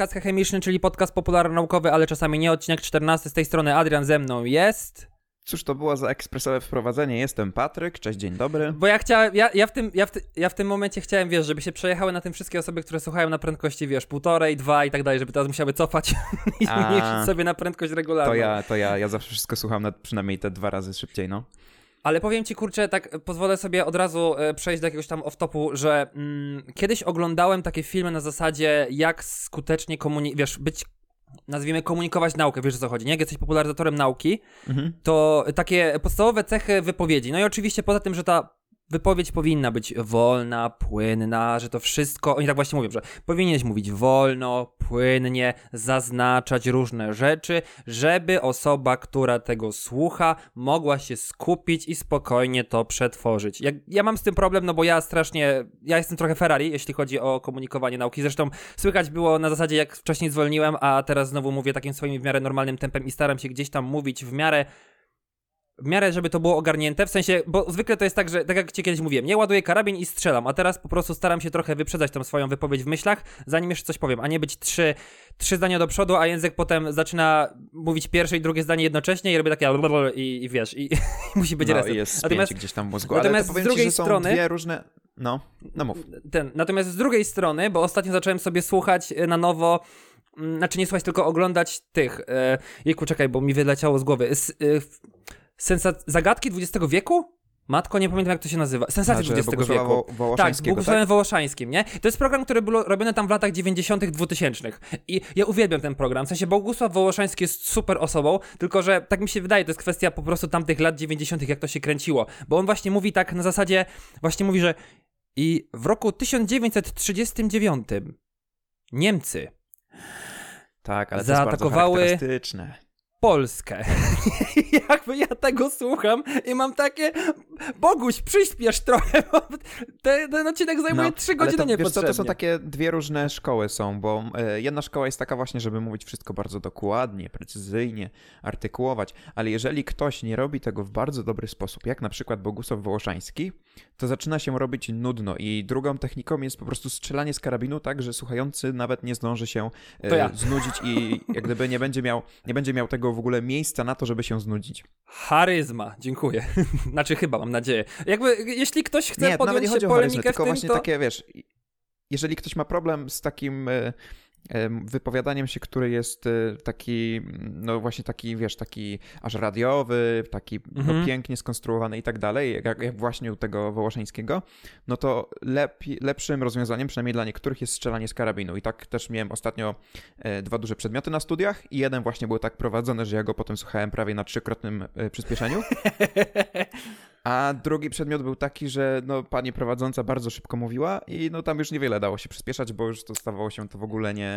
Podcast chemiczny, czyli podcast popularno-naukowy, ale czasami nie odcinek 14. Z tej strony Adrian ze mną jest. Cóż to było za ekspresowe wprowadzenie? Jestem Patryk, cześć, dzień dobry. Bo ja chciałem, ja, ja, w tym, ja, w ty, ja w tym momencie chciałem, wiesz, żeby się przejechały na tym wszystkie osoby, które słuchają na prędkości, wiesz, półtorej, dwa i tak dalej, żeby teraz musiały cofać i zmniejszyć sobie na prędkość regularną. To ja, to ja, ja zawsze wszystko słucham na, przynajmniej te dwa razy szybciej, no. Ale powiem ci, kurczę, tak pozwolę sobie od razu e, przejść do jakiegoś tam off-topu, że mm, kiedyś oglądałem takie filmy na zasadzie, jak skutecznie komunikować, wiesz, być nazwijmy komunikować naukę, wiesz o co chodzi, nie? Jak jesteś popularyzatorem nauki, Mhm. to takie podstawowe cechy wypowiedzi. No i oczywiście poza tym, że ta wypowiedź powinna być wolna, płynna, że to wszystko, oni tak właśnie mówią, że powinieneś mówić wolno, płynnie, zaznaczać różne rzeczy, żeby osoba, która tego słucha, mogła się skupić i spokojnie to przetworzyć. Ja, ja mam z tym problem, no bo ja strasznie, ja jestem trochę Ferrari, jeśli chodzi o komunikowanie nauki. Zresztą słychać było na zasadzie, jak wcześniej zwolniłem, a teraz znowu mówię takim swoim w miarę normalnym tempem i staram się gdzieś tam mówić w miarę w miarę, żeby to było ogarnięte, w sensie, bo zwykle to jest tak, że tak jak ci kiedyś mówiłem, nie ładuję karabin i strzelam, a teraz po prostu staram się trochę wyprzedzać tą swoją wypowiedź w myślach, zanim jeszcze coś powiem, a nie być trzy, trzy zdania do przodu, a język potem zaczyna mówić pierwsze i drugie zdanie jednocześnie i robię takie i, i wiesz, i, i musi być no, reset. jest Natomiast- gdzieś tam w mózgu, natomiast ale z drugiej ci, strony- dwie różne... No, no mów. ten. Natomiast z drugiej strony, bo ostatnio zacząłem sobie słuchać e, na nowo, mm, znaczy nie słuchać, tylko oglądać tych. E, jejku, czekaj, bo mi wyleciało z głowy. S, e, f- sensa- zagadki XX wieku? Matko, nie pamiętam jak to się nazywa. Sensacje XX Bogusława wieku. Wo- Tak, Wołoszańskiego, Bogusławem Wołoszańskim, nie? To jest program, który był robiony tam w latach 90., 2000. I ja uwielbiam ten program. W sensie Bogusław Wołoszański jest super osobą, tylko że tak mi się wydaje, to jest kwestia po prostu tamtych lat 90., jak to się kręciło. Bo on właśnie mówi tak na zasadzie, właśnie mówi, że i w roku 1939 Niemcy Tak, ale Zaatakowały- Polskę. Jakby ja tego słucham i mam takie Boguś, przyspiesz trochę, bo ten, ten odcinek zajmuje 3 No, godziny to, wiesz co, niepotrzebnie. to są takie dwie różne szkoły są, bo e, jedna szkoła jest taka właśnie, żeby mówić wszystko bardzo dokładnie, precyzyjnie, artykułować, ale jeżeli ktoś nie robi tego w bardzo dobry sposób, jak na przykład Bogusław Wołoszański, to zaczyna się robić nudno i drugą techniką jest po prostu strzelanie z karabinu tak, że słuchający nawet nie zdąży się e, ja. znudzić i jak gdyby nie będzie, miał, nie będzie miał tego w ogóle miejsca na to, żeby się znudzić. Charyzma, dziękuję. znaczy chyba, mam nadzieję. Jakby, jeśli ktoś chce nie, to nawet podjąć nie się chodzi o charyzmę, tylko tym, właśnie to... takie, wiesz, jeżeli ktoś ma problem z takim e, wypowiadaniem się, który jest e, taki, no właśnie taki, wiesz, taki aż radiowy, taki Mhm. no, pięknie skonstruowany i tak dalej, jak, jak właśnie u tego Wołoszańskiego, no to lepi, lepszym rozwiązaniem, przynajmniej dla niektórych, jest strzelanie z karabinu. I tak też miałem ostatnio e, dwa duże przedmioty na studiach i jeden właśnie był tak prowadzony, że ja go potem słuchałem prawie na trzykrotnym e, przyspieszeniu. A drugi przedmiot był taki, że no, pani prowadząca bardzo szybko mówiła i no tam już niewiele dało się przyspieszać, bo już to stawało się to w ogóle nie,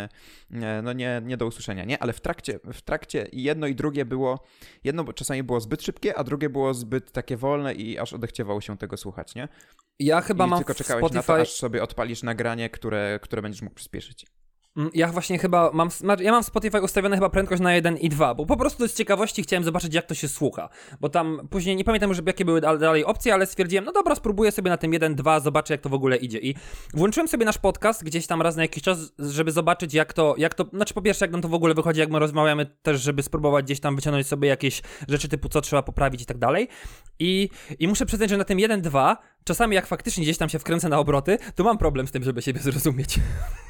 nie, no nie, nie do usłyszenia, nie? Ale w trakcie, w trakcie jedno i drugie było, jedno czasami było zbyt szybkie, a drugie było zbyt takie wolne i aż odechciewało się tego słuchać, nie? Ja chyba I mam tylko czekałeś Spotify... na to, aż sobie odpalisz nagranie, które, które będziesz mógł przyspieszyć. Mm, Ja właśnie chyba mam, znaczy, ja mam Spotify ustawione chyba prędkość na 1 i 2, bo po prostu z ciekawości chciałem zobaczyć jak to się słucha, bo tam później nie pamiętam już jakie były dal- dalej opcje, ale stwierdziłem, no dobra, spróbuję sobie na tym 1, 2, zobaczę jak to w ogóle idzie. I włączyłem sobie nasz podcast gdzieś tam raz na jakiś czas, żeby zobaczyć jak to, jak to, znaczy po pierwsze jak nam to w ogóle wychodzi, jak my rozmawiamy też, żeby spróbować gdzieś tam wyciągnąć sobie jakieś rzeczy typu co trzeba poprawić i tak dalej. I, i muszę przyznać, że na tym 1, 2 czasami jak faktycznie gdzieś tam się wkręcę na obroty, to mam problem z tym, żeby siebie zrozumieć.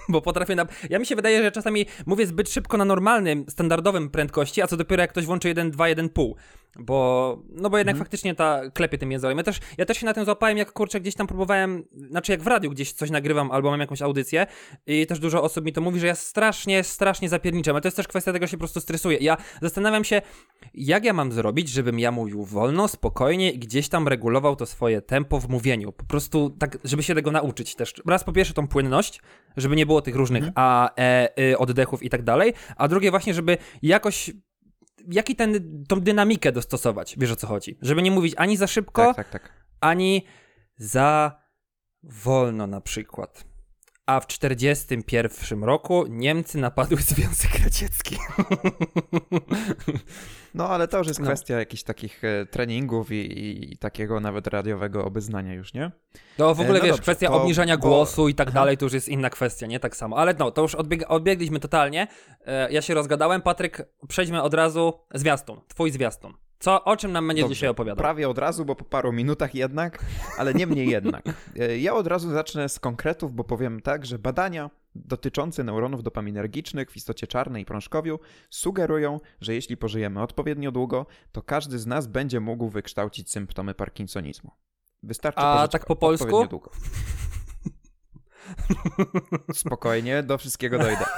Bo potrafię na... Ja mi się wydaje, że czasami mówię zbyt szybko na normalnym, standardowym prędkości, a co dopiero jak ktoś włączy 1, 2, 1,5. Bo... No bo jednak faktycznie ta klepie tym językiem. Ja też, ja też się na tym złapałem, jak kurczę gdzieś tam próbowałem, znaczy jak w radiu gdzieś coś nagrywam albo mam jakąś audycję i też dużo osób mi to mówi, że ja strasznie, strasznie zapierniczam, ale to jest też kwestia tego, że się po prostu stresuję. Ja zastanawiam się, jak ja mam zrobić, żebym ja mówił wolno, spokojnie i gdzieś tam regulował to swoje tempo w mówieniu. Po prostu tak, żeby się tego nauczyć też. Raz po pierwsze tą płynność, żeby nie było tych różnych a, e, y, oddechów i tak dalej, a drugie właśnie, żeby jakoś jaki ten, tą dynamikę dostosować, wiesz o co chodzi. Żeby nie mówić ani za szybko, Tak, tak, tak. ani za wolno na przykład. A w 1941 roku Niemcy napadły Związek Radziecki. No, ale to już jest No. kwestia jakichś takich e, treningów i, i, i takiego nawet radiowego obeznania już, nie? No w ogóle E, no wiesz, dobrze, kwestia obniżania bo- głosu i tak Aha. dalej to już jest inna kwestia, nie? Tak samo. Ale no, to już odbieg odbiegliśmy totalnie. E, ja się rozgadałem. Patryk, przejdźmy od razu. Zwiastun. Twój zwiastun. Co, o czym nam Dobrze, dzisiaj opowiadał? Prawie od razu, bo po paru minutach jednak, ale niemniej jednak. E, Ja od razu zacznę z konkretów, bo powiem tak, że badania dotyczące neuronów dopaminergicznych w istocie czarnej i prążkowiu sugerują, że jeśli pożyjemy odpowiednio długo, to każdy z nas będzie mógł wykształcić symptomy parkinsonizmu. Wystarczy A tak po polsku? Spokojnie, do wszystkiego dojdę.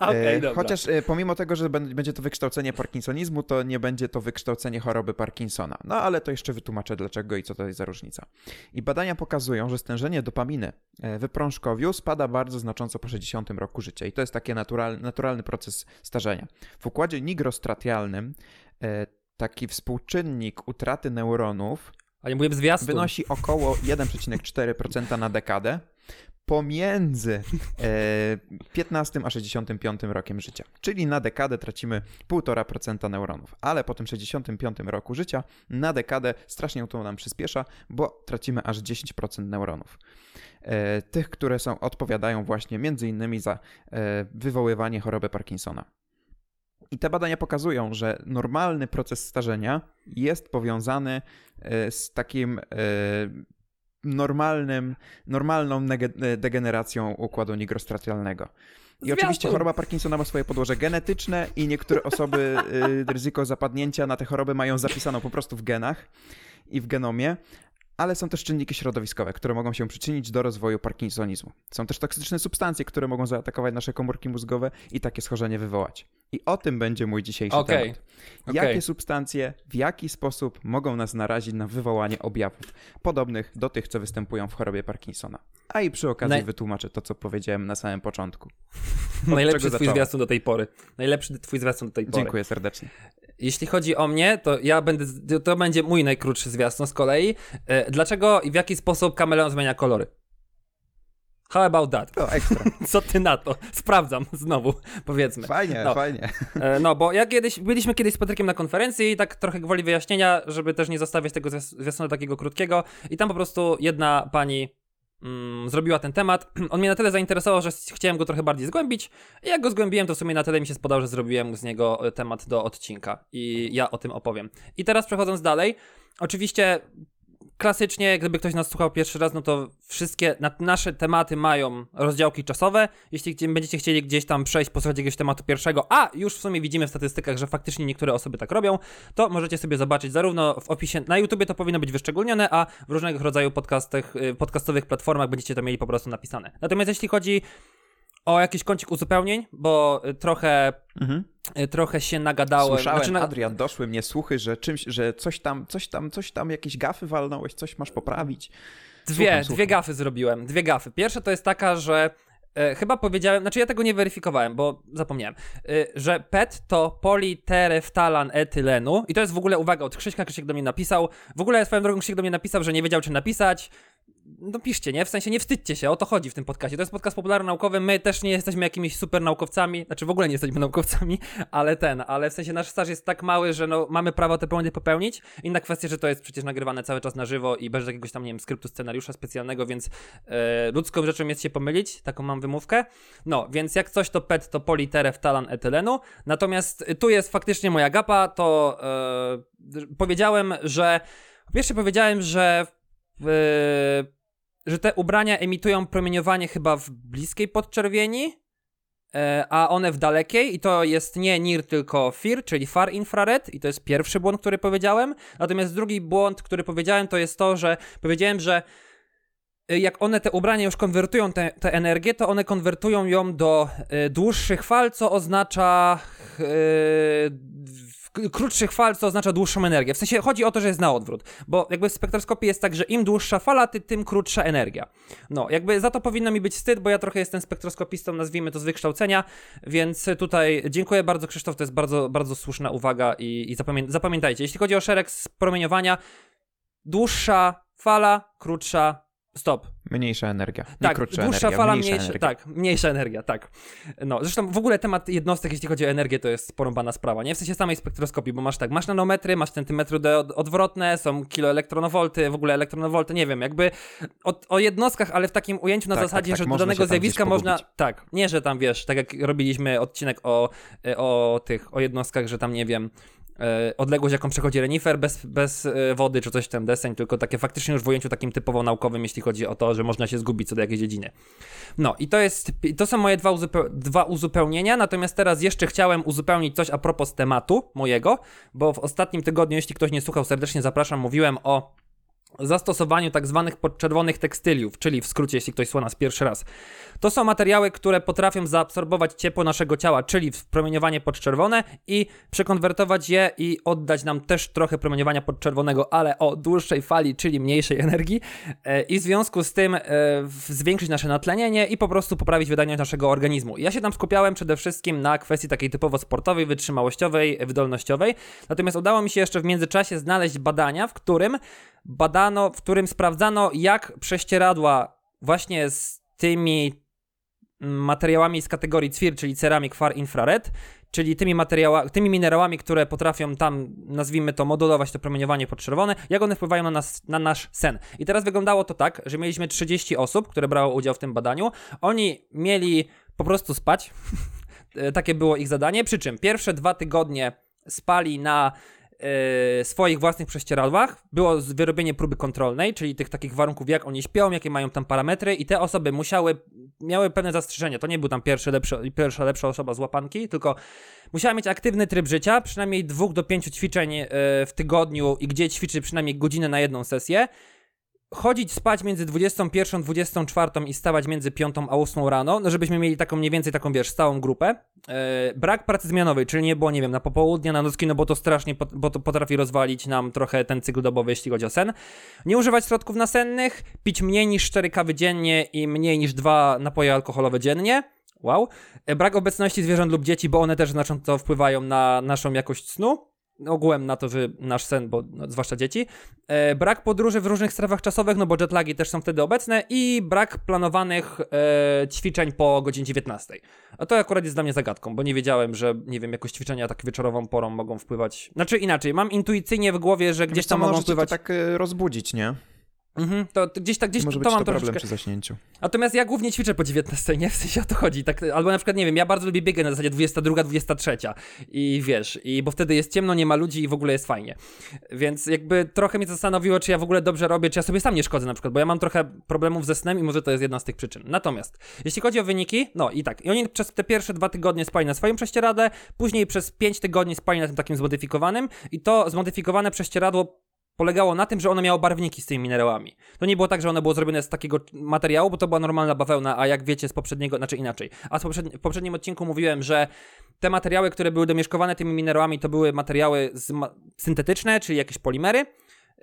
E, dobra. Chociaż e, pomimo tego, że będzie to wykształcenie parkinsonizmu, to nie będzie to wykształcenie choroby Parkinsona. No ale to jeszcze wytłumaczę dlaczego i co to jest za różnica. I badania pokazują, że stężenie dopaminy e, w prążkowiu spada bardzo znacząco po 60 roku życia i to jest taki natural, naturalny proces starzenia. W układzie nigrostratialnym taki współczynnik utraty neuronów A nie mówię zwiastun. wynosi około 1,4% na dekadę pomiędzy e, 15 a 65 rokiem życia. Czyli na dekadę tracimy 1,5% neuronów, ale po tym 65 roku życia na dekadę strasznie to nam przyspiesza, bo tracimy aż 10% neuronów. E, tych, które są, odpowiadają właśnie między innymi za e, wywoływanie choroby Parkinsona. I te badania pokazują, że normalny proces starzenia jest powiązany e, z takim e, normalnym, normalną e, degeneracją układu nigrostratialnego. I Zwiastun. oczywiście choroba Parkinsona ma swoje podłoże genetyczne i niektóre osoby y, ryzyko zapadnięcia na te choroby mają zapisaną po prostu w genach i w genomie, ale są też czynniki środowiskowe, które mogą się przyczynić do rozwoju parkinsonizmu. Są też toksyczne substancje, które mogą zaatakować nasze komórki mózgowe i takie schorzenie wywołać. I o tym będzie mój dzisiejszy Okej, temat. Jakie substancje, w jaki sposób mogą nas narazić na wywołanie objawów podobnych do tych, co występują w chorobie Parkinsona. A i przy okazji Naj- wytłumaczę to, co powiedziałem na samym początku. Najlepszy twój zwiastun do tej pory. Najlepszy twój zwiastun do tej pory. Dziękuję serdecznie. Jeśli chodzi o mnie, to ja będę, to będzie mój najkrótszy zwiastun z kolei. E, Dlaczego i w jaki sposób kameleon zmienia kolory? How about that? O, ekstra. Co ty na to? Sprawdzam znowu, powiedzmy. Fajnie, No. fajnie. E, No, bo ja kiedyś, byliśmy kiedyś z Patrykiem na konferencji i tak trochę gwoli wyjaśnienia, żeby też nie zostawiać tego zwias- zwiastunu takiego krótkiego i tam po prostu jedna pani mm, zrobiła ten temat. On mnie na tyle zainteresował, że chciałem go trochę bardziej zgłębić i jak go zgłębiłem, to w sumie na tyle mi się spodał, że zrobiłem z niego e, temat do odcinka i ja o tym opowiem. I teraz przechodząc dalej, oczywiście klasycznie, gdyby ktoś nas słuchał pierwszy raz, no to wszystkie na, nasze tematy mają rozdziałki czasowe. Jeśli będziecie chcieli gdzieś tam przejść, posłuchać jakiegoś tematu pierwszego, a już w sumie widzimy w statystykach, że faktycznie niektóre osoby tak robią, to możecie sobie zobaczyć zarówno w opisie na YouTubie to powinno być wyszczególnione, a w różnego rodzaju podcastach, y, podcastowych platformach będziecie to mieli po prostu napisane. Natomiast jeśli chodzi o jakiś kącik uzupełnień, bo y, trochę, Mhm. y, trochę się nagadałem. Słyszałem, Znaczy, na- Adrian, doszły mnie słuchy, że czymś, że coś tam, coś tam, coś tam, jakieś gafy walnąłeś, coś masz poprawić. Dwie, Słucham, dwie słucham. gafy zrobiłem. Dwie gafy. Pierwsza to jest taka, że e, chyba powiedziałem, znaczy ja tego nie weryfikowałem, bo zapomniałem, e, że PET to politereftalan etylenu i to jest w ogóle, uwaga, od Krzyśka, Krzysiek do mnie napisał, w ogóle swoją drogą Krzysiek do mnie napisał, że nie wiedział czy napisać, no piszcie, nie? W sensie nie wstydźcie się, o to chodzi w tym podcastie. To jest podcast popularno-naukowy, my też nie jesteśmy jakimiś super naukowcami, znaczy w ogóle nie jesteśmy naukowcami, ale ten, ale w sensie nasz staż jest tak mały, że no mamy prawo te błędy popełnić. Inna kwestia, że to jest przecież nagrywane cały czas na żywo i bez jakiegoś tam, nie wiem, skryptu scenariusza specjalnego, więc e, ludzką rzeczą jest się pomylić, taką mam wymówkę. No, więc jak coś to PET to politereftalan etylenu, natomiast tu jest faktycznie moja gapa, to e, powiedziałem, że pierwsze powiedziałem, że w, że te ubrania emitują promieniowanie chyba w bliskiej podczerwieni, e, a one w dalekiej i to jest nie NIR, tylko FIR, czyli far infrared i to jest pierwszy błąd, który powiedziałem. Natomiast drugi błąd, który powiedziałem, to jest to, że powiedziałem, że e, jak one te ubrania już konwertują tę energię, to one konwertują ją do e, dłuższych fal, co oznacza krótszych fal, co oznacza dłuższą energię. W sensie chodzi o to, że jest na odwrót, bo jakby w spektroskopii jest tak, że im dłuższa fala, ty, tym krótsza energia. No, jakby za to powinno mi być wstyd, bo ja trochę jestem spektroskopistą, nazwijmy to z wykształcenia, więc tutaj dziękuję bardzo Krzysztof, to jest bardzo, bardzo słuszna uwaga i, i zapamię zapamiętajcie, jeśli chodzi o szereg promieniowania, dłuższa fala, krótsza Stop. Mniejsza energia. Tak, dłuższa energia, fala, mniejsza, mniejsza, energia. tak, mniejsza energia, tak. No, zresztą w ogóle temat jednostek, jeśli chodzi o energię, to jest porąbana sprawa, nie? W sensie samej spektroskopii, bo masz tak, masz nanometry, masz centymetry od, odwrotne, są kiloelektronowolty, w ogóle elektronowolty, nie wiem, jakby o, o jednostkach, ale w takim ujęciu na Tak, zasadzie, tak, tak, że do danego zjawiska można, tak, nie, że tam, wiesz, tak jak robiliśmy odcinek o, o tych, o jednostkach, że tam, nie wiem, e, odległość, jaką przechodzi renifer bez, bez e, wody czy coś tam deseń, tylko takie faktycznie już w ujęciu takim typowo naukowym, jeśli chodzi o to, że można się zgubić co do jakiejś dziedziny. No i to jest, to są moje dwa, uzupeł, dwa uzupełnienia, natomiast teraz jeszcze chciałem uzupełnić coś a propos tematu mojego, bo w ostatnim tygodniu, jeśli ktoś nie słuchał, serdecznie zapraszam, mówiłem o zastosowaniu tak zwanych podczerwonych tekstyliów, czyli w skrócie, jeśli ktoś słucha nas pierwszy raz. To są materiały, które potrafią zaabsorbować ciepło naszego ciała, czyli promieniowanie podczerwone i przekonwertować je i oddać nam też trochę promieniowania podczerwonego, ale o dłuższej fali, czyli mniejszej energii e, i w związku z tym e, zwiększyć nasze natlenienie i po prostu poprawić wydajność naszego organizmu. Ja się tam skupiałem przede wszystkim na kwestii takiej typowo sportowej, wytrzymałościowej, wydolnościowej, natomiast udało mi się jeszcze w międzyczasie znaleźć badania, w którym badano, w którym sprawdzano, jak prześcieradła właśnie z tymi mm, materiałami z kategorii CWIR, czyli ceramik, far, infrared, czyli tymi, tymi minerałami, które potrafią tam, nazwijmy to, modulować to promieniowanie podczerwone, jak one wpływają na, nas, na nasz sen. I teraz wyglądało to tak, że mieliśmy 30 osób, które brało udział w tym badaniu. Oni mieli po prostu spać. E, Takie było ich zadanie, przy czym pierwsze dwa tygodnie spali na e, swoich własnych prześcieradłach. Było wyrobienie próby kontrolnej, czyli tych takich warunków, jak oni śpią, jakie mają tam parametry i te osoby musiały, miały pewne zastrzeżenia. To nie był tam pierwszy lepszy, pierwsza lepsza osoba z łapanki, tylko musiała mieć aktywny tryb życia, przynajmniej dwóch do pięciu ćwiczeń e, w tygodniu i gdzie ćwiczy przynajmniej godzinę na jedną sesję. Chodzić spać między 21, 24 i stawać między 5 a 8 rano, no żebyśmy mieli taką mniej więcej taką, wiesz, stałą grupę. E, brak pracy zmianowej, czyli nie było, nie wiem, na popołudnie, na nocki, no bo to strasznie, bo to potrafi rozwalić nam trochę ten cykl dobowy, jeśli chodzi o sen. Nie używać środków nasennych, pić mniej niż 4 kawy dziennie i mniej niż 2 napoje alkoholowe dziennie. Wow. E, Brak obecności zwierząt lub dzieci, bo one też znacząco wpływają na naszą jakość snu. Ogółem na to, że nasz sen, bo no, zwłaszcza dzieci. E, brak podróży w różnych strefach czasowych, no bo jetlagi też są wtedy obecne. I brak planowanych e, ćwiczeń po godzinie 19. A to akurat jest dla mnie zagadką, bo nie wiedziałem, że nie wiem, jakoś ćwiczenia tak wieczorową porą mogą wpływać. Znaczy inaczej, mam intuicyjnie w głowie, że gdzieś tam mogą wpływać. tak e, rozbudzić, nie? Mhm, to, to gdzieś tak, gdzieś może to, to to mam problem troszeczkę. przy zaśnięciu. Natomiast ja głównie ćwiczę po 19, nie? W sensie o to chodzi. Tak, albo na przykład, nie wiem, ja bardzo lubię biegać na zasadzie 22, 23 i wiesz, i bo wtedy jest ciemno, nie ma ludzi i w ogóle jest fajnie. Więc jakby trochę mnie zastanowiło, czy ja w ogóle dobrze robię, czy ja sobie sam nie szkodzę na przykład, bo ja mam trochę problemów ze snem i może to jest jedna z tych przyczyn. Natomiast, jeśli chodzi o wyniki, no i tak, i oni przez te pierwsze dwa tygodnie spali na swoim prześcieradle, później przez 5 tygodni spali na tym takim zmodyfikowanym i to zmodyfikowane prześcieradło polegało na tym, że ono miało barwniki z tymi minerałami. To nie było tak, że ono było zrobione z takiego materiału, bo to była normalna bawełna, a jak wiecie z poprzedniego, znaczy inaczej. A poprzedni, w poprzednim odcinku mówiłem, że te materiały, które były domieszkowane tymi minerałami, to były materiały syntetyczne, czyli jakieś polimery,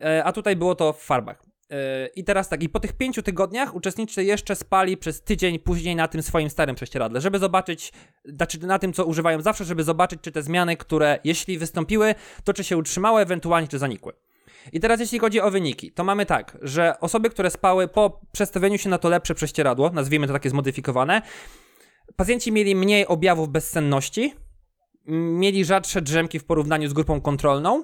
e, a tutaj było to w farbach. E, I teraz tak, i po tych pięciu tygodniach uczestnicy jeszcze spali przez tydzień później na tym swoim starym prześcieradle, żeby zobaczyć, znaczy na tym, co używają zawsze, żeby zobaczyć, czy te zmiany, które jeśli wystąpiły, to czy się utrzymały, ewentualnie czy zanikły. I teraz jeśli chodzi o wyniki, to mamy tak, że osoby, które spały po przestawieniu się na to lepsze prześcieradło, nazwijmy to takie zmodyfikowane, pacjenci mieli mniej objawów bezsenności, mieli rzadsze drzemki w porównaniu z grupą kontrolną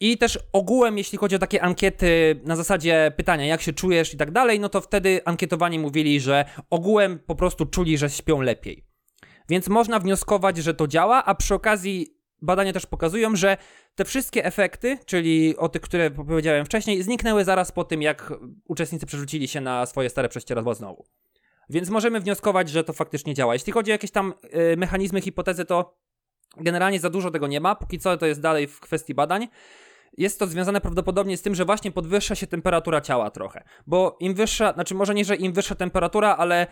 i też ogółem, jeśli chodzi o takie ankiety na zasadzie pytania, jak się czujesz i tak dalej, no to wtedy ankietowani mówili, że ogółem po prostu czuli, że śpią lepiej. Więc można wnioskować, że to działa, a przy okazji badania też pokazują, że te wszystkie efekty, czyli o tych, które powiedziałem wcześniej, zniknęły zaraz po tym, jak uczestnicy przerzucili się na swoje stare prześcieradła znowu. Więc możemy wnioskować, że to faktycznie działa. Jeśli chodzi o jakieś tam y, mechanizmy, hipotezy, to generalnie za dużo tego nie ma. Póki co to jest dalej w kwestii badań. Jest to związane prawdopodobnie z tym, że właśnie podwyższa się temperatura ciała trochę. Bo im wyższa, znaczy może nie, że im wyższa temperatura, ale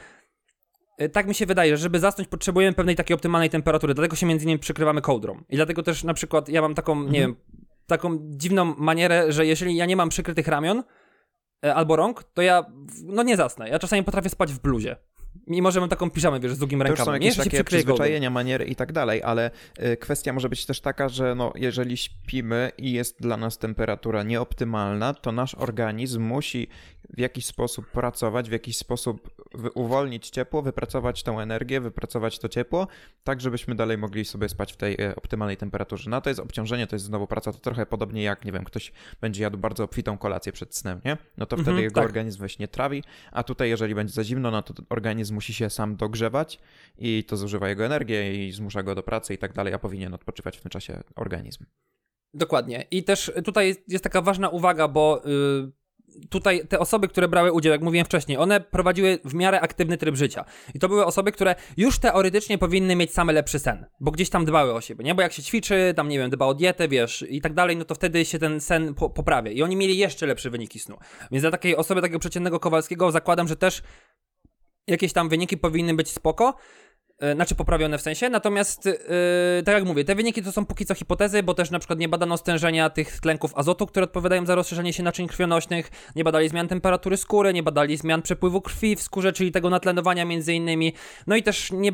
tak mi się wydaje, że żeby zasnąć potrzebujemy pewnej takiej optymalnej temperatury, dlatego się między innymi przykrywamy kołdrą. I dlatego też na przykład ja mam taką, nie wiem, taką dziwną manierę, że jeżeli ja nie mam przykrytych ramion e, albo rąk, to ja no nie zasnę. Ja czasami potrafię spać w bluzie. Mimo, że mam taką piżamę, wiesz, z długim To już rękawem. są Nie, jakieś takie przyzwyczajenia, maniery i tak dalej, ale y, kwestia może być też taka, że no, jeżeli śpimy i jest dla nas temperatura nieoptymalna, to nasz organizm musi w jakiś sposób pracować, w jakiś sposób uwolnić ciepło, wypracować tą energię, wypracować to ciepło, tak żebyśmy dalej mogli sobie spać w tej e, optymalnej temperaturze. No to jest obciążenie, to jest znowu praca, to trochę podobnie jak, nie wiem, ktoś będzie jadł bardzo obfitą kolację przed snem, nie? No to wtedy Mhm, jego tak. organizm weź nie trawi, a tutaj jeżeli będzie za zimno, no to organizm musi się sam dogrzewać i to zużywa jego energię i zmusza go do pracy i tak dalej, a powinien odpoczywać w tym czasie organizm. Dokładnie. I też tutaj jest, jest taka ważna uwaga, bo y, tutaj te osoby, które brały udział, jak mówiłem wcześniej, one prowadziły w miarę aktywny tryb życia. I to były osoby, które już teoretycznie powinny mieć same lepszy sen, bo gdzieś tam dbały o siebie, nie? Bo jak się ćwiczy, tam nie wiem, dba o dietę, wiesz, i tak dalej, no to wtedy się ten sen po poprawia. I oni mieli jeszcze lepsze wyniki snu. Więc dla takiej osoby, takiego przeciętnego Kowalskiego zakładam, że też jakieś tam wyniki powinny być spoko. E, Znaczy poprawione w sensie, natomiast yy, tak jak mówię, te wyniki to są póki co hipotezy, bo też na przykład nie badano stężenia tych tlenków azotu, które odpowiadają za rozszerzenie się naczyń krwionośnych, nie badali zmian temperatury skóry, nie badali zmian przepływu krwi w skórze, czyli tego natlenowania między innymi, no i też nie,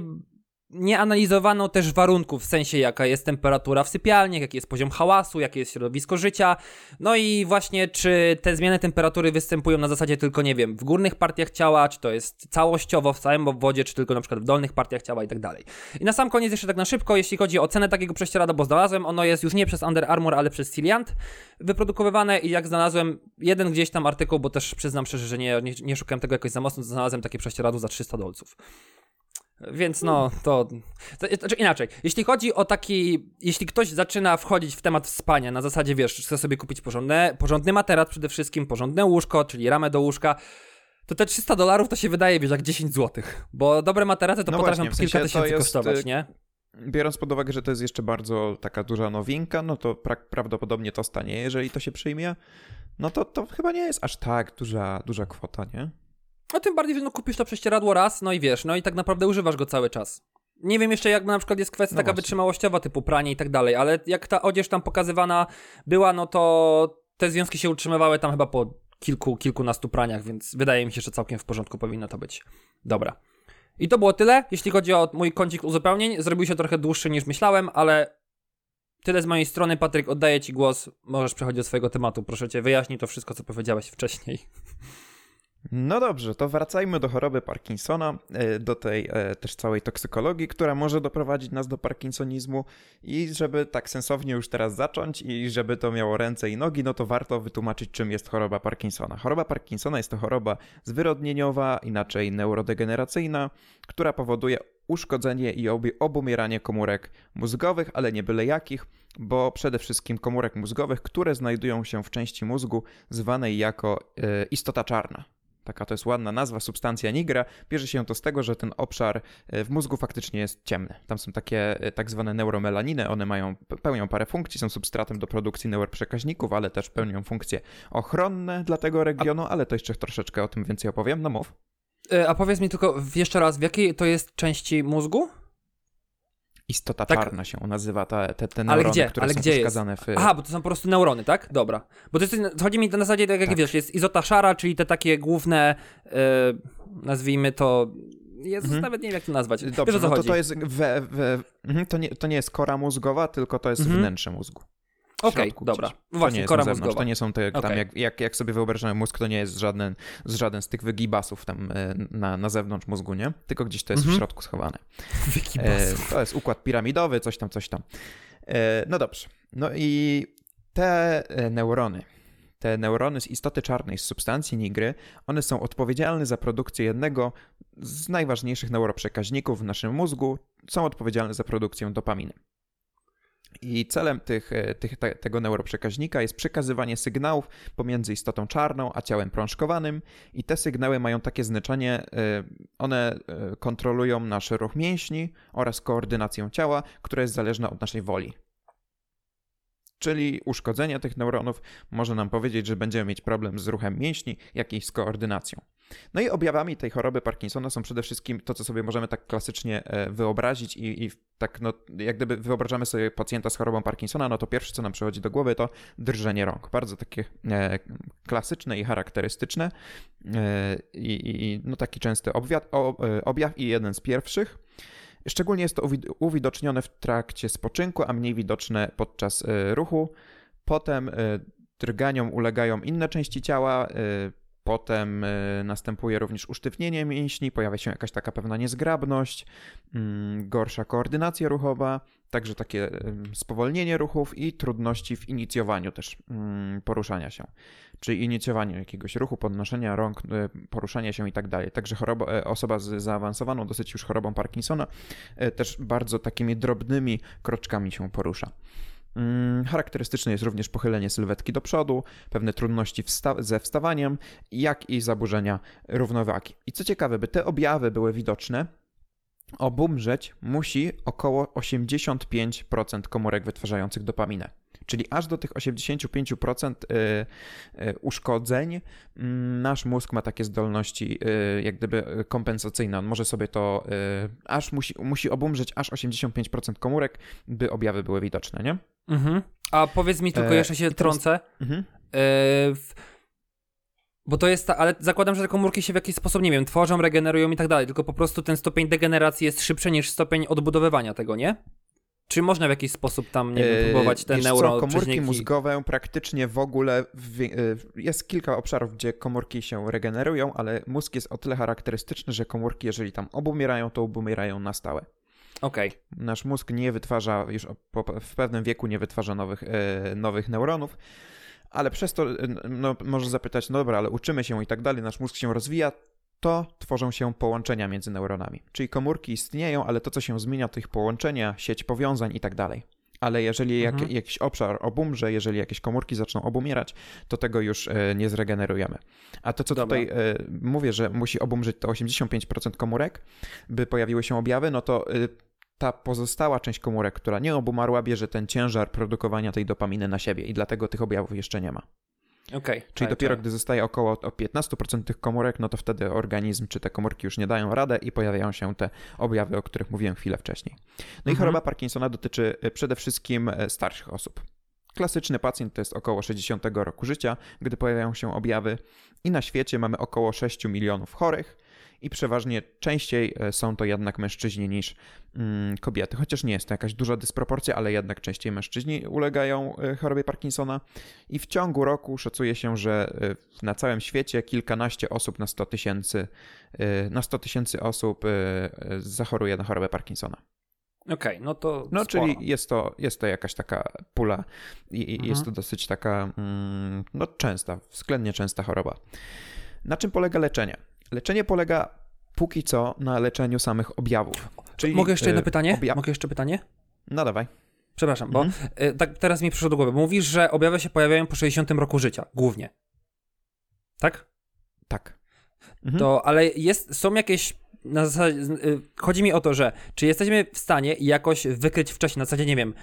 nie analizowano też warunków, w sensie jaka jest temperatura w sypialniach, jaki jest poziom hałasu, jakie jest środowisko życia, no i właśnie czy te zmiany temperatury występują na zasadzie tylko, nie wiem, w górnych partiach ciała, czy to jest całościowo w całym obwodzie, czy tylko na przykład w dolnych partiach ciała i tak dalej. I na sam koniec jeszcze tak na szybko, jeśli chodzi o cenę takiego prześcierada, bo znalazłem, ono jest już nie przez Under Armour, ale przez Ciliant wyprodukowywane i jak znalazłem jeden gdzieś tam artykuł, bo też przyznam szczerze, że nie, nie, nie szukałem tego jakoś za mocno, znalazłem takie prześcieradło za 300 dolców. Więc no, to, to. Znaczy inaczej. Jeśli chodzi o taki. Jeśli ktoś zaczyna wchodzić w temat spania, na zasadzie wiesz, chce sobie kupić porządne, porządny materac przede wszystkim, porządne łóżko, czyli ramę do łóżka. To te 300 dolarów to się wydaje, wiesz, jak 10 złotych. Bo dobre materace to No potrafią właśnie, w kilka tysięcy jest, kosztować, y, nie? Biorąc pod uwagę, że to jest jeszcze bardzo taka duża nowinka, no to pra- prawdopodobnie to stanie, jeżeli to się przyjmie, no to to chyba nie jest aż tak duża, duża kwota, nie? No tym bardziej, że no kupisz to prześcieradło raz, no i wiesz, no i tak naprawdę używasz go cały czas. Nie wiem jeszcze jak na przykład jest kwestia No taka właśnie. wytrzymałościowa, typu pranie i tak dalej, ale jak ta odzież tam pokazywana była, no to te związki się utrzymywały tam chyba po kilku, kilkunastu praniach, więc wydaje mi się, że całkiem w porządku powinno to być. Dobra. I to było tyle, jeśli chodzi o mój kącik uzupełnień. Zrobił się trochę dłuższy niż myślałem, ale tyle z mojej strony. Patryk, oddaję ci głos. Możesz przechodzić do swojego tematu. Proszę cię, wyjaśnij to wszystko, co powiedziałeś wcześniej. No dobrze, to wracajmy do choroby Parkinsona, e, do tej e, też całej toksykologii, która może doprowadzić nas do parkinsonizmu i żeby tak sensownie już teraz zacząć i żeby to miało ręce i nogi, no to warto wytłumaczyć, czym jest choroba Parkinsona. Choroba Parkinsona jest to choroba zwyrodnieniowa, inaczej neurodegeneracyjna, która powoduje uszkodzenie i obumieranie komórek mózgowych, ale nie byle jakich, bo przede wszystkim komórek mózgowych, które znajdują się w części mózgu zwanej jako e, istota czarna. Taka to jest ładna nazwa, substancja nigra. Bierze się to z tego, że ten obszar e, w mózgu faktycznie jest ciemny. Tam są takie e, tak zwane neuromelaniny, one mają, pełnią parę funkcji, są substratem do produkcji neuroprzekaźników, ale też pełnią funkcje ochronne dla tego regionu, ale to jeszcze troszeczkę o tym więcej opowiem. No mów. E, A powiedz mi tylko jeszcze raz, w jakiej to jest części mózgu? Istota Tak. czarna się nazywa, ta, te, te Ale neurony, gdzie? które Ale są gdzie jest? przekazane w... Aha, bo to są po prostu neurony, tak? Dobra. Bo to jest, chodzi mi na zasadzie, tak jak Tak. wiesz, jest izota szara, czyli te takie główne, e, nazwijmy to, Jezus, Mhm. nawet nie wiem jak to nazwać. Dobrze, wiesz no to to jest we, we, mhm, to, nie, to nie jest kora mózgowa, tylko to jest Mhm. wnętrze mózgu. Okej, środku dobra. gdzieś. Właśnie, to nie kora zewnątrz. To nie są te, tam Okej. jak, jak, jak sobie wyobrażamy mózg, to nie jest żaden, z żaden z tych wygibasów tam e, na, na zewnątrz mózgu, nie? Tylko gdzieś to jest Mhm. w środku schowane. E, to jest układ piramidowy, coś tam, coś tam. E, no dobrze. No i te e, neurony, te neurony z istoty czarnej, z substancji nigry, one są odpowiedzialne za produkcję jednego z najważniejszych neuroprzekaźników w naszym mózgu, są odpowiedzialne za produkcję dopaminy. I celem tych, e, tych, te, tego neuroprzekaźnika jest przekazywanie sygnałów pomiędzy istotą czarną a ciałem prążkowanym, i te sygnały mają takie znaczenie, e, one e, kontrolują nasz ruch mięśni oraz koordynację ciała, która jest zależna od naszej woli. Czyli uszkodzenie tych neuronów może nam powiedzieć, że będziemy mieć problem z ruchem mięśni, jak i z koordynacją. No i objawami tej choroby Parkinsona są przede wszystkim to, co sobie możemy tak klasycznie e, wyobrazić i, i tak, no, jak gdyby wyobrażamy sobie pacjenta z chorobą Parkinsona, no to pierwsze, co nam przychodzi do głowy, to drżenie rąk. Bardzo takie e, klasyczne i charakterystyczne e, i, no taki częsty obwiat, o, e, objaw i jeden z pierwszych. Szczególnie jest to uwidocznione w trakcie spoczynku, a mniej widoczne podczas e, ruchu. Potem drganiom ulegają inne części ciała, Potem następuje również usztywnienie mięśni, pojawia się jakaś taka pewna niezgrabność, mm, gorsza koordynacja ruchowa, także takie spowolnienie ruchów i trudności w inicjowaniu też mm, poruszania się, czyli inicjowaniu jakiegoś ruchu, podnoszenia rąk, poruszania się i tak dalej. Także choroba, e, osoba z zaawansowaną dosyć już chorobą Parkinsona e, też bardzo takimi drobnymi kroczkami się porusza. Mm, charakterystyczne jest również pochylenie sylwetki do przodu, pewne trudności wsta ze wstawaniem, jak i zaburzenia równowagi. I co ciekawe, by te objawy były widoczne, obumrzeć musi około 85% komórek wytwarzających dopaminę. Czyli aż do tych 85% y, y, uszkodzeń mm, nasz mózg ma takie zdolności y, jak gdyby kompensacyjne. On może sobie to aż musi, musi obumrzeć aż 85% komórek, by objawy były widoczne, nie? Mhm. A powiedz mi tylko, e, jeszcze się trącę. Mhm. E. Bo to jest ta, ale zakładam, że te komórki się w jakiś sposób, nie wiem, tworzą, regenerują i tak dalej, tylko po prostu ten stopień degeneracji jest szybszy niż stopień odbudowywania tego, nie? Czy można w jakiś sposób tam, nie wiem, e, próbować te neuro komórki mózgowe praktycznie w ogóle, w, jest kilka obszarów, gdzie komórki się regenerują, ale mózg jest o tyle charakterystyczny, że komórki, jeżeli tam obumierają, to obumierają na stałe. Okej. Okay. Nasz mózg nie wytwarza, już w pewnym wieku nie wytwarza nowych, e, nowych neuronów, ale przez to no, może zapytać, no dobra, ale uczymy się i tak dalej, nasz mózg się rozwija, to tworzą się połączenia między neuronami. Czyli komórki istnieją, ale to, co się zmienia, to ich połączenia, sieć powiązań i tak dalej. Ale jeżeli jak, mhm. jakiś obszar obumrze, jeżeli jakieś komórki zaczną obumierać, to tego już e, nie zregenerujemy. A to, co Dobra. tutaj e, mówię, że musi obumrzeć to 85% komórek, by pojawiły się objawy, no to e, ta pozostała część komórek, która nie obumarła, bierze ten ciężar produkowania tej dopaminy na siebie i dlatego tych objawów jeszcze nie ma. Okay, Czyli tak, dopiero tak. gdy zostaje około 15% tych komórek, no to wtedy organizm czy te komórki już nie dają radę i pojawiają się te objawy, o których mówiłem chwilę wcześniej. No mhm. i choroba Parkinsona dotyczy y, przede wszystkim y, starszych osób. Klasyczny pacjent to jest około 60 roku życia, gdy pojawiają się objawy, i na świecie mamy około 6 milionów chorych, i przeważnie częściej e, są to jednak mężczyźni niż mm, kobiety. Chociaż nie jest to jakaś duża dysproporcja, ale jednak częściej mężczyźni ulegają e, chorobie Parkinsona. I w ciągu roku szacuje się, że e, na całym świecie kilkanaście osób na 100 tysięcy na 100 tysięcy osób zachoruje na chorobę Parkinsona. Okej, okay, no to. No, sporo. czyli jest to, jest to jakaś taka pula i, mhm. jest to dosyć taka mm, no, częsta, względnie częsta choroba. Na czym polega leczenie? Leczenie polega póki co na leczeniu samych objawów. Czyli, Mogę jeszcze jedno y, pytanie? Objaw... Mogę jeszcze pytanie? No dawaj. Przepraszam, bo mhm. y, tak teraz mi przyszło do głowy. Mówisz, że objawy się pojawiają po 60 roku życia, głównie. Tak? Tak. Mhm. To, ale jest, są jakieś na zasadzie, y, chodzi mi o to, że czy jesteśmy w stanie jakoś wykryć wcześniej, na zasadzie, nie wiem,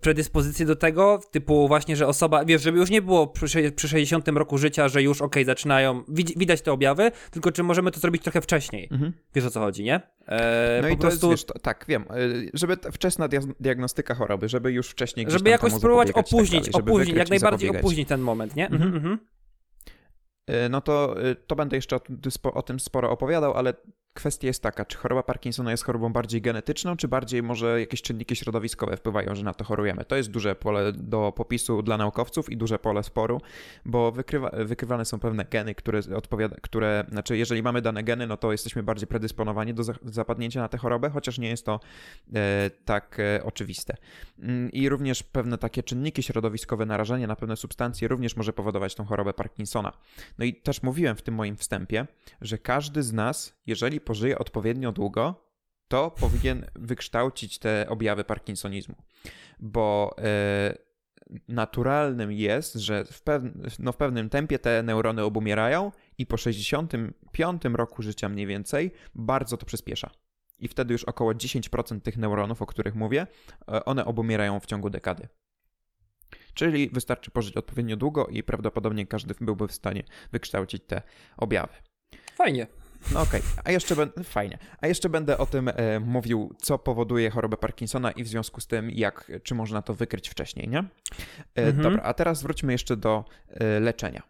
predyspozycje do tego, typu właśnie, że osoba, wiesz, żeby już nie było przy, przy 60 roku życia, że już okej, okay, zaczynają, widać te objawy, tylko czy możemy to zrobić trochę wcześniej. Mhm. Wiesz o co chodzi, nie? E, no i to prostu... jest, wiesz, to, tak, wiem, y, żeby wczesna diagnostyka choroby, żeby już wcześniej Żeby jakoś spróbować opóźnić, tak dalej, opóźnić, jak najbardziej opóźnić ten moment, nie? Mhm. Mhm, mhm. Y, no to, to będę jeszcze o, o tym sporo opowiadał, ale Kwestia jest taka, czy choroba Parkinsona jest chorobą bardziej genetyczną, czy bardziej może jakieś czynniki środowiskowe wpływają, że na to chorujemy. To jest duże pole do popisu dla naukowców i duże pole sporu, bo wykrywa, wykrywane są pewne geny, które odpowiada, które, znaczy jeżeli mamy dane geny, no to jesteśmy bardziej predysponowani do zapadnięcia na tę chorobę, chociaż nie jest to e, tak e, oczywiste. Mm, I również pewne takie czynniki środowiskowe, narażenie na pewne substancje również może powodować tą chorobę Parkinsona. No i też mówiłem w tym moim wstępie, że każdy z nas, jeżeli pożyje odpowiednio długo, to powinien wykształcić te objawy parkinsonizmu. Bo e, naturalnym jest, że w, pew no w pewnym tempie te neurony obumierają i po 65 roku życia mniej więcej bardzo to przyspiesza. I wtedy już około 10% tych neuronów, o których mówię, e, one obumierają w ciągu dekady. Czyli wystarczy pożyć odpowiednio długo i prawdopodobnie każdy byłby w stanie wykształcić te objawy. Fajnie. No okej, okay. a jeszcze będę, fajnie, a jeszcze będę o tym e, mówił, co powoduje chorobę Parkinsona i w związku z tym, jak, czy można to wykryć wcześniej, nie? E, mhm. Dobra, a teraz wróćmy jeszcze do e, leczenia.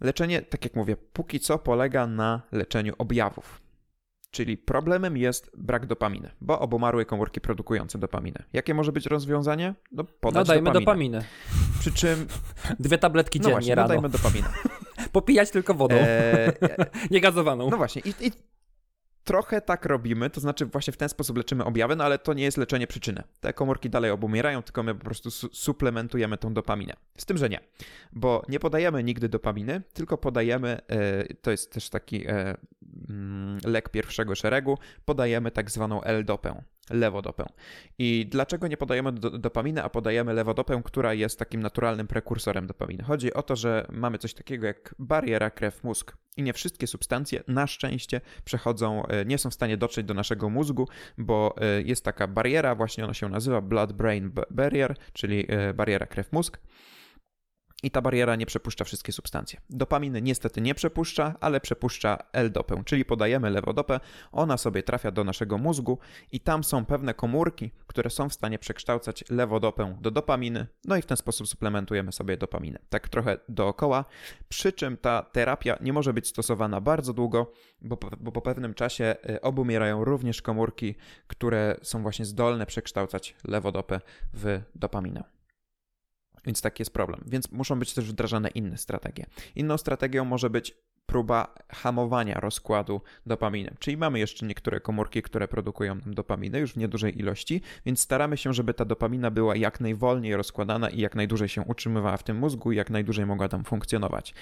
Leczenie, tak jak mówię, póki co polega na leczeniu objawów. Czyli problemem jest brak dopaminy, bo obumarły komórki produkujące dopaminę. Jakie może być rozwiązanie? No, podać no dajmy dopaminę. dopaminę. Przy czym... Dwie tabletki no dziennie właśnie, no rano. No dajmy dopaminę. Popijać tylko wodą. Eee... Niegazowaną. No właśnie. I, I, trochę tak robimy, to znaczy właśnie w ten sposób leczymy objawy, no ale to nie jest leczenie przyczyny. Te komórki dalej obumierają, tylko my po prostu su suplementujemy tą dopaminę. Z tym, że nie, bo nie podajemy nigdy dopaminy, tylko podajemy, e, to jest też taki e, lek pierwszego szeregu, podajemy tak zwaną L-dopę lewodopę. I dlaczego nie podajemy do, dopaminy, a podajemy lewodopę, która jest takim naturalnym prekursorem dopaminy? Chodzi o to, że mamy coś takiego jak bariera krew-mózg i nie wszystkie substancje na szczęście przechodzą, e, nie są w stanie dotrzeć do naszego mózgu, bo e, jest taka bariera, właśnie ona się nazywa blood-brain barrier, czyli e, bariera krew-mózg i ta bariera nie przepuszcza wszystkie substancje. Dopaminy niestety nie przepuszcza, ale przepuszcza L-dopę, czyli podajemy lewodopę, ona sobie trafia do naszego mózgu i tam są pewne komórki, które są w stanie przekształcać lewodopę do dopaminy, no i w ten sposób suplementujemy sobie dopaminę. Tak trochę dookoła, przy czym ta terapia nie może być stosowana bardzo długo, bo po, bo po pewnym czasie y, obumierają również komórki, które są właśnie zdolne przekształcać lewodopę w dopaminę. Więc taki jest problem. Więc muszą być też wdrażane inne strategie. Inną strategią może być próba hamowania rozkładu dopaminy. Czyli mamy jeszcze niektóre komórki, które produkują nam dopaminę już w niedużej ilości, więc staramy się, żeby ta dopamina była jak najwolniej rozkładana i jak najdłużej się utrzymywała w tym mózgu i jak najdłużej mogła tam funkcjonować.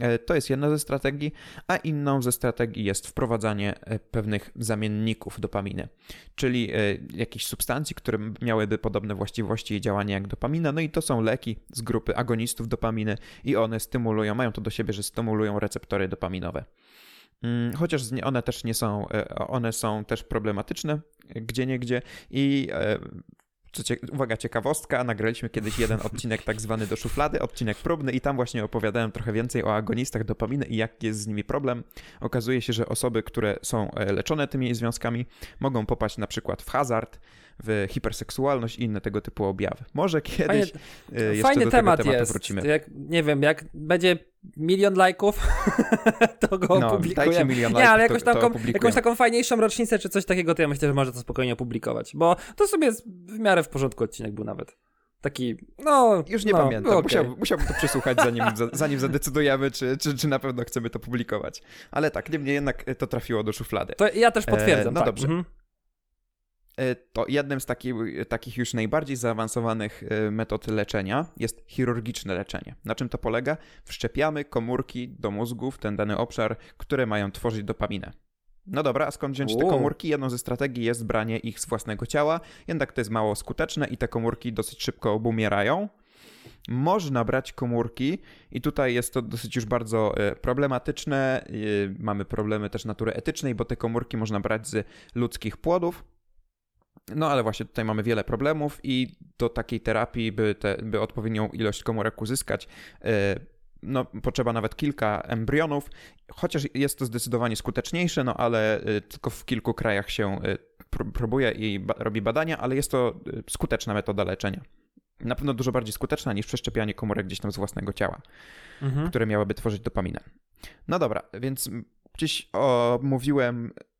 E, to jest jedna ze strategii, a inną ze strategii jest wprowadzanie e, pewnych zamienników dopaminy, czyli e, jakichś substancji, które miałyby podobne właściwości i działanie jak dopamina, no i to są leki z grupy agonistów dopaminy i one stymulują, mają to do siebie, że stymulują receptory dopaminowe. Mm, chociaż one też nie są, e, one są też problematyczne gdzie niegdzie i e, co cie, uwaga, ciekawostka, nagraliśmy kiedyś jeden odcinek tak zwany do szuflady, odcinek próbny i tam właśnie opowiadałem trochę więcej o agonistach dopaminy i jaki jest z nimi problem. Okazuje się, że osoby, które są e, leczone tymi związkami mogą popaść na przykład w hazard, w hiperseksualność i inne tego typu objawy. Może kiedyś Fajnie, jeszcze fajny do temat tego jest. wrócimy. Jak, nie wiem, jak będzie milion lajków, to go no, opublikujemy. milion lajków, nie, ale jakąś, taką, jakąś taką fajniejszą rocznicę czy coś takiego, to ja myślę, że można to spokojnie opublikować, bo to sobie w miarę w porządku odcinek był nawet. Taki, no. Już nie no, pamiętam. Okay. Musiał, musiałbym to przesłuchać, zanim, zanim zadecydujemy, czy, czy, czy na pewno chcemy to publikować. Ale tak, niemniej jednak to trafiło do szuflady. To ja też potwierdzam. E, no tak. dobrze. Mhm. E, to jednym z taki, takich już najbardziej zaawansowanych e, metod leczenia jest chirurgiczne leczenie. Na czym to polega? Wszczepiamy komórki do mózgu w ten dany obszar, które mają tworzyć dopaminę. No dobra, a skąd wziąć te komórki? Jedną ze strategii jest branie ich z własnego ciała, jednak to jest mało skuteczne i te komórki dosyć szybko obumierają. Można brać komórki, i tutaj jest to dosyć już bardzo e, problematyczne. Mamy problemy też natury etycznej, bo te komórki można brać z ludzkich płodów no ale właśnie tutaj mamy wiele problemów i do takiej terapii, by, te, by odpowiednią ilość komórek uzyskać, e, no, potrzeba nawet kilka embrionów, chociaż jest to zdecydowanie skuteczniejsze, no ale e, tylko w kilku krajach się e, próbuje i ba robi badania, ale jest to skuteczna metoda leczenia. Na pewno dużo bardziej skuteczna niż przeszczepianie komórek gdzieś tam z własnego ciała, mhm. które miałyby tworzyć dopaminę. No dobra, więc gdzieś omówiłem Y,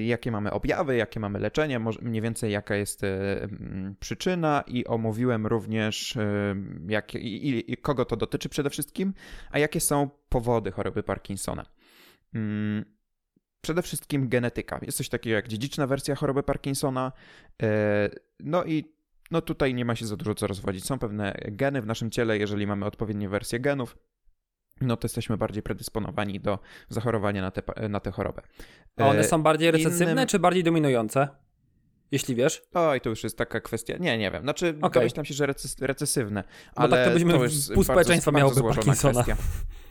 jakie mamy objawy, jakie mamy leczenie, mniej więcej jaka jest y, mm, przyczyna i omówiłem również y, jak, i, i, kogo to dotyczy przede wszystkim, a jakie są powody choroby Parkinsona. Mm, przede wszystkim genetyka. Jest coś takiego jak dziedziczna wersja choroby Parkinsona. No i no tutaj nie ma się za dużo co rozwodzić. Są pewne geny w naszym ciele, jeżeli mamy odpowiednie wersje genów, no to jesteśmy bardziej predysponowani do zachorowania na tę na te chorobę. A one są bardziej recesywne Innym... czy bardziej dominujące? Jeśli wiesz? Oj, to już jest taka kwestia. Nie, nie wiem. Znaczy, okay. domyślam się, że reces recesywne. No ale tak to byśmy to pół społeczeństwa miałoby Parkinsona. Kwestia.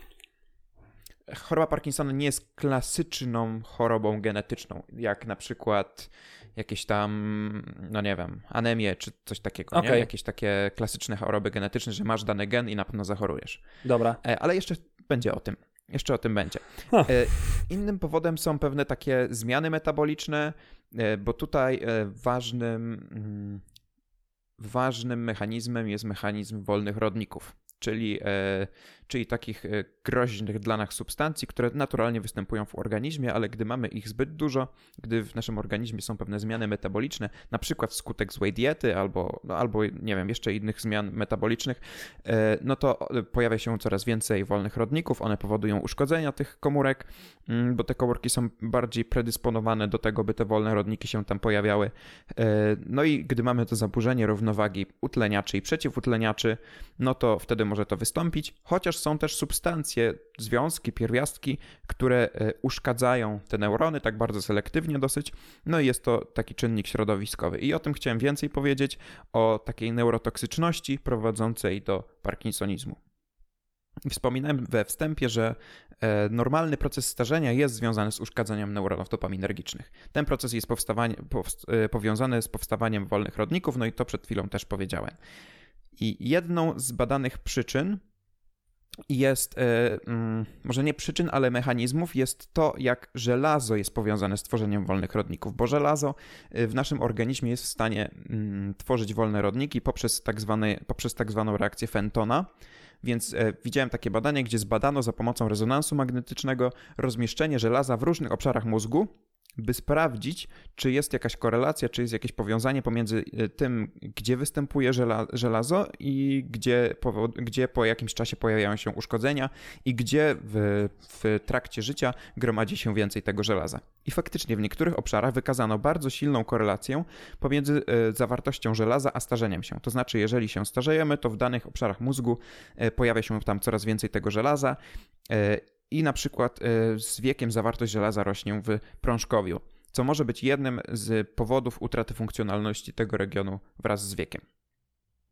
Choroba Parkinsona nie jest klasyczną chorobą genetyczną, jak na przykład jakieś tam, no nie wiem, anemię czy coś takiego, okay. nie? Jakieś takie klasyczne choroby genetyczne, że masz dany gen i na pewno zachorujesz. Dobra. E, ale jeszcze będzie o tym. Jeszcze o tym będzie. Huh. E, innym powodem są pewne takie zmiany metaboliczne, e, bo tutaj ważnym, mm, ważnym mechanizmem jest mechanizm wolnych rodników czyli, czyli takich e, groźnych dla nas substancji, które naturalnie występują w organizmie, ale gdy mamy ich zbyt dużo, gdy w naszym organizmie są pewne zmiany metaboliczne, na przykład wskutek złej diety albo, no, albo nie wiem, jeszcze innych zmian metabolicznych, e, no to pojawia się coraz więcej wolnych rodników, one powodują uszkodzenia tych komórek, mm, bo te komórki są bardziej predysponowane do tego, by te wolne rodniki się tam pojawiały. No i gdy mamy to zaburzenie równowagi utleniaczy i przeciwutleniaczy, no to wtedy może to wystąpić, chociaż są też substancje, związki, pierwiastki, które e, uszkadzają te neurony tak bardzo selektywnie dosyć. No i jest to taki czynnik środowiskowy. I o tym chciałem więcej powiedzieć, o takiej neurotoksyczności prowadzącej do parkinsonizmu. Wspominałem we wstępie, że e, normalny proces starzenia jest związany z uszkadzaniem neuronów dopaminergicznych. Ten proces jest e, powiązany z powstawaniem wolnych rodników, no i to przed chwilą też powiedziałem. I jedną z badanych przyczyn jest, e, mm, może nie przyczyn, ale mechanizmów, jest to, jak żelazo jest powiązane z tworzeniem wolnych rodników, bo żelazo e, w naszym organizmie jest w stanie mm, tworzyć wolne rodniki poprzez tak, zwany, poprzez tak zwaną reakcję Fentona. Więc e, widziałem takie badanie, gdzie zbadano za pomocą rezonansu magnetycznego rozmieszczenie żelaza w różnych obszarach mózgu by sprawdzić, czy jest jakaś korelacja, czy jest jakieś powiązanie pomiędzy e, tym, gdzie występuje żelazo i gdzie po, gdzie po jakimś czasie pojawiają się uszkodzenia i gdzie w, w trakcie życia gromadzi się więcej tego żelaza. I faktycznie w niektórych obszarach wykazano bardzo silną korelację pomiędzy e, zawartością żelaza a starzeniem się. To znaczy, jeżeli się starzejemy, to w danych obszarach mózgu e, pojawia się tam coraz więcej tego żelaza i na przykład e, z wiekiem zawartość żelaza rośnie w prążkowiu, co może być jednym z powodów utraty funkcjonalności tego regionu wraz z wiekiem.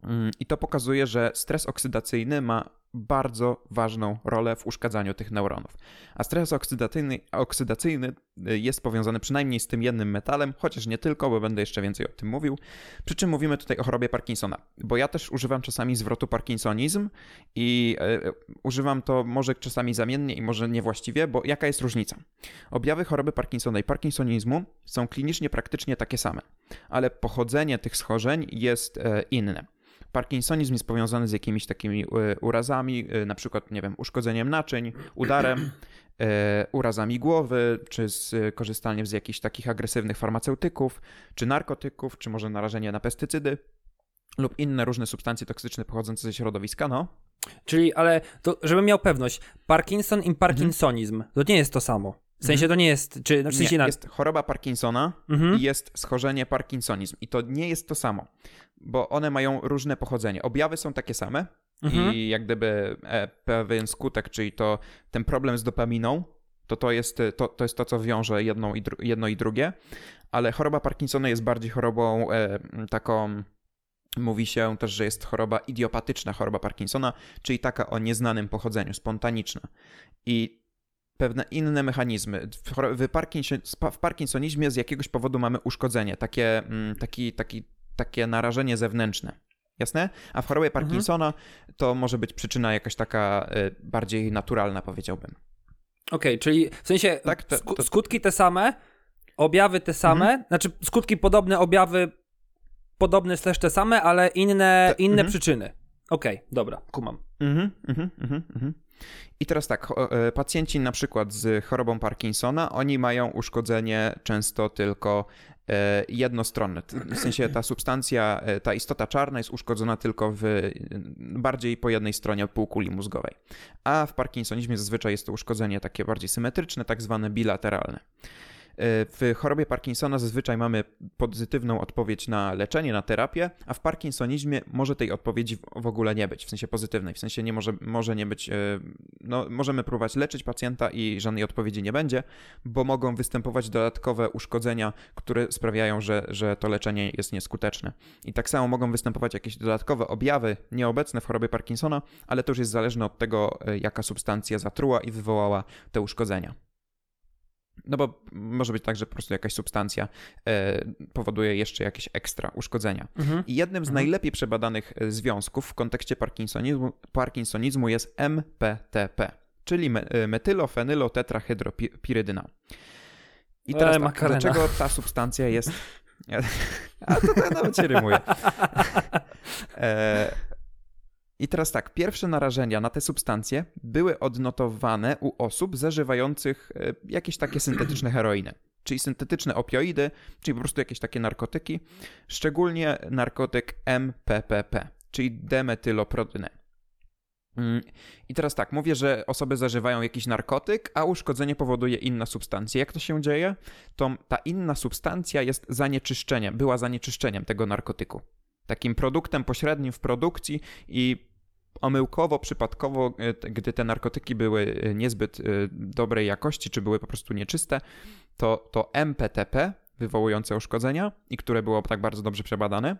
Mm, I to pokazuje, że stres oksydacyjny ma bardzo ważną rolę w uszkadzaniu tych neuronów. A stres oksydacyjny, oksydacyjny y, jest powiązany przynajmniej z tym jednym metalem, chociaż nie tylko, bo będę jeszcze więcej o tym mówił. Przy czym mówimy tutaj o chorobie Parkinsona, bo ja też używam czasami zwrotu parkinsonizm i y, używam to może czasami zamiennie i może niewłaściwie, bo jaka jest różnica? Objawy choroby Parkinsona i parkinsonizmu są klinicznie praktycznie takie same, ale pochodzenie tych schorzeń jest y, inne. Parkinsonizm jest powiązany z jakimiś takimi e, urazami, e, na przykład, nie wiem, uszkodzeniem naczyń, udarem, e, urazami głowy, czy z korzystaniem z jakichś takich agresywnych farmaceutyków, czy narkotyków, czy może narażenie na pestycydy lub inne różne substancje toksyczne pochodzące ze środowiska, no. Czyli, ale to, żebym miał pewność, Parkinson i Parkinsonizm, mhm. to nie jest to samo. W sensie to nie jest, czy no, w sensie nie, na... jest choroba Parkinsona mhm. i jest schorzenie Parkinsonizm i to nie jest to samo bo one mają różne pochodzenie. Objawy są takie same mhm. i jak gdyby e, pewien skutek, czyli to ten problem z dopaminą, to to jest to, to, jest to co wiąże jedną i jedno i drugie, ale choroba Parkinsona jest bardziej chorobą e, taką Mówi się też, że jest choroba idiopatyczna, choroba Parkinsona, czyli taka o nieznanym pochodzeniu, spontaniczna. I pewne inne mechanizmy. W, Parkinson, w Parkinsonizmie z jakiegoś powodu mamy uszkodzenie, takie, taki, taki takie narażenie zewnętrzne. Jasne? A w chorobie mhm. Parkinsona mhm. to może być przyczyna jakaś taka y, bardziej naturalna, powiedziałbym. Okej, okay, czyli w sensie tak, to, to... skutki te same, objawy te same, mhm. znaczy skutki podobne, objawy podobne też te same, ale inne, inne mhm. przyczyny. Okej, okay, dobra, kumam. Mhm, mhm, mhm, mhm. I teraz tak, e, pacjenci na przykład z chorobą Parkinsona, oni mają uszkodzenie często tylko E, jednostronne. W sensie ta substancja, e, ta istota czarna jest uszkodzona tylko w bardziej po jednej stronie półkuli mózgowej. A w parkinsonizmie zazwyczaj jest to uszkodzenie takie bardziej symetryczne, tak zwane bilateralne. E, w chorobie Parkinsona zazwyczaj mamy pozytywną odpowiedź na leczenie, na terapię, a w Parkinsonizmie może tej odpowiedzi w ogóle nie być, w sensie pozytywnej, w sensie nie może, może nie być, e, no możemy próbować leczyć pacjenta i żadnej odpowiedzi nie będzie, bo mogą występować dodatkowe uszkodzenia, które sprawiają, że, że to leczenie jest nieskuteczne. I tak samo mogą występować jakieś dodatkowe objawy nieobecne w chorobie Parkinsona, ale to już jest zależne od tego, e, jaka substancja zatruła i wywołała te uszkodzenia. No bo może być tak, że po prostu jakaś substancja e, powoduje jeszcze jakieś ekstra uszkodzenia. Mhm. I jednym z mhm. najlepiej przebadanych e, związków w kontekście parkinsonizmu, parkinsonizmu jest MPTP. czyli e, metylofenylotetrahydropirydyna. I teraz Ej, tak, dlaczego ta substancja jest... A to tak nawet się rymuje. E, I teraz tak, pierwsze narażenia na te substancje były odnotowane u osób zażywających e, jakieś takie syntetyczne heroiny, czyli syntetyczne opioidy, czyli po prostu jakieś takie narkotyki, szczególnie narkotyk MPPP, czyli demetyloprodynę. Mm, I teraz tak, mówię, że osoby zażywają jakiś narkotyk, a uszkodzenie powoduje inna substancja. Jak to się dzieje? To ta inna substancja jest zanieczyszczeniem, była zanieczyszczeniem tego narkotyku. Takim produktem pośrednim w produkcji i omyłkowo, przypadkowo, e, gdy te narkotyki były e, niezbyt e, dobrej jakości, czy były po prostu nieczyste, to, to MPTP, wywołujące uszkodzenia i które było tak bardzo dobrze przebadane,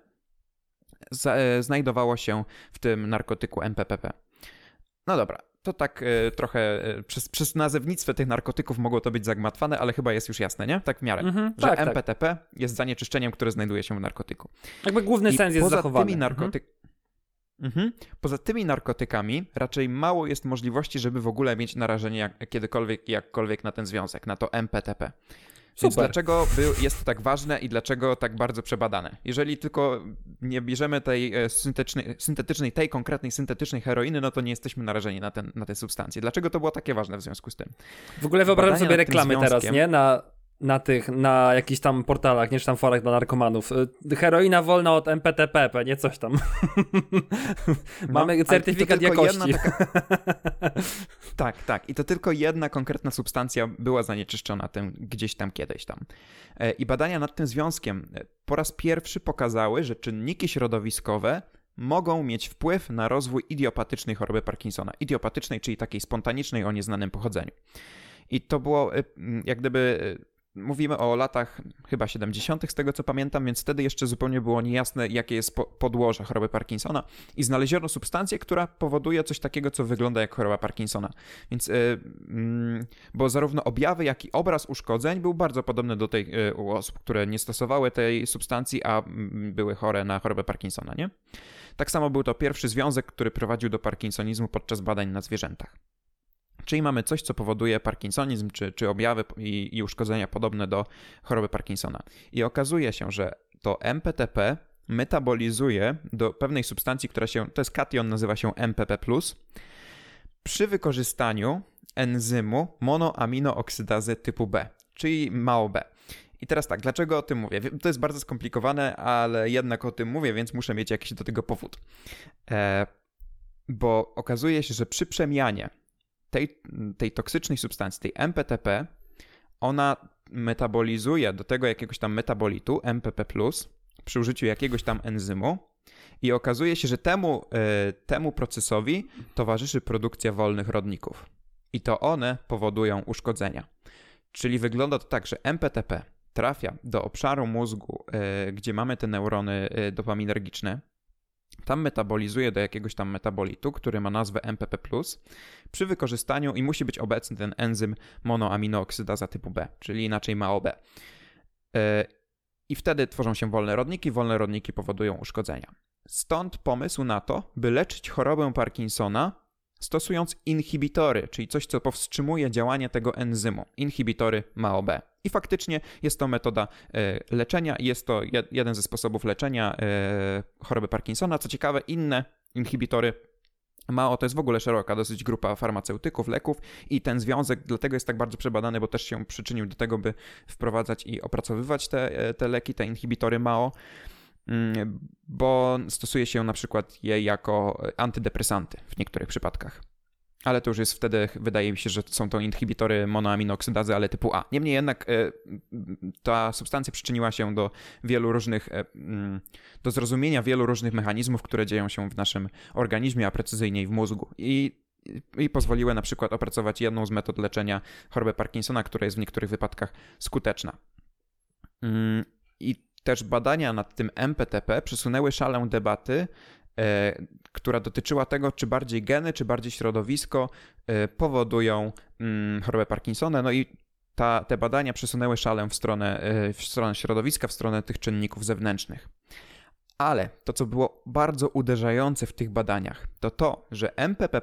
znajdowało się w tym narkotyku MPPP. No dobra, to tak e, trochę e, przez, przez nazewnictwo tych narkotyków mogło to być zagmatwane, ale chyba jest już jasne, nie? Tak w miarę. Mhm, Że tak, tak. MPTP jest zanieczyszczeniem, które znajduje się w narkotyku. Jakby główny I sens jest poza zachowany. Tymi narkotyk... mhm. Poza tymi narkotykami raczej mało jest możliwości, żeby w ogóle mieć narażenie jak, kiedykolwiek, jakkolwiek na ten związek, na to MPTP. Więc Super. dlaczego był, jest to tak ważne i dlaczego tak bardzo przebadane? Jeżeli tylko nie bierzemy tej e, syntetycznej, syntetycznej, tej konkretnej syntetycznej heroiny, no to nie jesteśmy narażeni na, ten, na te substancje. Dlaczego to było takie ważne w związku z tym? W ogóle wyobrażam Badania sobie reklamy teraz, nie? Na, na tych, na jakichś tam portalach, nie czy tam forach dla narkomanów. Y, Heroina wolna od MPTP, nie coś tam. Mamy ale certyfikat jakości. taka- tak, tak. I to tylko jedna konkretna substancja była zanieczyszczona tym, gdzieś tam kiedyś tam. E, I badania nad tym związkiem e, po raz pierwszy pokazały, że czynniki środowiskowe mogą mieć wpływ na rozwój idiopatycznej choroby Parkinsona. Idiopatycznej, czyli takiej spontanicznej o nieznanym pochodzeniu. I to było e, jak gdyby. E, Mówimy o latach chyba 70., z tego co pamiętam, więc wtedy jeszcze zupełnie było niejasne, jakie jest po- podłoże choroby Parkinsona i znaleziono substancję, która powoduje coś takiego, co wygląda jak choroba Parkinsona. Więc, y, mm, bo zarówno objawy, jak i obraz uszkodzeń był bardzo podobny do tej y, u osób, które nie stosowały tej substancji, a mm, były chore na chorobę Parkinsona, nie? Tak samo był to pierwszy związek, który prowadził do parkinsonizmu podczas badań na zwierzętach. Czyli mamy coś, co powoduje parkinsonizm, czy, czy objawy i, i uszkodzenia podobne do choroby Parkinsona. I okazuje się, że to MPTP metabolizuje do pewnej substancji, która się, to jest kation, nazywa się MPP+, przy wykorzystaniu enzymu monoaminooksydazy typu B, czyli MAO-B. I teraz tak, dlaczego o tym mówię? To jest bardzo skomplikowane, ale jednak o tym mówię, więc muszę mieć jakiś do tego powód. E, bo okazuje się, że przy przemianie tej, tej toksycznej substancji, tej MPTP, ona metabolizuje do tego jakiegoś tam metabolitu, MPP+, przy użyciu jakiegoś tam enzymu i okazuje się, że temu, e, temu procesowi towarzyszy produkcja wolnych rodników. I to one powodują uszkodzenia. Czyli wygląda to tak, że MPTP trafia do obszaru mózgu, e, gdzie mamy te neurony e, dopaminergiczne, tam metabolizuje do jakiegoś tam metabolitu, który ma nazwę MPP+, przy wykorzystaniu i musi być obecny ten enzym monoaminooksydaza typu B, czyli inaczej MAOB. E, I wtedy tworzą się wolne rodniki, wolne rodniki powodują uszkodzenia. Stąd pomysł na to, by leczyć chorobę Parkinsona stosując inhibitory, czyli coś, co powstrzymuje działanie tego enzymu. Inhibitory MAOB. I faktycznie jest to metoda e, leczenia, jest to jed- jeden ze sposobów leczenia e, choroby Parkinsona. Co ciekawe, inne inhibitory MAO to jest w ogóle szeroka dosyć grupa farmaceutyków, leków i ten związek dlatego jest tak bardzo przebadany, bo też się przyczynił do tego, by wprowadzać i opracowywać te, te leki, te inhibitory MAO, bo stosuje się na przykład je jako antydepresanty w niektórych przypadkach. Ale to już jest wtedy, wydaje mi się, że są to inhibitory monoaminooksydazy, ale typu A. Niemniej jednak e, ta substancja przyczyniła się do wielu różnych, e, mm, do zrozumienia wielu różnych mechanizmów, które dzieją się w naszym organizmie, a precyzyjniej w mózgu. I, i pozwoliły na przykład opracować jedną z metod leczenia choroby Parkinsona, która jest w niektórych wypadkach skuteczna. Mm, I też badania nad tym MPTP przesunęły szalę debaty, e, która dotyczyła tego, czy bardziej geny, czy bardziej środowisko e, powodują mm, chorobę Parkinsona. No i ta, te badania przesunęły szalę w stronę, e, w stronę środowiska, w stronę tych czynników zewnętrznych. Ale to, co było bardzo uderzające w tych badaniach, to to, że MPP,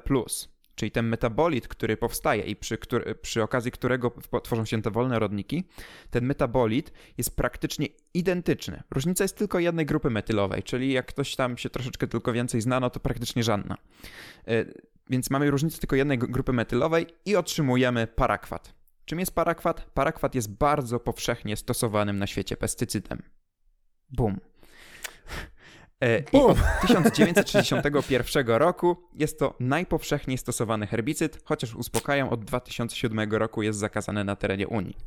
czyli ten metabolit, który powstaje i przy, który, przy okazji którego tworzą się te wolne rodniki, ten metabolit jest praktycznie identyczny. Różnica jest tylko jednej grupy metylowej, czyli jak ktoś tam się troszeczkę tylko więcej zna, no to praktycznie żadna. E, więc mamy różnicę tylko jednej grupy metylowej i otrzymujemy parakwat. Czym jest parakwat? Parakwat jest bardzo powszechnie stosowanym na świecie pestycydem. Bum. E, I od 1961 roku jest to najpowszechniej stosowany herbicyd, chociaż uspokajam, od 2007 roku jest zakazany na terenie Unii.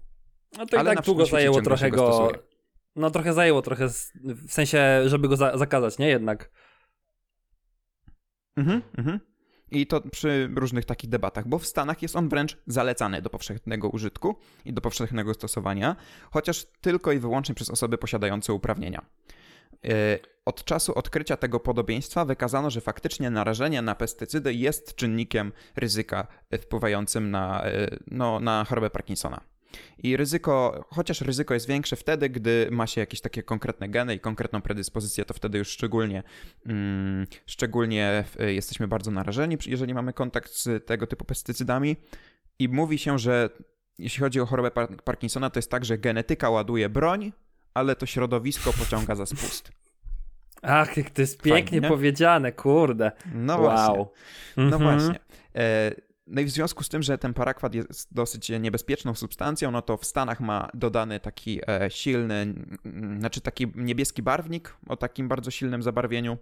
No to Ale i tak długo zajęło trochę go. go no trochę zajęło, trochę w sensie, żeby go za zakazać, nie? Jednak. Mhm, mhm. I to przy różnych takich debatach, bo w Stanach jest on wręcz zalecany do powszechnego użytku i do powszechnego stosowania, chociaż tylko i wyłącznie przez osoby posiadające uprawnienia. E, od czasu odkrycia tego podobieństwa wykazano, że faktycznie narażenie na pestycydy jest czynnikiem ryzyka wpływającym na, e, no, na chorobę Parkinsona. I ryzyko, chociaż ryzyko jest większe wtedy, gdy ma się jakieś takie konkretne geny i konkretną predyspozycję, to wtedy już szczególnie, mm, szczególnie jesteśmy bardzo narażeni, jeżeli mamy kontakt z tego typu pestycydami. I mówi się, że jeśli chodzi o chorobę Parkinsona, to jest tak, że genetyka ładuje broń, ale to środowisko pociąga za spust. Ach, jak to jest pięknie Fajnie, powiedziane, kurde. No wow. właśnie. No mhm. właśnie. E, no i w związku z tym, że ten parakwat jest dosyć niebezpieczną substancją, no to w Stanach ma dodany taki e, silny, znaczy taki niebieski barwnik o takim bardzo silnym zabarwieniu.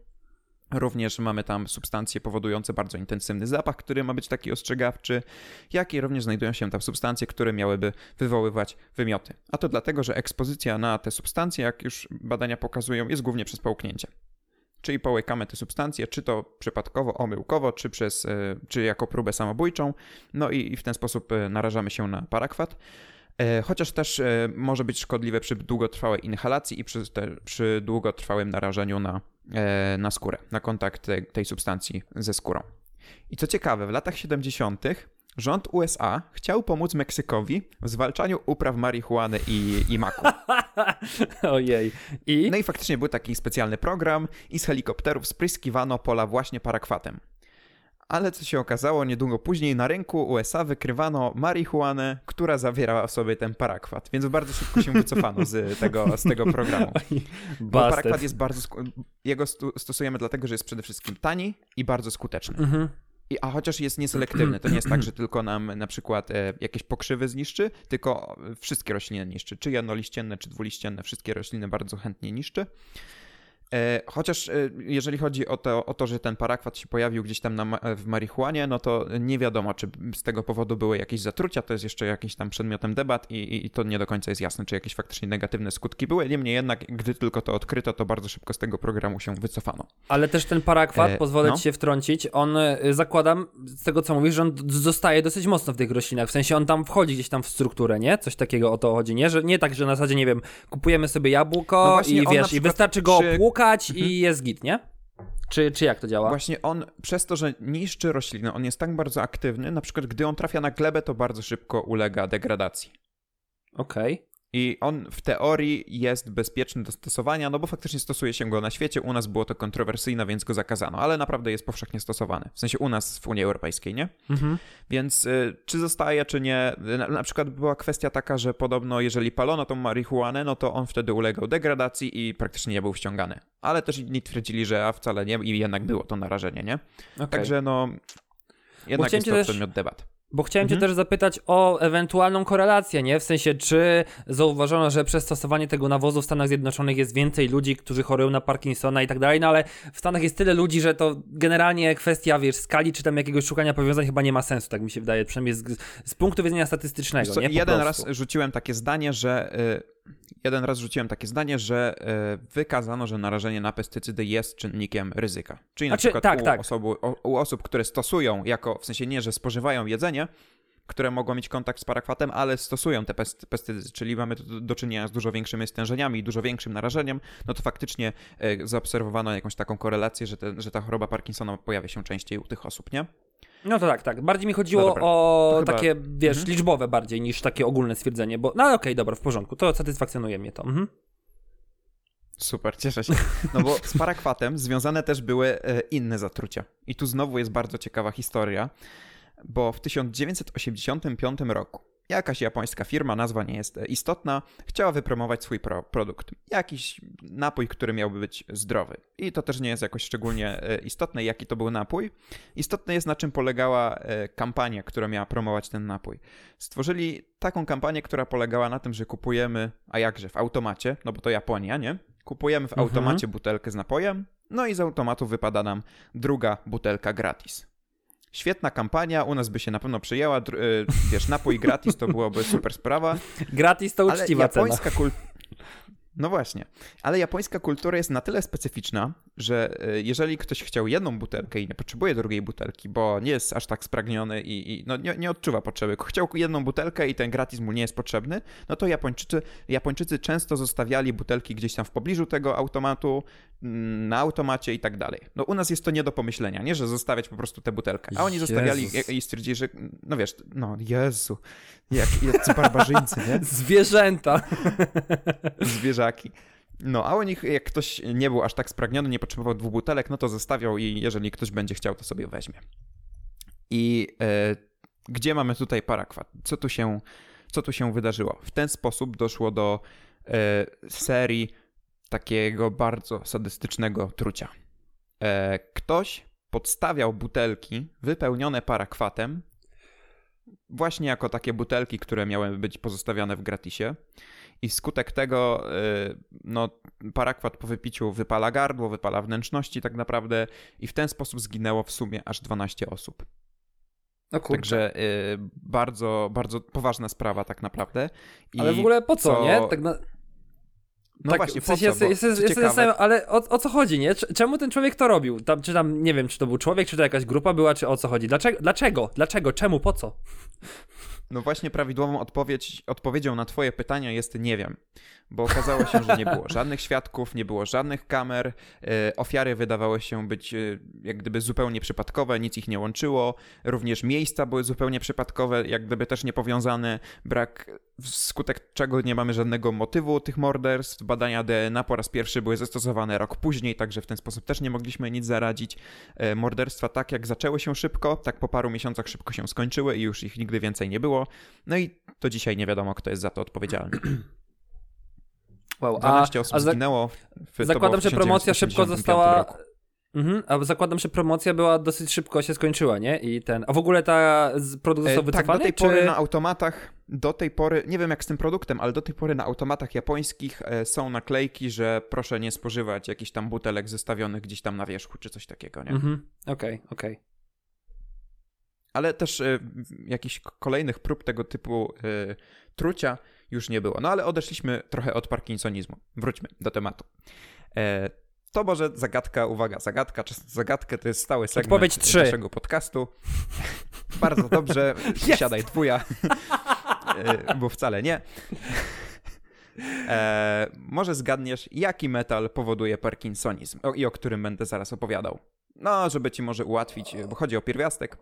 Również mamy tam substancje powodujące bardzo intensywny zapach, który ma być taki ostrzegawczy, jak i również znajdują się tam substancje, które miałyby wywoływać wymioty. A to dlatego, że ekspozycja na te substancje, jak już badania pokazują, jest głównie przez połknięcie. Czyli połykamy te substancje, czy to przypadkowo, omyłkowo, czy, przez, e, czy jako próbę samobójczą, no i, w ten sposób e, narażamy się na parakwat. E, chociaż też może być szkodliwe przy długotrwałej inhalacji i przy, te, przy długotrwałym narażeniu na, na skórę, na kontakt tej, tej substancji ze skórą. I co ciekawe, w latach 70. Rząd USA chciał pomóc Meksykowi w zwalczaniu upraw marihuany i, i maku. Ojej. I? No i faktycznie był taki specjalny program i z helikopterów spryskiwano pola właśnie parakwatem. Ale co się okazało, niedługo później na rynku USA wykrywano marihuanę, która zawierała w sobie ten parakwat, więc bardzo szybko się wycofano z tego, z tego programu. Bo parakwat jest bardzo. Jego stosujemy dlatego, że jest przede wszystkim tani i bardzo skuteczny. Mhm. I, a chociaż jest nieselektywny, to nie jest tak, że tylko nam na przykład e, jakieś pokrzywy zniszczy, tylko wszystkie rośliny niszczy, czy jednoliścienne, czy dwuliścienne, wszystkie rośliny bardzo chętnie niszczy. E, chociaż e, jeżeli chodzi o to, o to, że ten parakwat się pojawił gdzieś tam na, w marihuanie, no to nie wiadomo, czy z tego powodu były jakieś zatrucia, to jest jeszcze jakiś tam przedmiotem debat i, i to nie do końca jest jasne, czy jakieś faktycznie negatywne skutki były. Niemniej jednak, gdy tylko to odkryto, to bardzo szybko z tego programu się wycofano. Ale też ten parakwat, e, pozwolę no. ci się wtrącić, on e, zakładam, z tego co mówisz, że on zostaje dosyć mocno w tych roślinach, w sensie on tam wchodzi gdzieś tam w strukturę, nie? Coś takiego o to chodzi, nie? Że nie tak, że na zasadzie, nie wiem, kupujemy sobie jabłko no i wiesz, i wystarczy go opłukać i mhm. jest git, nie? Czy, czy jak to działa? Właśnie on, przez to, że niszczy rośliny, on jest tak bardzo aktywny, na przykład gdy on trafia na glebę, to bardzo szybko ulega degradacji. Okej. Okay. I on w teorii jest bezpieczny do stosowania, no bo faktycznie stosuje się go na świecie. U nas było to kontrowersyjne, więc go zakazano, ale naprawdę jest powszechnie stosowany. W sensie u nas w Unii Europejskiej, nie? Mhm. Więc y, czy zostaje, czy nie. Na, na, przykład była kwestia taka, że podobno jeżeli palono tą marihuanę, no to on wtedy ulegał degradacji i praktycznie nie był ściągany. Ale też inni twierdzili, że a wcale nie i jednak było to narażenie, nie? Okay. Także no. Jednak jest to też... przedmiot debat. Bo chciałem mhm. cię też zapytać o ewentualną korelację, nie? W sensie, czy zauważono, że przez stosowanie tego nawozu w Stanach Zjednoczonych jest więcej ludzi, którzy chorują na Parkinsona i tak dalej, no ale w Stanach jest tyle ludzi, że to generalnie kwestia, wiesz, skali czy tam jakiegoś szukania powiązań chyba nie ma sensu, tak mi się wydaje, przynajmniej z, z punktu widzenia statystycznego, co, nie? Po jeden prostu. raz rzuciłem takie zdanie, że... Yy jeden raz rzuciłem takie zdanie, że e, wykazano, że narażenie na pestycydy jest czynnikiem ryzyka. Czyli na przykład tak, u, tak. U osób, które stosują jako, w sensie nie, że spożywają jedzenie, które mogą mieć kontakt z parakwatem, ale stosują te pestycydy, czyli mamy do, do czynienia z dużo większymi stężeniami i dużo większym narażeniem, no to faktycznie e, zaobserwowano jakąś taką korelację, że, te, że ta choroba Parkinsona pojawia się częściej u tych osób, nie? No to tak, tak. Bardziej mi chodziło no o chyba... takie, wiesz, mhm. liczbowe bardziej niż takie ogólne stwierdzenie, bo no okej, okay, dobra, w porządku, to satysfakcjonuje mnie to. Mhm. Super, cieszę się. No bo z parakwatem związane też były e, inne zatrucia. I tu znowu jest bardzo ciekawa historia. bo w 1985 roku jakaś japońska firma, nazwa nie jest e, istotna, chciała wypromować swój pro produkt. Jakiś napój, który miałby być zdrowy. I to też nie jest jakoś szczególnie e, istotne, jaki to był napój. Istotne jest, na czym polegała e, kampania, która miała promować ten napój. Stworzyli taką kampanię, która polegała na tym, że kupujemy, a jakże, w automacie, no bo to Japonia, nie? Kupujemy w Mhm. automacie butelkę z napojem, no i z automatu wypada nam druga butelka gratis. Świetna kampania, u nas by się na pewno przyjęła. y, Wiesz, napój gratis to byłoby super sprawa. Gratis to Ale uczciwa cena. japońska kultura. No właśnie, ale japońska kultura jest na tyle specyficzna, że y, jeżeli ktoś chciał jedną butelkę i nie potrzebuje drugiej butelki, bo nie jest aż tak spragniony i, i no nie, nie odczuwa potrzeby, chciał jedną butelkę i ten gratis mu nie jest potrzebny, no to Japończycy, Japończycy często zostawiali butelki gdzieś tam w pobliżu tego automatu, mm, na automacie i tak dalej. No u nas jest to nie do pomyślenia, nie, że zostawiać po prostu tę butelkę, a oni zostawiali i, i stwierdzili, że no wiesz, no Jezu, jak, jak barbarzyńcy, nie? Zwierzęta. No, a u nich, jak ktoś nie był aż tak spragniony, nie potrzebował dwóch butelek, no to zostawiał i jeżeli ktoś będzie chciał, to sobie weźmie. I e, gdzie mamy tutaj parakwat? Co tu się, co tu się wydarzyło? W ten sposób doszło do e, serii takiego bardzo sadystycznego trucia. E, ktoś podstawiał butelki wypełnione parakwatem, właśnie jako takie butelki, które miały być pozostawiane w gratisie. I wskutek tego, y, no, parakwat po wypiciu wypala gardło, wypala wnętrzności tak naprawdę i w ten sposób zginęło w sumie aż 12 osób. No. Także y, bardzo, bardzo poważna sprawa tak naprawdę. I Ale w ogóle po co, co- nie? Tak na... No tak, właśnie, w po sensie co? Bo, jest, jest, co jest, ale o, o co chodzi, nie? Cz- Czemu ten człowiek to robił? Tam, czy tam, nie wiem, czy to był człowiek, czy to jakaś grupa była, czy o co chodzi? Dlaczego? Dlaczego? Dlaczego? Czemu? Po co? No właśnie prawidłową odpowiedź, odpowiedzią na twoje pytania jest nie wiem, bo okazało się, że nie było żadnych świadków, nie było żadnych kamer, e, ofiary wydawały się być e, jak gdyby zupełnie przypadkowe, nic ich nie łączyło, również miejsca były zupełnie przypadkowe, jak gdyby też niepowiązane, brak, wskutek czego nie mamy żadnego motywu tych morderstw, badania DNA po raz pierwszy były zastosowane rok później, także w ten sposób też nie mogliśmy nic zaradzić. E, Morderstwa tak jak zaczęły się szybko, tak po paru miesiącach szybko się skończyły i już ich nigdy więcej nie było. No i to dzisiaj nie wiadomo, kto jest za to odpowiedzialny. Wow, 12 osób a za, zginęło. W, było zakładam, że promocja szybko 1985 została... Mhm, a zakładam, że promocja była dosyć szybko się skończyła, nie? I ten... A w ogóle ta z- produkt został E, tak, wycofany, do tej czy... pory na automatach, do tej pory, nie wiem jak z tym produktem, ale do tej pory na automatach japońskich e, są naklejki, że proszę nie spożywać jakichś tam butelek zestawionych gdzieś tam na wierzchu, czy coś takiego, nie? Mhm, okej, okej. Ale też w- jakichś kolejnych prób tego typu e, trucia już nie było. No ale odeszliśmy trochę od parkinsonizmu. Wróćmy do tematu. E, to może zagadka, uwaga, zagadka, czas na zagadkę to jest stały segment Odpowiedź trzy. naszego podcastu. Bardzo dobrze, siadaj dwuja, E, bo wcale nie. E, może zgadniesz, jaki metal powoduje parkinsonizm o, i o którym będę zaraz opowiadał. No, żeby ci może ułatwić, bo chodzi o pierwiastek.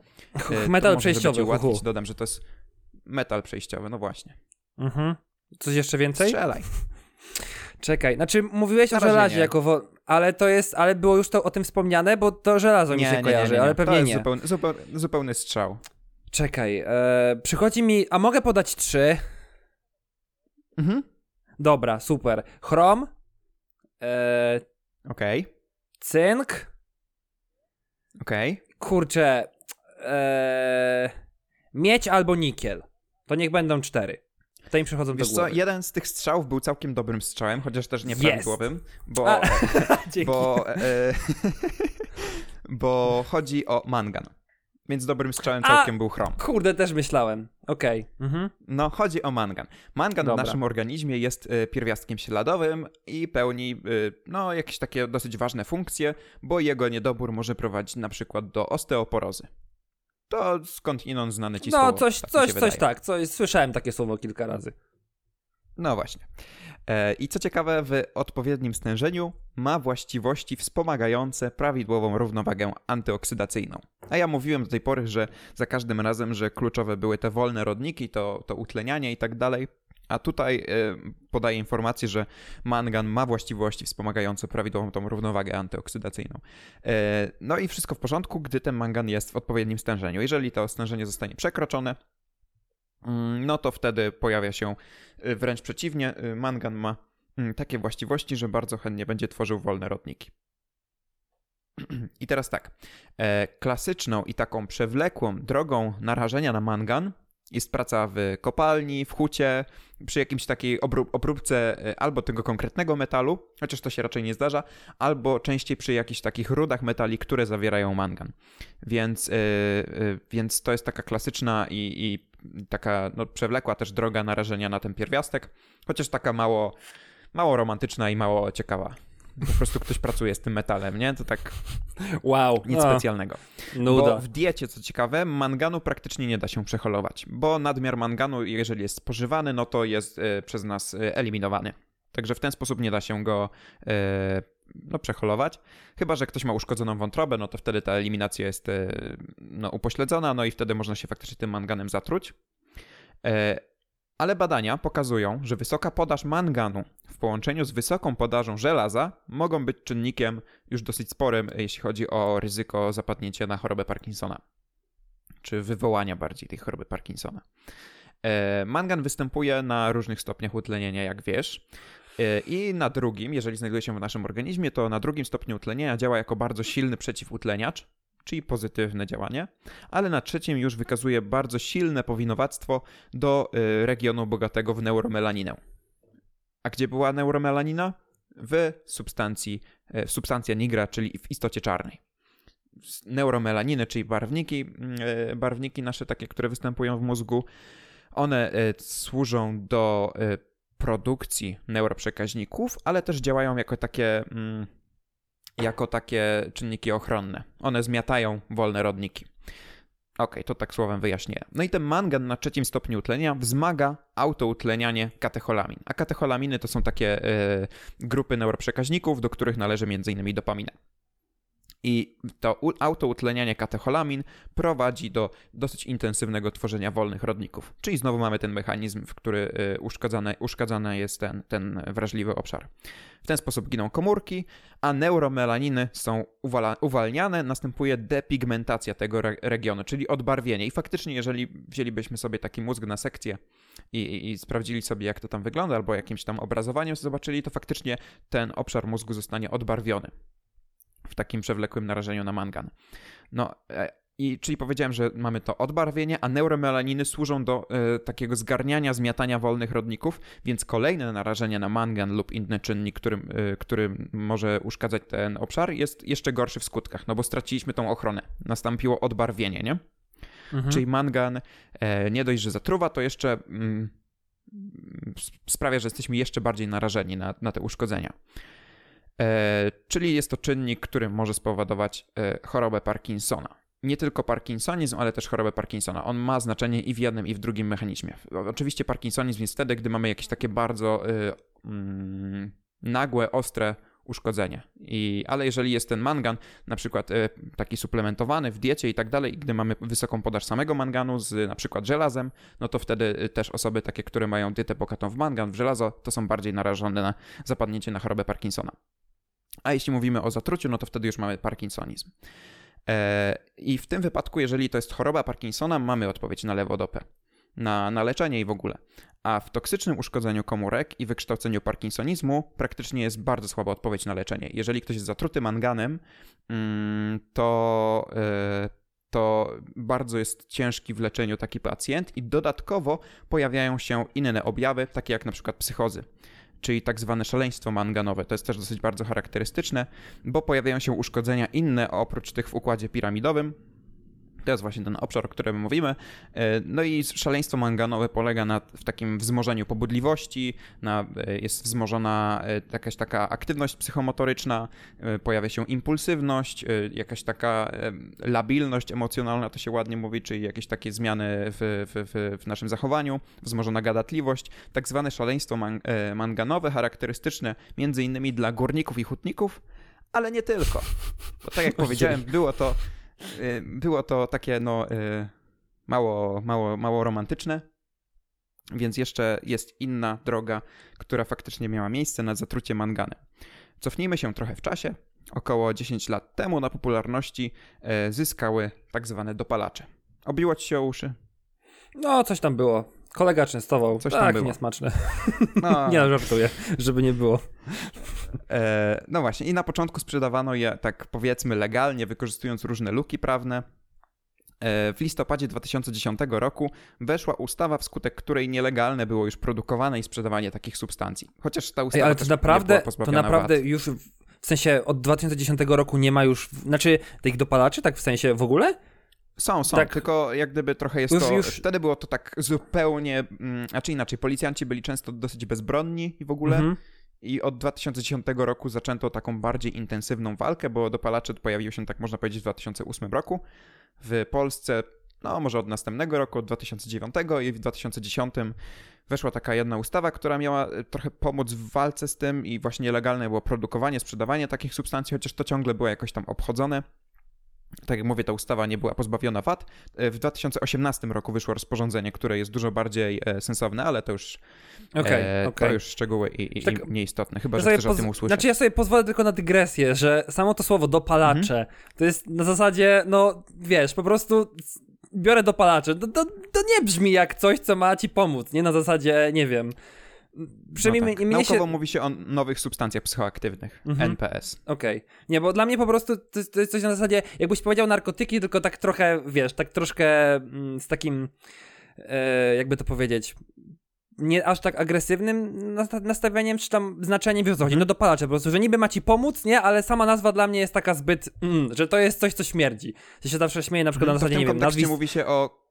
E, Metal przejściowy, ci ułatwić, hu, dodam, że to jest metal przejściowy, no właśnie. Mhm. Coś jeszcze więcej? Strzelaj. Czekaj, znaczy mówiłeś Na o żelazie nie. jako wo... ale to jest, ale było już to o tym wspomniane, bo to żelazo mi się kojarzy, ale pewnie to jest nie. Zupełny, zupełny, zupełny strzał. Czekaj, e, przychodzi mi, a mogę podać trzy? Mhm. Dobra, super. Chrom, e, Okej, cynk, okej. kurczę, e, miedź albo nikiel. To niech będą cztery. To im przychodzą Wiesz do co, głowy. jeden z tych strzałów był całkiem dobrym strzałem, chociaż też nieprawidłowym, bo, A, bo, e, bo chodzi o mangan. Więc dobrym strzałem A! całkiem był chrom. Kurde, też myślałem. Okej. Mhm. No, chodzi o mangan. Mangan Dobra. w naszym organizmie jest e, pierwiastkiem śladowym i pełni, e, no, jakieś takie dosyć ważne funkcje, bo jego niedobór może prowadzić na przykład do osteoporozy. To skąd inąd znane ci No, słowo. coś, tak coś, coś wydaje. tak. Coś, słyszałem takie słowo kilka razy. No właśnie. E, I co ciekawe, w odpowiednim stężeniu ma właściwości wspomagające prawidłową równowagę antyoksydacyjną. A ja mówiłem do tej pory, że za każdym razem, że kluczowe były te wolne rodniki, to, to utlenianie i tak dalej. A tutaj y, podaje informację, że mangan ma właściwości wspomagające prawidłową tą równowagę antyoksydacyjną. Y, no i wszystko w porządku, gdy ten mangan jest w odpowiednim stężeniu. Jeżeli to stężenie zostanie przekroczone, no to wtedy pojawia się y, wręcz przeciwnie. Mangan ma mm, takie właściwości, że bardzo chętnie będzie tworzył wolne rodniki. I teraz tak. E, klasyczną i taką przewlekłą drogą narażenia na mangan jest praca w kopalni, w hucie, przy jakimś takiej obróbce e, albo tego konkretnego metalu, chociaż to się raczej nie zdarza, albo częściej przy jakichś takich rudach metali, które zawierają mangan. Więc, yy, yy, więc to jest taka klasyczna i, i taka no, przewlekła też droga narażenia na ten pierwiastek, chociaż taka mało, mało romantyczna i mało ciekawa po prostu ktoś pracuje z tym metalem, nie? To tak. Wow. Nic A. specjalnego. Nuda. Bo w diecie, co ciekawe, manganu praktycznie nie da się przeholować, bo nadmiar manganu, jeżeli jest spożywany, no to jest y, przez nas y, eliminowany. Także w ten sposób nie da się go y, no, przeholować. Chyba, że ktoś ma uszkodzoną wątrobę, no to wtedy ta eliminacja jest no, upośledzona, no i wtedy można się faktycznie tym manganem zatruć. Ale badania pokazują, że wysoka podaż manganu w połączeniu z wysoką podażą żelaza mogą być czynnikiem już dosyć sporym, jeśli chodzi o ryzyko zapadnięcia na chorobę Parkinsona, czy wywołania bardziej tej choroby Parkinsona. E, mangan występuje na różnych stopniach utlenienia, jak wiesz. E, I na drugim, jeżeli znajduje się w naszym organizmie, to na drugim stopniu utlenienia działa jako bardzo silny przeciwutleniacz, czyli pozytywne działanie, ale na trzecim już wykazuje bardzo silne powinowactwo do y, regionu bogatego w neuromelaninę. A gdzie była neuromelanina? W substancji, y, w substancja nigra, czyli w istocie czarnej. Neuromelaniny, czyli barwniki, y, barwniki nasze takie, które występują w mózgu, one służą do produkcji neuroprzekaźników, ale też działają jako takie mm, jako takie czynniki ochronne. One zmiatają wolne rodniki. Ok, to tak słowem wyjaśnię. No i ten mangan na trzecim stopniu utlenienia wzmaga autoutlenianie katecholamin. A katecholaminy to są takie y, grupy neuroprzekaźników, do których należy m.in. dopamina. I to autoutlenianie katecholamin prowadzi do dosyć intensywnego tworzenia wolnych rodników. Czyli znowu mamy ten mechanizm, w który y, uszkadzany, uszkadzany jest ten, ten wrażliwy obszar. W ten sposób giną komórki, a neuromelaniny są uwalniane, następuje depigmentacja tego re regionu, czyli odbarwienie. I faktycznie, jeżeli wzięlibyśmy sobie taki mózg na sekcję i, i, i, sprawdzili sobie, jak to tam wygląda, albo jakimś tam obrazowaniem zobaczyli, to faktycznie ten obszar mózgu zostanie odbarwiony w takim przewlekłym narażeniu na mangan. No, e, i czyli powiedziałem, że mamy to odbarwienie, a neuromelaniny służą do y, takiego zgarniania, zmiatania wolnych rodników, więc kolejne narażenie na mangan lub inny czynnik, który, y, który może uszkadzać ten obszar, jest jeszcze gorszy w skutkach, no bo straciliśmy tą ochronę. Nastąpiło odbarwienie, nie? Mhm. Czyli mangan e, nie dość, że zatruwa, to jeszcze mm, sprawia, że jesteśmy jeszcze bardziej narażeni na, na te uszkodzenia. E, czyli jest to czynnik, który może spowodować e, chorobę Parkinsona. Nie tylko Parkinsonizm, ale też chorobę Parkinsona. On ma znaczenie i w jednym, i w drugim mechanizmie. Oczywiście Parkinsonizm jest wtedy, gdy mamy jakieś takie bardzo y, mm, nagłe, ostre uszkodzenie. I, ale jeżeli jest ten mangan, na przykład y, taki suplementowany w diecie i tak dalej, gdy mamy wysoką podaż samego manganu z na przykład żelazem, no to wtedy też osoby takie, które mają dietę bogatą w mangan, w żelazo, to są bardziej narażone na zapadnięcie na chorobę Parkinsona. A jeśli mówimy o zatruciu, no to wtedy już mamy parkinsonizm. E, I w tym wypadku, jeżeli to jest choroba Parkinsona, mamy odpowiedź na lewodopę, na, na leczenie i w ogóle. A w toksycznym uszkodzeniu komórek i wykształceniu parkinsonizmu praktycznie jest bardzo słaba odpowiedź na leczenie. Jeżeli ktoś jest zatruty manganem, mm, to, e, to bardzo jest ciężki w leczeniu taki pacjent i dodatkowo pojawiają się inne objawy, takie jak na przykład psychozy czyli tak zwane szaleństwo manganowe. To jest też dosyć bardzo charakterystyczne, bo pojawiają się uszkodzenia inne oprócz tych w układzie piramidowym, to jest właśnie ten obszar, o którym mówimy. E, no i szaleństwo manganowe polega na w takim wzmożeniu pobudliwości, na, e, jest wzmożona e, jakaś taka aktywność psychomotoryczna, pojawia się impulsywność, jakaś taka labilność emocjonalna, to się ładnie mówi, czyli jakieś takie zmiany w, w, w naszym zachowaniu, wzmożona gadatliwość, tak zwane szaleństwo manganowe, charakterystyczne między innymi dla górników i hutników, ale nie tylko. Bo tak jak powiedziałem, było to było to takie, no, y, mało, mało, mało romantyczne. Więc jeszcze jest inna droga, która faktycznie miała miejsce na zatrucie manganem. Cofnijmy się trochę w czasie. Około 10 lat temu na popularności e, zyskały tak zwane dopalacze. Obiło ci się o uszy? No, coś tam było. Kolega częstował. Coś tak, tam było. niesmaczne. No, Nie, no, żartuję, żeby nie było. E, no właśnie, i na początku sprzedawano je tak powiedzmy legalnie, wykorzystując różne luki prawne. E, W listopadzie 2010 roku weszła ustawa, wskutek której nielegalne było już produkowane i sprzedawanie takich substancji. Chociaż ta ustawa Ej, ale to naprawdę, to naprawdę wad. już, w- sensie od 2010 roku nie ma już, znaczy tych dopalaczy, tak w sensie w ogóle? Są, są, tak. tylko jak gdyby trochę jest Już- to... już- Wtedy było to tak zupełnie... Znaczy inaczej, policjanci byli często dosyć bezbronni i w ogóle... Mhm. I od 2010 roku zaczęto taką bardziej intensywną walkę, bo dopalacze pojawiły się, tak można powiedzieć, w 2008 roku. W Polsce, no może od następnego roku, od 2009 i w 2010 weszła taka jedna ustawa, która miała e, trochę pomóc w walce z tym i właśnie nielegalne było produkowanie, sprzedawanie takich substancji, chociaż to ciągle było jakoś tam obchodzone. Tak jak mówię, ta ustawa nie była pozbawiona wad. E, W 2018 roku wyszło rozporządzenie, które jest dużo bardziej e, sensowne, ale to już Okej, E, okej. To już szczegóły i, i, Tak- i nieistotne, chyba Ja że chcesz o tym usłyszeć. Znaczy ja sobie pozwolę tylko na dygresję, że samo to słowo dopalacze Mhm. to jest na zasadzie, no wiesz, po prostu biorę dopalacze. To, to, to nie brzmi jak coś, co ma ci pomóc, nie na zasadzie, nie wiem. Przynajmniej no tak. mnie Naukowo się... mówi się o nowych substancjach psychoaktywnych, Mhm. NPS. Okej. Nie, bo dla mnie po prostu to jest, to jest coś na zasadzie, jakbyś powiedział narkotyki, tylko tak trochę, wiesz, tak troszkę mm, z takim, e, jakby to powiedzieć, nie aż tak agresywnym nasta- nastawieniem, czy tam znaczeniem, wiesz o co chodzi, no dopalacze po prostu, że niby ma ci pomóc, nie, ale sama nazwa dla mnie jest taka zbyt, mm, że to jest coś, co śmierdzi. Ja się zawsze śmieję na przykład na Mhm. W zasadzie, nie wiem, nazwisk... mówi się o...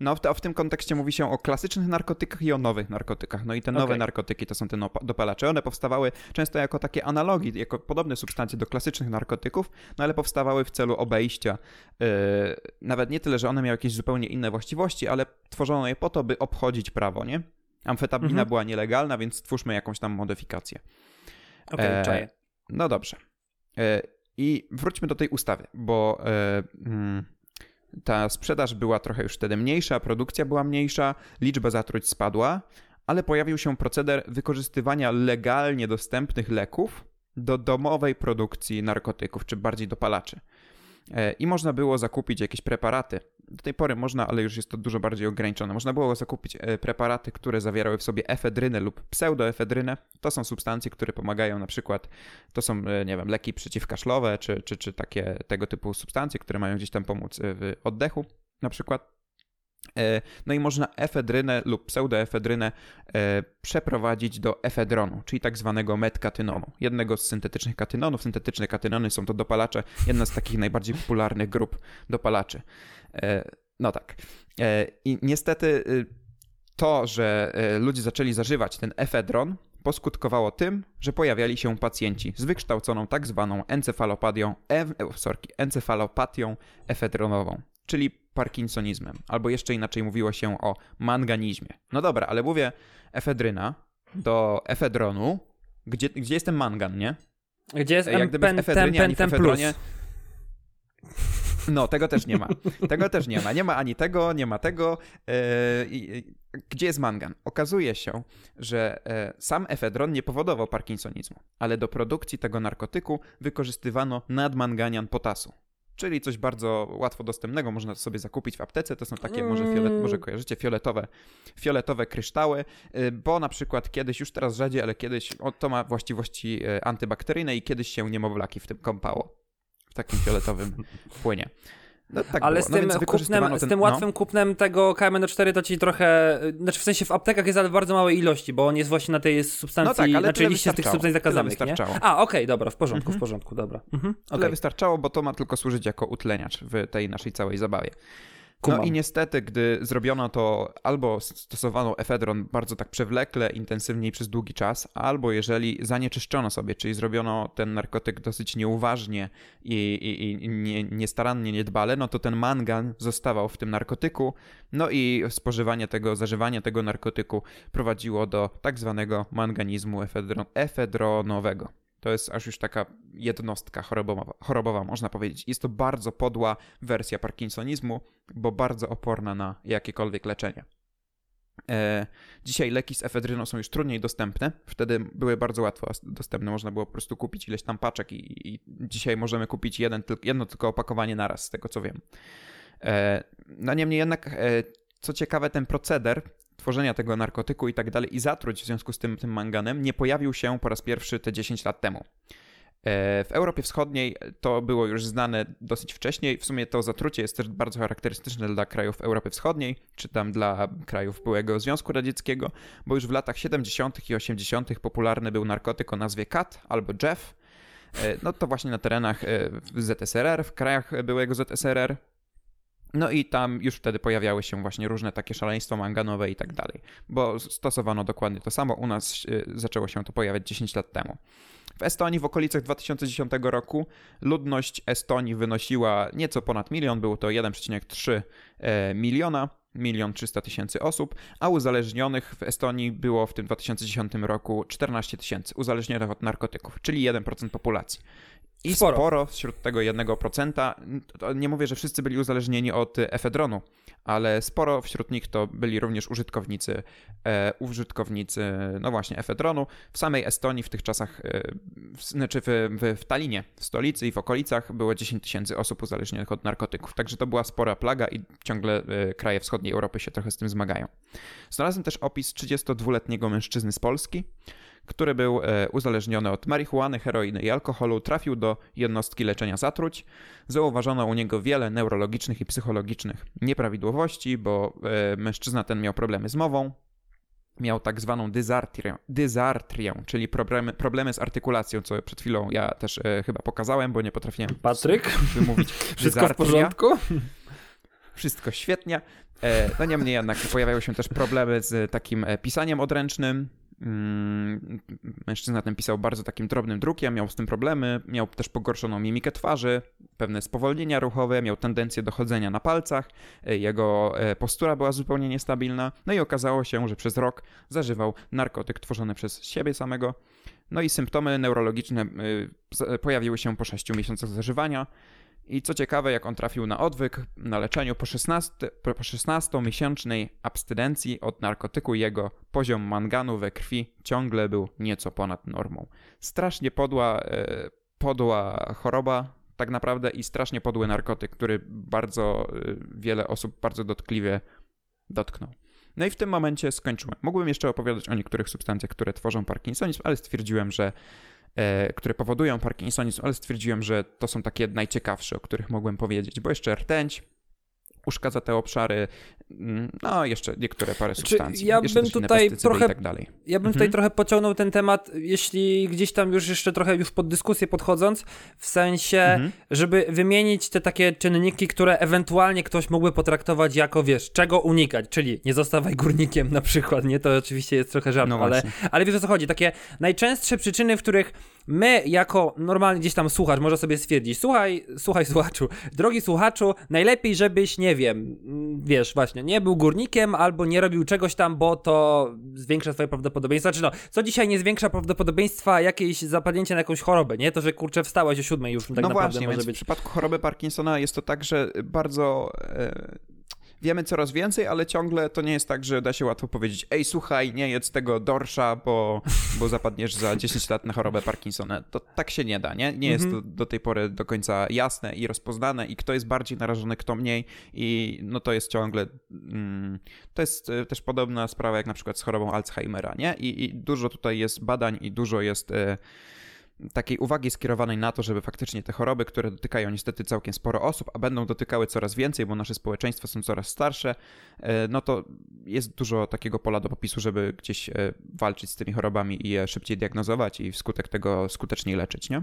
No, w, w tym kontekście mówi się o klasycznych narkotykach i o nowych narkotykach. No i te nowe Okej. narkotyki to są te dopalacze. One powstawały często jako takie analogi, jako podobne substancje do klasycznych narkotyków, no ale powstawały w celu obejścia. Yy, nawet nie tyle, że one miały jakieś zupełnie inne właściwości, ale tworzono je po to, by obchodzić prawo, nie? Amfetamina Mhm. była nielegalna, więc stwórzmy jakąś tam modyfikację. Okej, E, czaję. No dobrze. E, I wróćmy do tej ustawy, bo mm, ta sprzedaż była trochę już wtedy mniejsza, produkcja była mniejsza, liczba zatruć spadła, ale pojawił się proceder wykorzystywania legalnie dostępnych leków do domowej produkcji narkotyków, czy bardziej dopalaczy. E, I można było zakupić jakieś preparaty. Do tej pory można, ale już jest to dużo bardziej ograniczone. Można było zakupić e, preparaty, które zawierały w sobie efedrynę lub pseudoefedrynę. To są substancje, które pomagają na przykład, to są, e, nie wiem, leki przeciwkaszlowe, czy, czy, czy takie tego typu substancje, które mają gdzieś tam pomóc w oddechu na przykład. E, No i można efedrynę lub pseudoefedrynę e, przeprowadzić do efedronu, czyli tak zwanego metkatynonu, jednego z syntetycznych katynonów. Syntetyczne katynony są to dopalacze, jedna z takich najbardziej popularnych grup dopalaczy. E, No tak. I niestety y, to, że ludzie zaczęli zażywać ten efedron, poskutkowało tym, że pojawiali się pacjenci z wykształconą tak zwaną encefalopatią, e, sorry, encefalopatią efedronową, czyli parkinsonizmem, albo jeszcze inaczej mówiło się o manganizmie. No dobra, ale mówię efedryna do efedronu, gdzie, gdzie jest ten mangan, nie? Gdzie jest Jak gdyby w efedrynie, ani w efedronie. No, tego też nie ma. Tego też nie ma. Nie ma ani tego, nie ma tego. E, Gdzie jest mangan? Okazuje się, że e, sam efedron nie powodował parkinsonizmu, ale do produkcji tego narkotyku wykorzystywano nadmanganian potasu. Czyli coś bardzo łatwo dostępnego, można sobie zakupić w aptece. To są takie, może, fiolet, Mm. może kojarzycie, fioletowe, fioletowe kryształy, y, bo na przykład kiedyś, już teraz rzadziej, ale kiedyś to ma właściwości y, antybakteryjne i kiedyś się niemowlaki w tym kąpało. W takim fioletowym płynie. No, tak Ale było. z no, tym, wykorzystywano kupnem, z ten- tym no. łatwym kupnem tego KMN4 to ci trochę, znaczy w sensie w aptekach jest ale bardzo małej ilości, bo on jest właśnie na tej substancji, No tak, ale znaczy tyle liście z tych substancji zakazanych, Tyle nie? wystarczało. A, okej, dobra, w porządku, Mhm. w porządku, dobra. Mhm, Tyle okej. wystarczało, bo to ma tylko służyć jako utleniacz w tej naszej całej zabawie. No Kumam. i niestety, gdy zrobiono to, albo stosowano efedron bardzo tak przewlekle, intensywnie i przez długi czas, albo jeżeli zanieczyszczono sobie, czyli zrobiono ten narkotyk dosyć nieuważnie i, i, i nie, niestarannie, niedbale, no to ten mangan zostawał w tym narkotyku, no i spożywanie tego, zażywanie tego narkotyku prowadziło do tak zwanego manganizmu efedron, efedronowego. To jest aż już taka jednostka chorobowa, chorobowa, można powiedzieć. Jest to bardzo podła wersja parkinsonizmu, bo bardzo oporna na jakiekolwiek leczenie. E, dzisiaj leki z efedryną są już trudniej dostępne. Wtedy były bardzo łatwo dostępne. Można było po prostu kupić ileś tam paczek i, i dzisiaj możemy kupić jeden, jedno tylko opakowanie naraz, z tego co wiem. E, no niemniej jednak, e, co ciekawe, ten proceder tworzenia tego narkotyku i tak dalej i zatruć w związku z tym, tym manganem nie pojawił się po raz pierwszy te 10 lat temu. E, w Europie Wschodniej to było już znane dosyć wcześniej. W sumie to zatrucie jest też bardzo charakterystyczne dla krajów Europy Wschodniej, czy tam dla krajów byłego Związku Radzieckiego, bo już w latach 70. i 80. popularny był narkotyk o nazwie kat albo Jeff. E, no to właśnie na terenach e, ZSRR, w krajach byłego ZSRR, no i tam już wtedy pojawiały się właśnie różne takie szaleństwa manganowe i tak dalej, bo stosowano dokładnie to samo. U nas zaczęło się to pojawiać 10 lat temu. W Estonii w okolicach 2010 roku ludność Estonii wynosiła nieco ponad milion, było to 1,3 e, miliona, milion 300 tysięcy osób, a uzależnionych w Estonii było w tym 2010 roku 14 tysięcy uzależnionych od narkotyków, czyli 1% populacji. I sporo. sporo wśród tego 1%. Nie mówię, że wszyscy byli uzależnieni od efedronu, ale sporo wśród nich to byli również użytkownicy, e, użytkownicy, no właśnie, efedronu. W samej Estonii w tych czasach, e, w, znaczy w, w, w Talinie, w stolicy i w okolicach było 10 tysięcy osób uzależnionych od narkotyków. Także to była spora plaga i ciągle e, kraje wschodniej Europy się trochę z tym zmagają. Znalazłem też opis 32-letniego mężczyzny z Polski, który był e, uzależniony od marihuany, heroiny i alkoholu, trafił do jednostki leczenia zatruć. Zauważono u niego wiele neurologicznych i psychologicznych nieprawidłowości, bo e, mężczyzna ten miał problemy z mową, miał tak zwaną dysartrię, dysartrię czyli problemy, problemy z artykulacją, co przed chwilą ja też e, chyba pokazałem, bo nie potrafiłem Patryk? wymówić. Wszystko w porządku? Wszystko świetnie. E, no niemniej jednak pojawiały się też problemy z takim e, pisaniem odręcznym, mężczyzna ten pisał bardzo takim drobnym drukiem, miał z tym problemy, miał też pogorszoną mimikę twarzy, pewne spowolnienia ruchowe, miał tendencję do chodzenia na palcach, e, jego e, postura była zupełnie niestabilna, no i okazało się, że przez rok zażywał narkotyk tworzony przez siebie samego. No i symptomy neurologiczne e, pojawiły się po 6 miesiącach zażywania. I co ciekawe, jak on trafił na odwyk, na leczeniu po 16, po 16-miesięcznej abstynencji od narkotyku, jego poziom manganu we krwi ciągle był nieco ponad normą. Strasznie podła, e, podła choroba, tak naprawdę, i strasznie podły narkotyk, który bardzo e, wiele osób bardzo dotkliwie dotknął. No i w tym momencie skończyłem. Mógłbym jeszcze opowiadać o niektórych substancjach, które tworzą Parkinsonizm, ale stwierdziłem, że które powodują Parkinsonizm, ale stwierdziłem, że to są takie najciekawsze, o których mogłem powiedzieć, bo jeszcze rtęć, uszkadza te obszary, mm, no jeszcze niektóre parę substancji. Ja jeszcze bym tutaj trochę, tak dalej. Ja bym mhm. tutaj trochę pociągnął ten temat, jeśli gdzieś tam już jeszcze trochę już pod dyskusję podchodząc, w sensie, mhm. żeby wymienić te takie czynniki, które ewentualnie ktoś mógłby potraktować jako, wiesz, czego unikać, czyli nie zostawaj górnikiem na przykład, nie? To oczywiście jest trochę żart, no ale, ale wiesz o co chodzi, takie najczęstsze przyczyny, w których my jako normalny gdzieś tam słuchacz może sobie stwierdzić, słuchaj, słuchaj słuchaczu, drogi słuchaczu, najlepiej żebyś, nie wiem, wiesz właśnie, nie był górnikiem albo nie robił czegoś tam, bo to zwiększa twoje prawdopodobieństwo. Znaczy no, co dzisiaj nie zwiększa prawdopodobieństwa jakiejś zapadnięcia na jakąś chorobę, nie? To, że kurczę wstałeś o siódmej już tak no naprawdę właśnie, może więc być. w przypadku choroby Parkinsona jest to tak, że bardzo... E wiemy coraz więcej, ale ciągle to nie jest tak, że da się łatwo powiedzieć, ej, słuchaj, nie jedz tego dorsza, bo, bo zapadniesz za 10 lat na chorobę Parkinsona. To tak się nie da, nie? Nie jest mhm. to do tej pory do końca jasne i rozpoznane i kto jest bardziej narażony, kto mniej i no to jest ciągle, mm, to jest e, też podobna sprawa jak na przykład z chorobą Alzheimera, nie? I, i dużo tutaj jest badań i dużo jest... Y takiej uwagi skierowanej na to, żeby faktycznie te choroby, które dotykają niestety całkiem sporo osób, a będą dotykały coraz więcej, bo nasze społeczeństwa są coraz starsze, e, no to jest dużo takiego pola do popisu, żeby gdzieś e, walczyć z tymi chorobami i je szybciej diagnozować i wskutek tego skuteczniej leczyć, nie?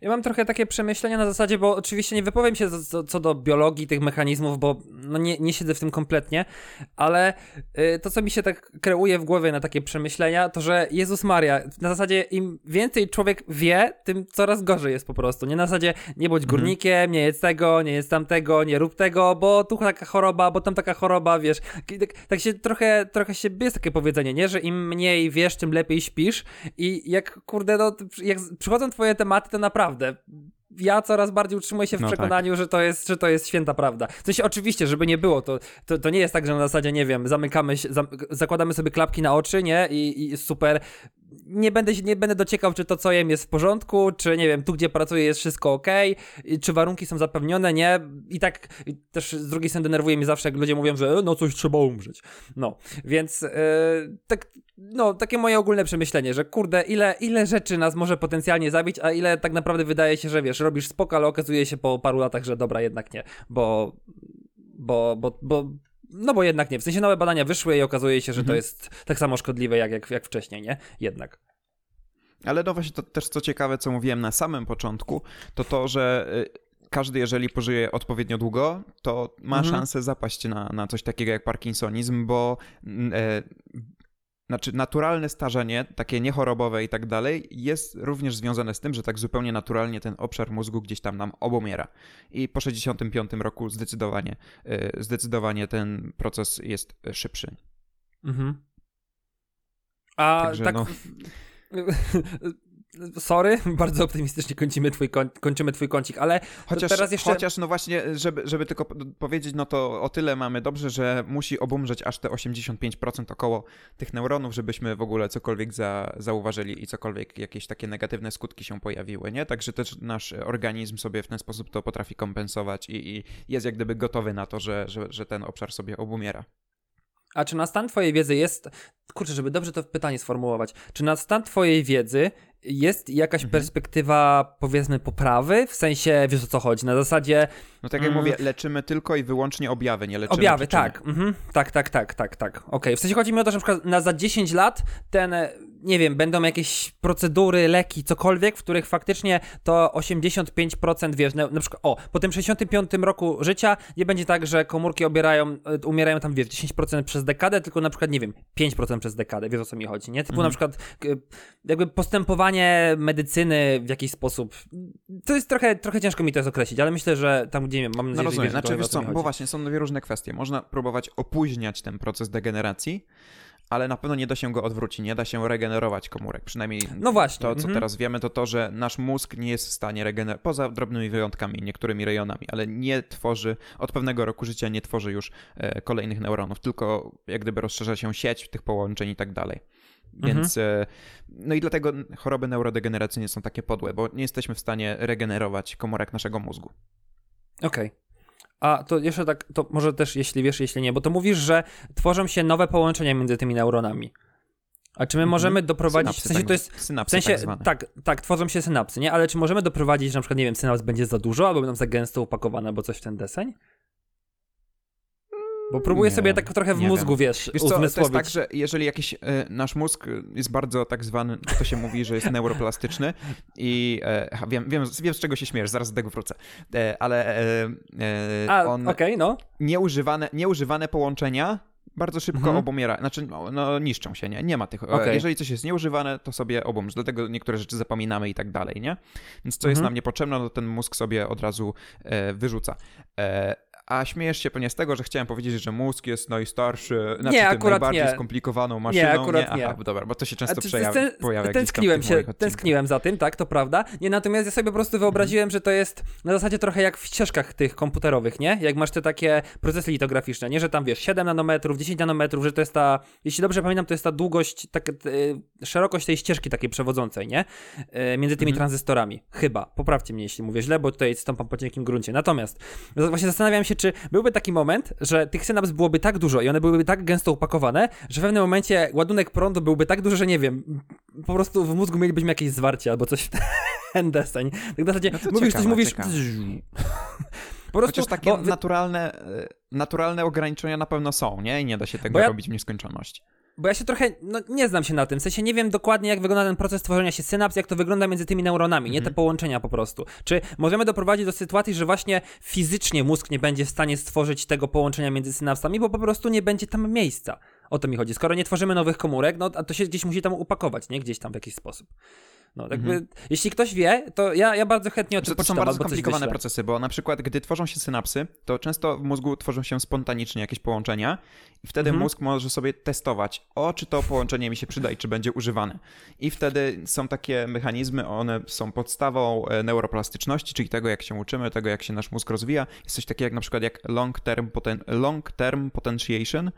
Ja mam trochę takie przemyślenia na zasadzie, bo oczywiście nie wypowiem się co, do biologii tych mechanizmów, bo no nie, nie siedzę w tym kompletnie, ale y, to, co mi się tak kreuje w głowie na takie przemyślenia, to że Jezus Maria, na zasadzie im więcej człowiek wie, tym coraz gorzej jest po prostu. Nie na zasadzie nie bądź mhm. górnikiem, nie jedz tego, nie jedz tamtego, nie rób tego, bo tu taka choroba, bo tam taka choroba, wiesz. Tak, tak się trochę, trochę się, jest takie powiedzenie, nie? Że im mniej wiesz, tym lepiej śpisz i jak, kurde, no, jak przychodzą twoje tematy, to naprawdę ja coraz bardziej utrzymuję się w No tak. przekonaniu, że, to jest, że to jest święta prawda. W sensie oczywiście, żeby nie było, to, to, to nie jest tak, że na zasadzie, nie wiem, zamykamy się, zam, zakładamy sobie klapki na oczy, nie? I, i super. Nie będę, się- nie będę dociekał, czy to, co jem, jest w porządku, czy nie wiem, tu, gdzie pracuję, jest wszystko ok, czy warunki są zapewnione, nie? I tak też z drugiej strony denerwuje mnie zawsze, jak ludzie mówią, że e, no coś trzeba umrzeć. No, więc e, tak, no, takie moje ogólne przemyślenie, że kurde, ile, ile rzeczy nas może potencjalnie zabić, a ile tak naprawdę wydaje się, że wiesz, robisz spoko, ale okazuje się po paru latach, że dobra, jednak nie, bo, bo, bo, bo no bo jednak nie. W sensie nowe badania wyszły i okazuje się, że to Mhm. jest tak samo szkodliwe jak, jak, jak wcześniej, nie? Jednak. Ale no właśnie to też co ciekawe, co mówiłem na samym początku, to to, że y, każdy, jeżeli pożyje odpowiednio długo, to ma Mhm. szansę zapaść na, na coś takiego jak parkinsonizm, bo e, znaczy naturalne starzenie, takie niechorobowe i tak dalej, jest również związane z tym, że tak zupełnie naturalnie ten obszar mózgu gdzieś tam nam obumiera. I po 65 roku zdecydowanie, y, zdecydowanie ten proces jest szybszy. Mhm. A Także tak. no. Sorry, bardzo optymistycznie kończymy twój, koń, kończymy twój kącik, ale Chociaż, teraz jeszcze- chociaż no właśnie, żeby, żeby tylko po- powiedzieć, no to o tyle mamy dobrze, że musi obumrzeć aż te 85% około tych neuronów, żebyśmy w ogóle cokolwiek za, zauważyli i cokolwiek jakieś takie negatywne skutki się pojawiły, nie? Także też nasz organizm sobie w ten sposób to potrafi kompensować i, i jest jak gdyby gotowy na to, że, że, że ten obszar sobie obumiera. A czy na stan twojej wiedzy jest. Kurczę, żeby dobrze to pytanie sformułować. Czy na stan twojej wiedzy jest jakaś Mhm. perspektywa, powiedzmy, poprawy? W sensie, wiesz o co chodzi? Na zasadzie No tak jak Mm. mówię, leczymy tylko i wyłącznie objawy, nie leczymy objawy, przyczyny. tak. Mhm. Tak, tak, tak, tak, tak. Okej. W sensie chodzi mi o to, że na przykład na za 10 lat ten, e, nie wiem, będą jakieś procedury, leki, cokolwiek, w których faktycznie to 85%, wiesz, na, na przykład, o, po tym 65 roku życia nie będzie tak, że komórki obierają, e, umierają tam, wiesz, 10% przez dekadę, tylko na przykład, nie wiem, 5% przez dekadę, wiesz o co mi chodzi, nie? Typu Mhm. na przykład jakby postępowanie medycyny w jakiś sposób. To jest trochę, trochę ciężko mi to jest określić, ale myślę, że tam, gdzie mam No nadzieję, że rozumiem, wiesz, znaczy wiesz co bo właśnie są dwie różne kwestie. Można próbować opóźniać ten proces degeneracji, ale na pewno nie da się go odwrócić, nie da się regenerować komórek. Przynajmniej No właśnie. to, co mhm. teraz wiemy, to to, że nasz mózg nie jest w stanie regenerować, poza drobnymi wyjątkami, niektórymi rejonami, ale nie tworzy, od pewnego roku życia nie tworzy już e, kolejnych neuronów, tylko jak gdyby rozszerza się sieć tych połączeń i tak dalej. Mhm. Więc, e, no i dlatego choroby neurodegeneracyjne są takie podłe, bo nie jesteśmy w stanie regenerować komórek naszego mózgu. Okej. A to jeszcze tak, to może też jeśli wiesz, jeśli nie, bo to mówisz, że tworzą się nowe połączenia między tymi neuronami. A czy my Mhm. możemy doprowadzić, Synapsy w sensie tak- to jest, w synapsy sensie, tak tak, tak, tworzą się synapsy, nie? Ale czy możemy doprowadzić, że na przykład, nie wiem, synaps będzie za dużo, albo będą za gęsto upakowane, albo coś w ten deseń? Bo próbuję Nie sobie tak trochę w mózgu, wiem. wiesz, Wiesz co, to jest tak, że jeżeli jakiś e, nasz mózg jest bardzo tak zwany, to się mówi, że jest neuroplastyczny i aha, wiem, wiem, wiem z czego się śmiesz, zaraz do tego wrócę, e, ale A, on okej, no. nieużywane, nieużywane połączenia bardzo szybko Mhm. obumiera, znaczy no, no, niszczą się, nie? Nie ma tych. Okej. Jeżeli coś jest nieużywane, to sobie obumrz, dlatego niektóre rzeczy zapominamy i tak dalej, nie? Więc co jest Mhm. nam niepotrzebne, no ten mózg sobie od razu e, wyrzuca. E, a śmiejesz się pewnie z tego, że chciałem powiedzieć, że mózg jest najstarszy, znaczy tym akurat najbardziej nie. skomplikowaną maszyną. akurat nie. Aha, dobra, bo to się często przejawia, ten- pojawia Tęskniłem się, tęskniłem za tym, tak, to prawda. Nie, natomiast ja sobie po prostu wyobraziłem, że to jest na zasadzie trochę jak w ścieżkach tych komputerowych, nie? Jak masz te takie procesy litograficzne, nie? Że tam wiesz, 7 nanometrów, 10 nanometrów, że to jest ta, jeśli dobrze pamiętam, to jest ta długość, tak, e, szerokość tej ścieżki takiej przewodzącej, nie? E, między tymi Mhm. tranzystorami. Chyba. Poprawcie mnie, jeśli mówię źle, bo tutaj stąpam po cienkim gruncie. Natomiast właśnie zastanawiam się, czy byłby taki moment, że tych synaps byłoby tak dużo i one byłyby tak gęsto upakowane, że w pewnym momencie ładunek prądu byłby tak duży, że nie wiem, po prostu w mózgu mielibyśmy jakieś zwarcie albo coś w ten deseń. Tak w zasadzie No mówisz coś, mówisz... ciekawe. Po prostu, Chociaż takie bo naturalne, e, naturalne ograniczenia na pewno są, nie? I nie da się tego ja- robić w nieskończoność. Bo ja się trochę, no nie znam się na tym, w sensie nie wiem dokładnie jak wygląda ten proces tworzenia się synaps, jak to wygląda między tymi neuronami, nie te Mhm. połączenia po prostu. Czy możemy doprowadzić do sytuacji, że właśnie fizycznie mózg nie będzie w stanie stworzyć tego połączenia między synapsami, bo po prostu nie będzie tam miejsca. O to mi chodzi. Skoro nie tworzymy nowych komórek, no to się gdzieś musi tam upakować, nie? Gdzieś tam w jakiś sposób. No, jakby, mhm. jeśli ktoś wie, to ja, ja bardzo chętnie o tym To są bardzo skomplikowane procesy, bo na przykład, gdy tworzą się synapsy, bo na przykład, gdy tworzą się synapsy, to często w mózgu tworzą się spontanicznie jakieś połączenia i wtedy mhm. mózg może sobie testować, o, czy to połączenie mi się przyda i czy będzie używane. I wtedy są takie mechanizmy, one są podstawą e, neuroplastyczności, czyli tego, jak się uczymy, tego, jak się nasz mózg rozwija. Jest coś takiego jak na przykład jak long term, poten long term potentiation,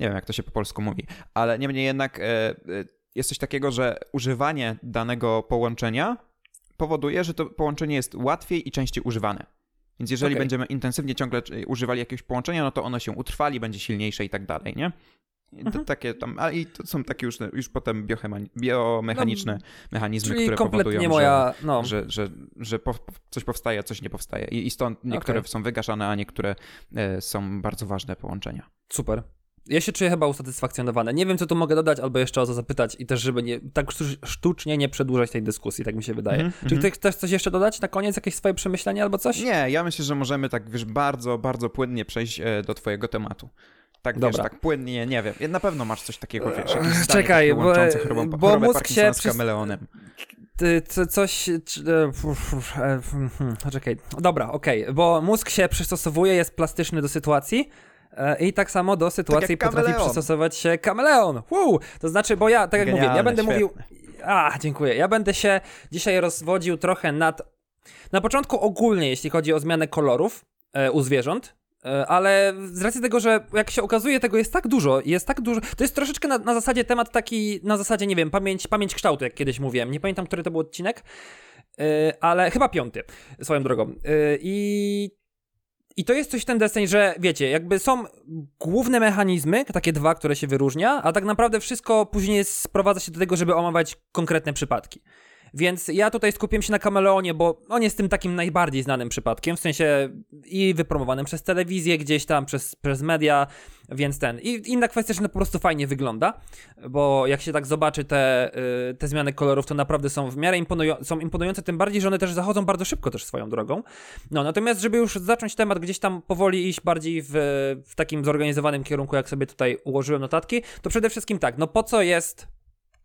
nie wiem, jak to się po polsku mówi, ale niemniej jednak e, e, jest coś takiego, że używanie danego połączenia powoduje, że to połączenie jest łatwiej i częściej używane. Więc jeżeli okay. będziemy intensywnie ciągle używali jakiegoś połączenia, no to ono się utrwali, będzie silniejsze i tak dalej, nie? Mhm. takie tam, a i to są takie już, już potem biomechaniczne no, mechanizmy, które powodują, moja, no. że, że, że, że po, coś powstaje, a coś nie powstaje. I, i stąd niektóre okay. są wygaszane, a niektóre e, są bardzo ważne połączenia. Super. Ja się czuję chyba usatysfakcjonowany. Nie wiem, co tu mogę dodać, albo jeszcze o co zapytać i też, żeby nie, tak sztucznie nie przedłużać tej dyskusji, tak mi się wydaje. Mm -hmm. Czy ty chcesz coś jeszcze dodać na koniec, jakieś swoje przemyślenia albo coś? Nie, ja myślę, że możemy tak, wiesz, bardzo, bardzo płynnie przejść e, do twojego tematu. Tak, Dobra. wiesz, tak płynnie, nie wiem. Na pewno masz coś takiego, wiesz, jakieś Czekaj, bo, chorobą, bo mózg się z kameleonem. Co, coś... E, hmm, czekaj. Dobra, okej. Okay. Bo mózg się przystosowuje, jest plastyczny do sytuacji, E, I tak samo do sytuacji tak potrafi przystosować się kameleon. Wow! To znaczy, bo ja, tak jak Genialne, mówię, ja będę świetne. mówił. A, dziękuję. Ja będę się dzisiaj rozwodził trochę nad. Na początku ogólnie, jeśli chodzi o zmianę kolorów e, u zwierząt, e, ale z racji tego, że jak się okazuje, tego jest tak dużo, jest tak dużo. To jest troszeczkę na, na zasadzie temat taki, na zasadzie, nie wiem, pamięć, pamięć kształtu, jak kiedyś mówiłem. Nie pamiętam, który to był odcinek, ale chyba piąty, swoją drogą. I i to jest coś ten deseń, że wiecie, jakby są główne mechanizmy, takie dwa, które się wyróżnia, a tak naprawdę wszystko później sprowadza się do tego, żeby omawiać konkretne przypadki. Więc ja tutaj skupiłem się na Kameleonie, bo on jest tym takim najbardziej znanym przypadkiem, w sensie i wypromowanym przez telewizję gdzieś tam, przez, przez media, więc ten. I inna kwestia, że to po prostu fajnie wygląda, bo jak się tak zobaczy te, y, te zmiany kolorów, to naprawdę są w miarę imponują są imponujące, tym bardziej, że one też zachodzą bardzo szybko też swoją drogą. No, natomiast żeby już zacząć temat gdzieś tam powoli iść bardziej w, w takim zorganizowanym kierunku, jak sobie tutaj ułożyłem notatki, to przede wszystkim tak, no po co jest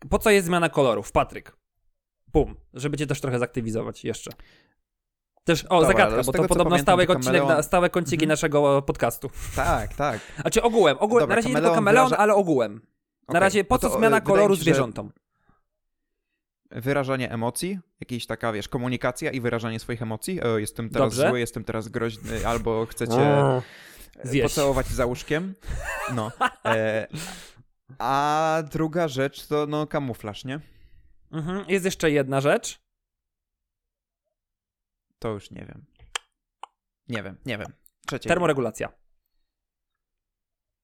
po co jest zmiana kolorów, Patryk? Pum, żeby cię też trochę zaktywizować jeszcze. Też, o, Dobra, zagadka, bo tego, to podobno stałe, kameleon... stałe kąciki mhm. naszego podcastu. Tak, tak. A czy ogółem, ogółem Dobra, na razie nie tylko kameleon, wyraża... ale ogółem. Na okay. razie po co to, zmiana koloru zwierzątom? Wyrażanie emocji, jakaś taka, wiesz, komunikacja i wyrażanie swoich emocji. O, jestem teraz Dobrze. zły, jestem teraz groźny, albo chcecie Zjeść. pocałować za łóżkiem. No. E, a druga rzecz to, no, kamuflaż, nie? Mhm. Jest jeszcze jedna rzecz. To już nie wiem. Nie wiem, nie wiem. Trzecie. Termoregulacja.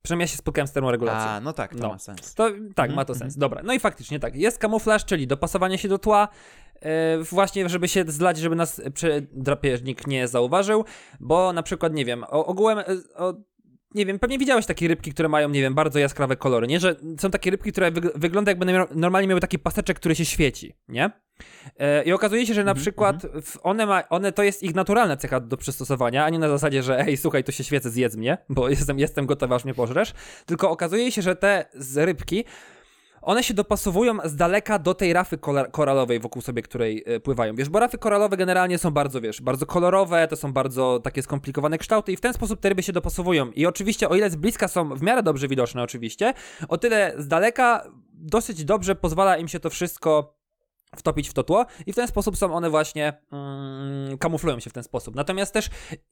Przynajmniej ja się spotkałem z termoregulacją. A, no tak, to no. ma sens. To, tak, mm ma to sens. Dobra. No i faktycznie tak. Jest kamuflaż, czyli dopasowanie się do tła, yy, właśnie, żeby się zlać, żeby nas drapieżnik nie zauważył, bo na przykład, nie wiem, ogółem e, o, nie wiem, pewnie widziałeś takie rybki, które mają, nie wiem, bardzo jaskrawe kolory, nie? Że są takie rybki, które wyg wygląda jakby normalnie miały taki paseczek, który się świeci, nie? E, I okazuje się, że na mm -hmm. przykład one, ma, one to jest ich naturalna cecha do przystosowania, a nie na zasadzie, że ej, słuchaj, to się świecę, zjedz mnie, bo jestem, jestem gotowa, aż mnie pożresz, tylko okazuje się, że te z rybki one się dopasowują z daleka do tej rafy koralowej, wokół sobie której y, pływają. Wiesz, bo rafy koralowe generalnie są bardzo, wiesz, bardzo kolorowe, to są bardzo takie skomplikowane kształty i w ten sposób te ryby się dopasowują. I oczywiście, o ile z bliska są w miarę dobrze widoczne, oczywiście, o tyle z daleka dosyć dobrze pozwala im się to wszystko wtopić w to tło i w ten sposób są one właśnie mm, kamuflują się w ten sposób. Natomiast też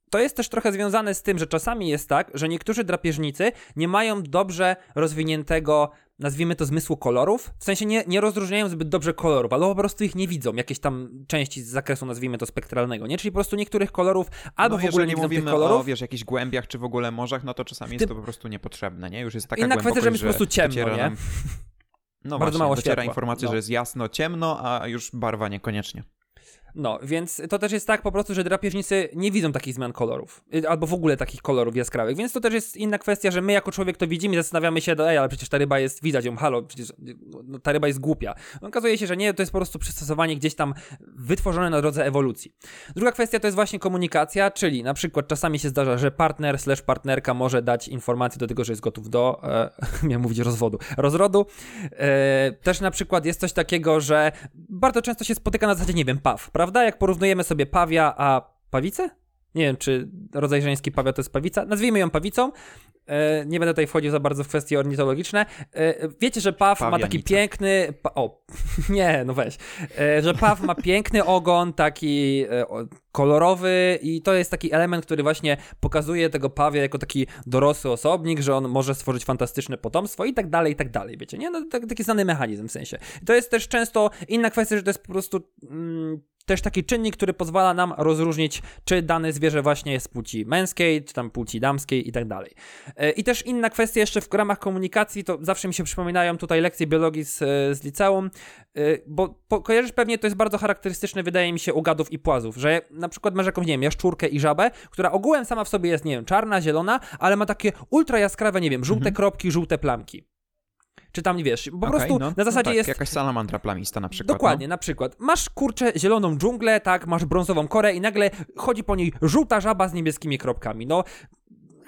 to jest też trochę związane z tym, że czasami jest tak, że niektórzy drapieżnicy nie mają dobrze rozwiniętego nazwijmy to zmysłu kolorów, w sensie nie, nie rozróżniają zbyt dobrze kolorów, albo po prostu ich nie widzą, jakieś tam części z zakresu, nazwijmy to spektralnego, nie? Czyli po prostu niektórych kolorów albo no, w ogóle nie widzą mówimy tych kolorów. o, wiesz, jakichś głębiach, czy w ogóle morzach, no to czasami jest to po prostu niepotrzebne, nie? Już jest taka Inna kwestia, że jest po prostu ciemno, nie? No Bardzo właśnie, mało dociera informacja, no. że jest jasno, ciemno, a już barwa niekoniecznie. No, więc to też jest tak po prostu, że drapieżnicy nie widzą takich zmian kolorów, y, albo w ogóle takich kolorów jaskrawych, więc to też jest inna kwestia, że my jako człowiek to widzimy i zastanawiamy się, no ej, ale przecież ta ryba jest, widać ją, halo, przecież no, ta ryba jest głupia. No, okazuje się, że nie, to jest po prostu przystosowanie gdzieś tam wytworzone na drodze ewolucji. Druga kwestia to jest właśnie komunikacja, czyli na przykład czasami się zdarza, że partner slash partnerka może dać informację do tego, że jest gotów do, e, miałem mówić rozwodu, rozrodu. E, też na przykład jest coś takiego, że bardzo często się spotyka na zasadzie, nie wiem, paw, prawda? Jak porównujemy sobie pawia a pawicę? Nie wiem, czy rodzaj żeński pawia to jest pawica. Nazwijmy ją pawicą. E, nie będę tutaj wchodził za bardzo w kwestie ornitologiczne. E, wiecie, że paw ma taki piękny. Pa, o, nie, no weź. E, że paw ma piękny ogon, taki kolorowy, i to jest taki element, który właśnie pokazuje tego pawia jako taki dorosły osobnik, że on może stworzyć fantastyczne potomstwo i tak dalej, i tak dalej. Wiecie, nie? No, taki znany mechanizm w sensie. To jest też często inna kwestia, że to jest po prostu. Mm, też taki czynnik, który pozwala nam rozróżnić, czy dane zwierzę właśnie jest płci męskiej, czy tam płci damskiej i tak dalej. E, I też inna kwestia jeszcze w ramach komunikacji, to zawsze mi się przypominają tutaj lekcje biologii z, e, z liceum, e, bo po, kojarzysz pewnie, to jest bardzo charakterystyczne, wydaje mi się, u gadów i płazów, że na przykład masz jakąś, nie wiem, jaszczurkę i żabę, która ogółem sama w sobie jest, nie wiem, czarna, zielona, ale ma takie ultra jaskrawe, nie wiem, żółte mhm. kropki, żółte plamki czy tam, wiesz, po okay, prostu no, na zasadzie no tak, jest... jakaś salamandra plamista na przykład. Dokładnie, no. na przykład. Masz, kurczę, zieloną dżunglę, tak, masz brązową korę i nagle chodzi po niej żółta żaba z niebieskimi kropkami. No,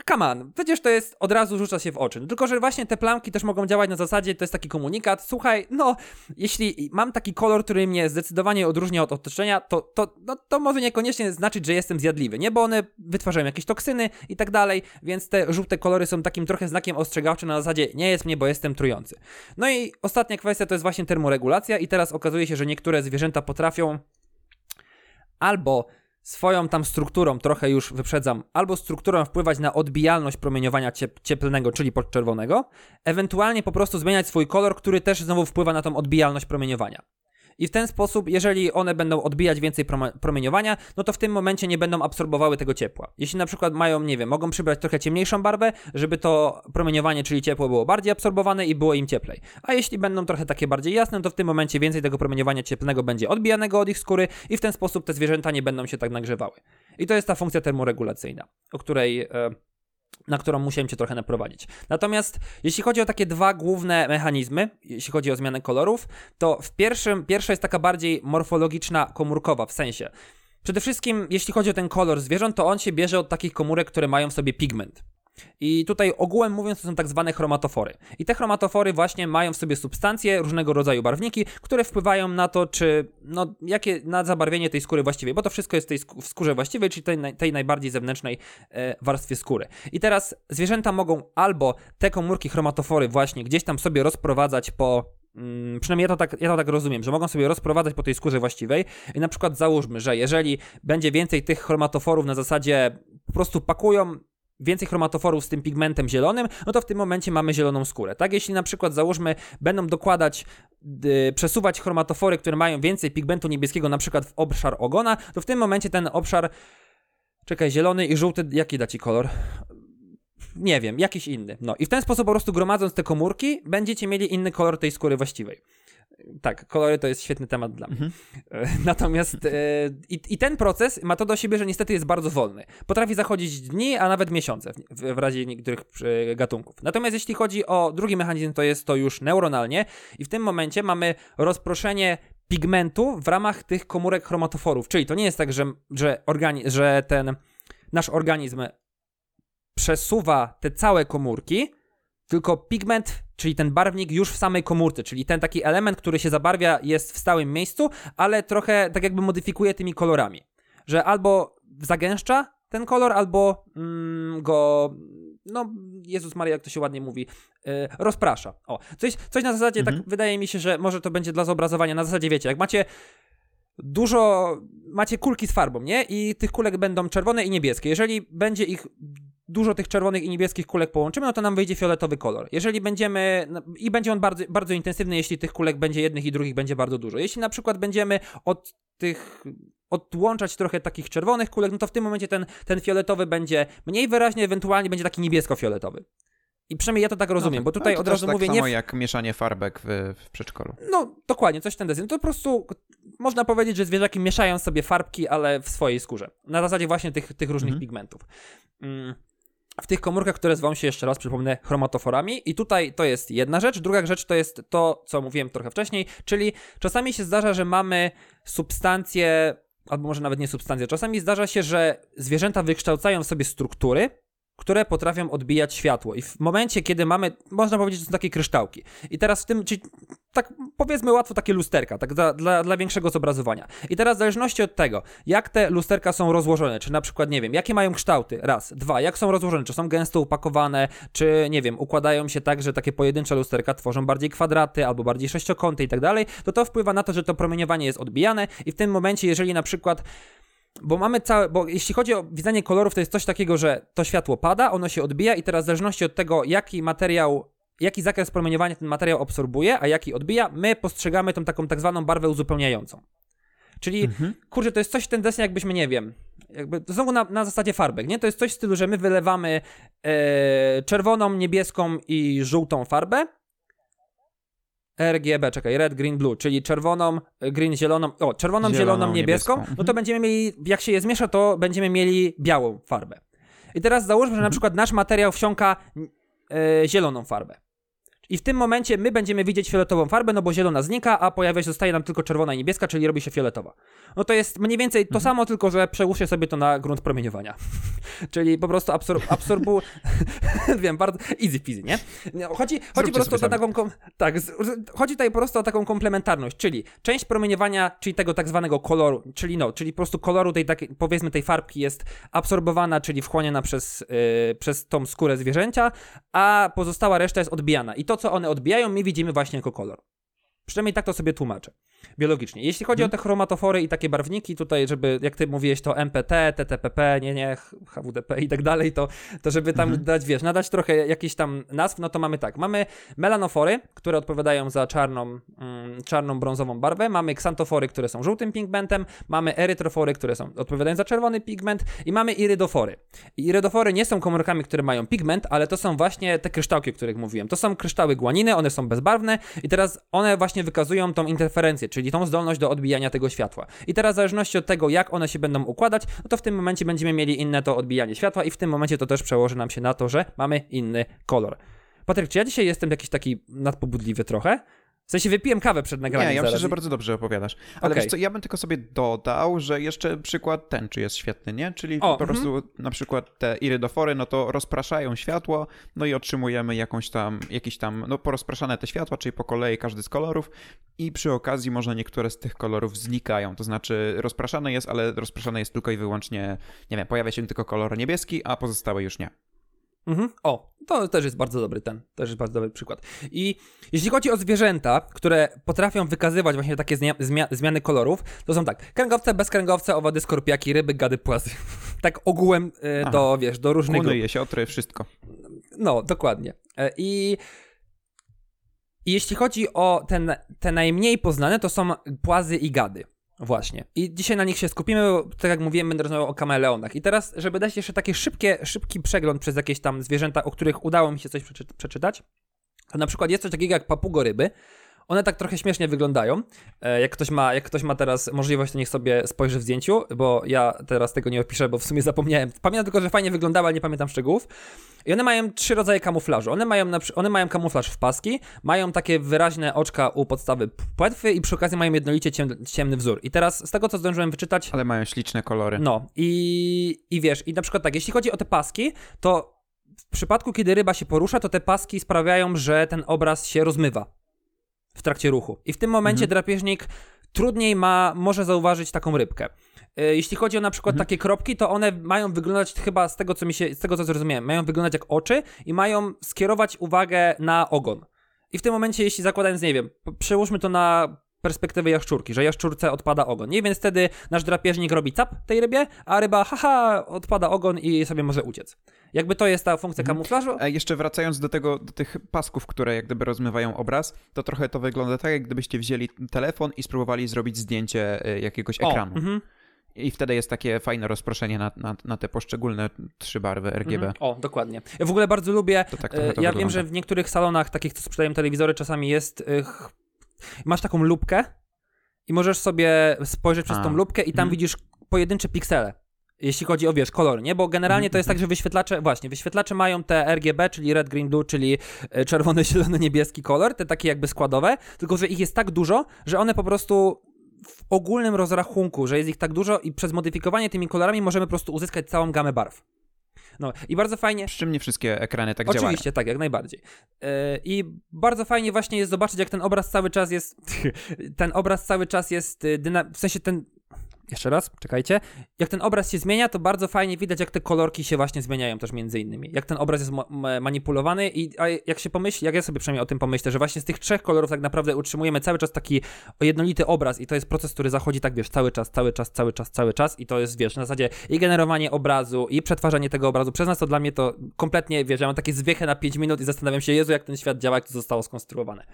come on, przecież to jest, od razu rzuca się w oczy. No, tylko, że właśnie te plamki też mogą działać na zasadzie, to jest taki komunikat, słuchaj, no, jeśli mam taki kolor, który mnie zdecydowanie odróżnia od otoczenia, to, to, no, to może niekoniecznie znaczyć, że jestem zjadliwy, nie? Bo one wytwarzają jakieś toksyny i tak dalej, więc te żółte kolory są takim trochę znakiem ostrzegawczym na zasadzie, nie jest mnie, bo jestem trujący. No i ostatnia kwestia to jest właśnie termoregulacja i teraz okazuje się, że niektóre zwierzęta potrafią albo swoją tam strukturą, trochę już wyprzedzam, albo strukturą wpływać na odbijalność promieniowania ciep cieplnego, czyli podczerwonego, ewentualnie po prostu zmieniać swój kolor, który też znowu wpływa na tą odbijalność promieniowania. I w ten sposób, jeżeli one będą odbijać więcej promieniowania, no to w tym momencie nie będą absorbowały tego ciepła. Jeśli na przykład mają, nie wiem, mogą przybrać trochę ciemniejszą barwę, żeby to promieniowanie, czyli ciepło było bardziej absorbowane i było im cieplej. A jeśli będą trochę takie bardziej jasne, to w tym momencie więcej tego promieniowania cieplnego będzie odbijanego od ich skóry i w ten sposób te zwierzęta nie będą się tak nagrzewały. I to jest ta funkcja termoregulacyjna, o której... E, na którą musiałem cię trochę naprowadzić. Natomiast jeśli chodzi o takie dwa główne mechanizmy, jeśli chodzi o zmianę kolorów, to w pierwszym, pierwsza jest taka bardziej morfologiczna, komórkowa, w sensie. Przede wszystkim, jeśli chodzi o ten kolor zwierząt, to on się bierze od takich komórek, które mają w sobie pigment. I tutaj ogółem mówiąc to są tak zwane chromatofory. I te chromatofory właśnie mają w sobie substancje, różnego rodzaju barwniki, które wpływają na to, czy, no, jakie, na zabarwienie tej skóry właściwej, bo to wszystko jest tej w skórze właściwej, czyli tej, tej najbardziej zewnętrznej e, warstwie skóry. I teraz zwierzęta mogą albo te komórki chromatofory właśnie gdzieś tam sobie rozprowadzać po Mm, przynajmniej ja to, tak, ja to tak rozumiem, że mogą sobie rozprowadzać po tej skórze właściwej i na przykład załóżmy, że jeżeli będzie więcej tych chromatoforów na zasadzie po prostu pakują więcej chromatoforów z tym pigmentem zielonym, no to w tym momencie mamy zieloną skórę. Tak, jeśli na przykład załóżmy będą dokładać, yy, przesuwać chromatofory, które mają więcej pigmentu niebieskiego, na przykład w obszar ogona, to w tym momencie ten obszar, czekaj, zielony i żółty, jaki da ci kolor? Nie wiem, jakiś inny. No i w ten sposób po prostu gromadząc te komórki, będziecie mieli inny kolor tej skóry właściwej tak, kolory to jest świetny temat dla mnie. Mhm. Natomiast e, i, i, ten proces ma to do siebie, że niestety jest bardzo wolny. Potrafi zachodzić dni, a nawet miesiące w, w razie niektórych e, gatunków. Natomiast jeśli chodzi o drugi mechanizm, to jest to już neuronalnie i w tym momencie mamy rozproszenie pigmentu w ramach tych komórek chromatoforów. Czyli to nie jest tak, że, że, organi- że ten nasz organizm przesuwa te całe komórki, tylko pigment, czyli ten barwnik już w samej komórce, czyli ten taki element, który się zabarwia jest w stałym miejscu, ale trochę tak jakby modyfikuje tymi kolorami. Że albo zagęszcza ten kolor, albo mm, go, no Jezus Maria, jak to się ładnie mówi, yy, rozprasza. O, coś, coś na zasadzie, tak mhm. tak wydaje mi się, że może to będzie dla zobrazowania, na zasadzie wiecie, jak macie dużo, macie kulki z farbą, nie? I tych kulek będą czerwone i niebieskie. Jeżeli będzie ich dużo tych czerwonych i niebieskich kulek połączymy, no to nam wyjdzie fioletowy kolor. Jeżeli będziemy, no, i będzie on bardzo, bardzo intensywny, jeśli tych kulek będzie jednych i drugich będzie bardzo dużo. Jeśli na przykład będziemy od tych odłączać trochę takich czerwonych kulek, no to w tym momencie ten, ten fioletowy będzie mniej wyraźny, ewentualnie będzie taki niebiesko-fioletowy. I przynajmniej ja to tak rozumiem, no, bo tutaj od razu tak mówię samo nie. jak mieszanie farbek w, w przedszkolu. No, dokładnie, coś w ten deseń. To po prostu można powiedzieć, że zwierzaki mieszają sobie farbki, ale w swojej skórze. Na zasadzie właśnie tych, tych różnych mhm. pigmentów. Mm. W tych komórkach, które zwą się jeszcze raz, przypomnę, chromatoforami. I tutaj to jest jedna rzecz. Druga rzecz to jest to, co mówiłem trochę wcześniej, czyli czasami się zdarza, że mamy substancje, albo może nawet nie substancje, czasami zdarza się, że zwierzęta wykształcają w sobie struktury, które potrafią odbijać światło. I w momencie, kiedy mamy, można powiedzieć, że są takie kryształki. I teraz w tym, czyli tak powiedzmy łatwo takie lusterka, tak dla, dla, dla większego zobrazowania. I teraz w zależności od tego, jak te lusterka są rozłożone, czy na przykład, nie wiem, jakie mają kształty, raz, dwa, jak są rozłożone, czy są gęsto upakowane, czy, nie wiem, układają się tak, że takie pojedyncze lusterka tworzą bardziej kwadraty, albo bardziej sześciokąty i tak dalej, to to wpływa na to, że to promieniowanie jest odbijane i w tym momencie, jeżeli na przykład bo mamy całe, bo jeśli chodzi o widzenie kolorów, to jest coś takiego, że to światło pada, ono się odbija i teraz w zależności od tego, jaki materiał, jaki zakres promieniowania ten materiał absorbuje, a jaki odbija, my postrzegamy tą taką tak zwaną barwę uzupełniającą. Czyli, mhm. kurczę, to jest coś w ten desen, jakbyśmy, nie wiem, jakby znowu na, na zasadzie farbek, nie? To jest coś w stylu, że my wylewamy e, czerwoną, niebieską i żółtą farbę, RGB, czekaj, red, green, blue, czyli czerwoną, green, zieloną, o, czerwoną, zieloną, zieloną niebieską, niebieską, no to będziemy mieli, jak się je zmiesza, to będziemy mieli białą farbę. I teraz załóżmy, że na mhm. przykład nasz materiał wsiąka e, zieloną farbę. I w tym momencie my będziemy widzieć fioletową farbę, no bo zielona znika, a pojawia się, zostaje nam tylko czerwona i niebieska, czyli robi się fioletowa. No to jest mniej więcej to mhm. samo, tylko że przełóżcie sobie to na grunt promieniowania. czyli po prostu absor absorbu... Wiem, bardzo easy peasy, nie? Chodzi, chodzi po prostu o taką... Kom... Tak, chodzi tutaj po prostu o taką komplementarność, czyli część promieniowania, czyli tego tak zwanego koloru, czyli no, czyli po prostu koloru tej takiej, powiedzmy tej farbki jest absorbowana, czyli wchłaniana przez, yy, przez tą skórę zwierzęcia, a pozostała reszta jest odbijana. I to, co one odbijają, my widzimy właśnie jako kolor. Przynajmniej tak to sobie tłumaczę biologicznie. Jeśli chodzi hmm. o mhm. te chromatofory i takie barwniki, tutaj, żeby, jak ty mówiłeś, to MPT, TTPP, nie, nie, HWDP i tak dalej, to, to żeby tam hmm. dać, wiesz, nadać trochę jakiś tam nazw, no to mamy tak. Mamy melanofory, które odpowiadają za czarną, mm, czarną, brązową barwę, mamy ksantofory, które są żółtym pigmentem, mamy erytrofory, które są, odpowiadają za czerwony pigment i mamy irydofory. I irydofory nie są komórkami, które mają pigment, ale to są właśnie te kryształki, o których mówiłem. To są kryształy guaniny, one są bezbarwne i teraz one właśnie wykazują tą interferencję, czyli tą zdolność do odbijania tego światła. I teraz w zależności od tego, jak one się będą układać, no to w tym momencie będziemy mieli inne to odbijanie światła i w tym momencie to też przełoży nam się na to, że mamy inny kolor. Patryk, czy ja dzisiaj jestem jakiś taki nadpobudliwy trochę? W sensie wypiłem kawę przed nagraniem. Nie, ja myślę, że bardzo dobrze opowiadasz. Ale okay. wiesz co, ja bym tylko sobie dodał, że jeszcze przykład tęczy jest świetny, nie? Czyli o, po prostu mm. na przykład te irydofory, no to rozpraszają światło, no i otrzymujemy jakąś tam, jakieś tam, no porozpraszane te światła, czyli po kolei każdy z kolorów i przy okazji może niektóre z tych kolorów znikają, to znaczy rozpraszane jest, ale rozpraszane jest tylko i wyłącznie, nie wiem, pojawia się tylko kolor niebieski, a pozostałe już nie. Mhm. O, to też jest bardzo dobry ten, też jest bardzo dobry przykład. I jeśli chodzi o zwierzęta, które potrafią wykazywać właśnie takie zmia zmiany kolorów, to są tak, kręgowce, bezkręgowce, owady, skorpiaki, ryby, gady, płazy. tak ogółem y, do, wiesz, do różnych... Kuny, jesiotry, wszystko. No, dokładnie. E, I... I jeśli chodzi o ten, te najmniej poznane, to są płazy i gady. Właśnie. I dzisiaj na nich się skupimy, bo tak jak mówiłem, będę rozmawiał o kameleonach. I teraz, żeby dać jeszcze taki szybkie, szybki przegląd przez jakieś tam zwierzęta, o których udało mi się coś przeczy przeczytać, to na przykład jest coś takiego jak papugoryby. One tak trochę śmiesznie wyglądają. E, jak ktoś, ma, jak ktoś ma teraz możliwość, to niech sobie spojrzy w zdjęciu, bo ja teraz tego nie opiszę, bo w sumie zapomniałem. Pamiętam tylko, że fajnie wyglądały, ale nie pamiętam szczegółów. I one mają trzy rodzaje kamuflażu. One mają, one mają kamuflaż w paski, mają takie wyraźne oczka u podstawy płetwy i przy okazji mają jednolicie ciemny, ciemny wzór. I teraz z tego, co zdążyłem wyczytać... Ale mają śliczne kolory. No i, i wiesz, i na przykład tak, jeśli chodzi o te paski, to w przypadku, kiedy ryba się porusza, to te paski sprawiają, że ten obraz się rozmywa w trakcie ruchu. I w tym momencie mhm. drapieżnik trudniej ma, może zauważyć taką rybkę. E, jeśli chodzi o na przykład mhm. takie kropki, to one mają wyglądać chyba z tego, co mi się, z tego co zrozumiałem, mają wyglądać jak oczy i mają skierować uwagę na ogon. I w tym momencie, jeśli zakładając, nie wiem, przełóżmy to na perspektywy jaszczurki, że jaszczurce odpada ogon. Nie, więc wtedy nasz drapieżnik robi cap tej rybie, a ryba haha, odpada ogon i sobie może uciec. Jakby to jest ta funkcja mhm. kamuflażu. A jeszcze wracając do tego, do tych pasków, które jak gdyby rozmywają obraz, to trochę to wygląda tak, jak gdybyście wzięli telefon i spróbowali zrobić zdjęcie e, jakiegoś ekranu. O, mhm. I wtedy jest takie fajne rozproszenie na, na, na te poszczególne trzy barwy RGB. Mhm. O, dokładnie. Ja w ogóle bardzo lubię. To tak to ja wygląda. wiem, że w niektórych salonach, takich, co sprzedają telewizory, czasami jest. Masz taką lubkę i możesz sobie spojrzeć przez A. tą lubkę i tam hmm. widzisz pojedyncze piksele jeśli chodzi o, wiesz, kolor, nie? Bo generalnie to jest tak, że wyświetlacze, właśnie, wyświetlacze mają te RGB, czyli red, green, blue, czyli e, czerwony, zielony, niebieski kolor, te takie jakby składowe, tylko że ich jest tak dużo, że one po prostu w ogólnym rozrachunku, że jest ich tak dużo i przez modyfikowanie tymi kolorami możemy po prostu uzyskać całą gamę barw. No i bardzo fajnie. Przy czym nie wszystkie ekrany tak Oczywiście, działają. Oczywiście, tak, jak najbardziej. Yy, I bardzo fajnie właśnie jest zobaczyć, jak ten obraz cały czas jest. ten obraz cały czas jest. Dyna... W sensie ten jeszcze raz, czekajcie. Jak ten obraz się zmienia, to bardzo fajnie widać, jak te kolorki się właśnie zmieniają też między innymi. Jak ten obraz jest ma manipulowany i jak się pomyśli, jak ja sobie przynajmniej o tym pomyślę, że właśnie z tych trzech kolorów tak naprawdę utrzymujemy cały czas taki jednolity obraz i to jest proces, który zachodzi tak, wiesz, cały czas, cały czas, cały czas, cały czas i to jest, wiesz, na zasadzie i generowanie obrazu, i przetwarzanie tego obrazu. Przez nas to dla mnie to kompletnie, wiesz, ja mam takie zwiechę na 5 minut i zastanawiam się, Jezu, jak ten świat działa, jak to zostało skonstruowane.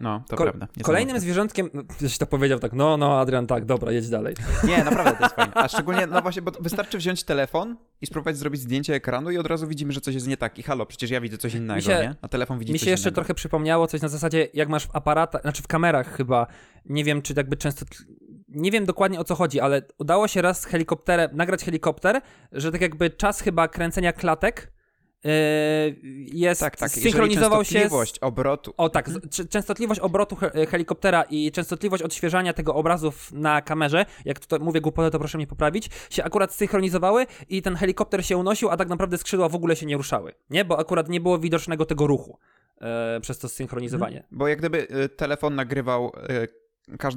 No, to Ko prawda. Kolejnym zwierzątkiem, ktoś to powiedział tak, no, no, Adrian, tak, dobra, jedź dalej. Nie, naprawdę to jest fajne. A szczególnie, no właśnie, bo wystarczy wziąć telefon i spróbować zrobić zdjęcie ekranu i od razu widzimy, że coś jest nie tak. I halo, przecież ja widzę coś innego, się, nie? A telefon widzi Mi się jeszcze innego. trochę przypomniało coś na zasadzie, jak masz w aparatach, znaczy w kamerach chyba, nie wiem, czy jakby często nie wiem dokładnie o co chodzi, ale udało się raz helikopterem, nagrać helikopter, że tak jakby czas chyba kręcenia klatek jest tak, tak. synchronizował się częstotliwość obrotu. O tak, mhm. częstotliwość obrotu he helikoptera i częstotliwość odświeżania tego obrazu na kamerze, jak tutaj mówię głupotę, to proszę mnie poprawić, się akurat synchronizowały i ten helikopter się unosił, a tak naprawdę skrzydła w ogóle się nie ruszały, nie? Bo akurat nie było widocznego tego ruchu e, przez to synchronizowanie. Mhm. Bo jak gdyby e, telefon nagrywał e,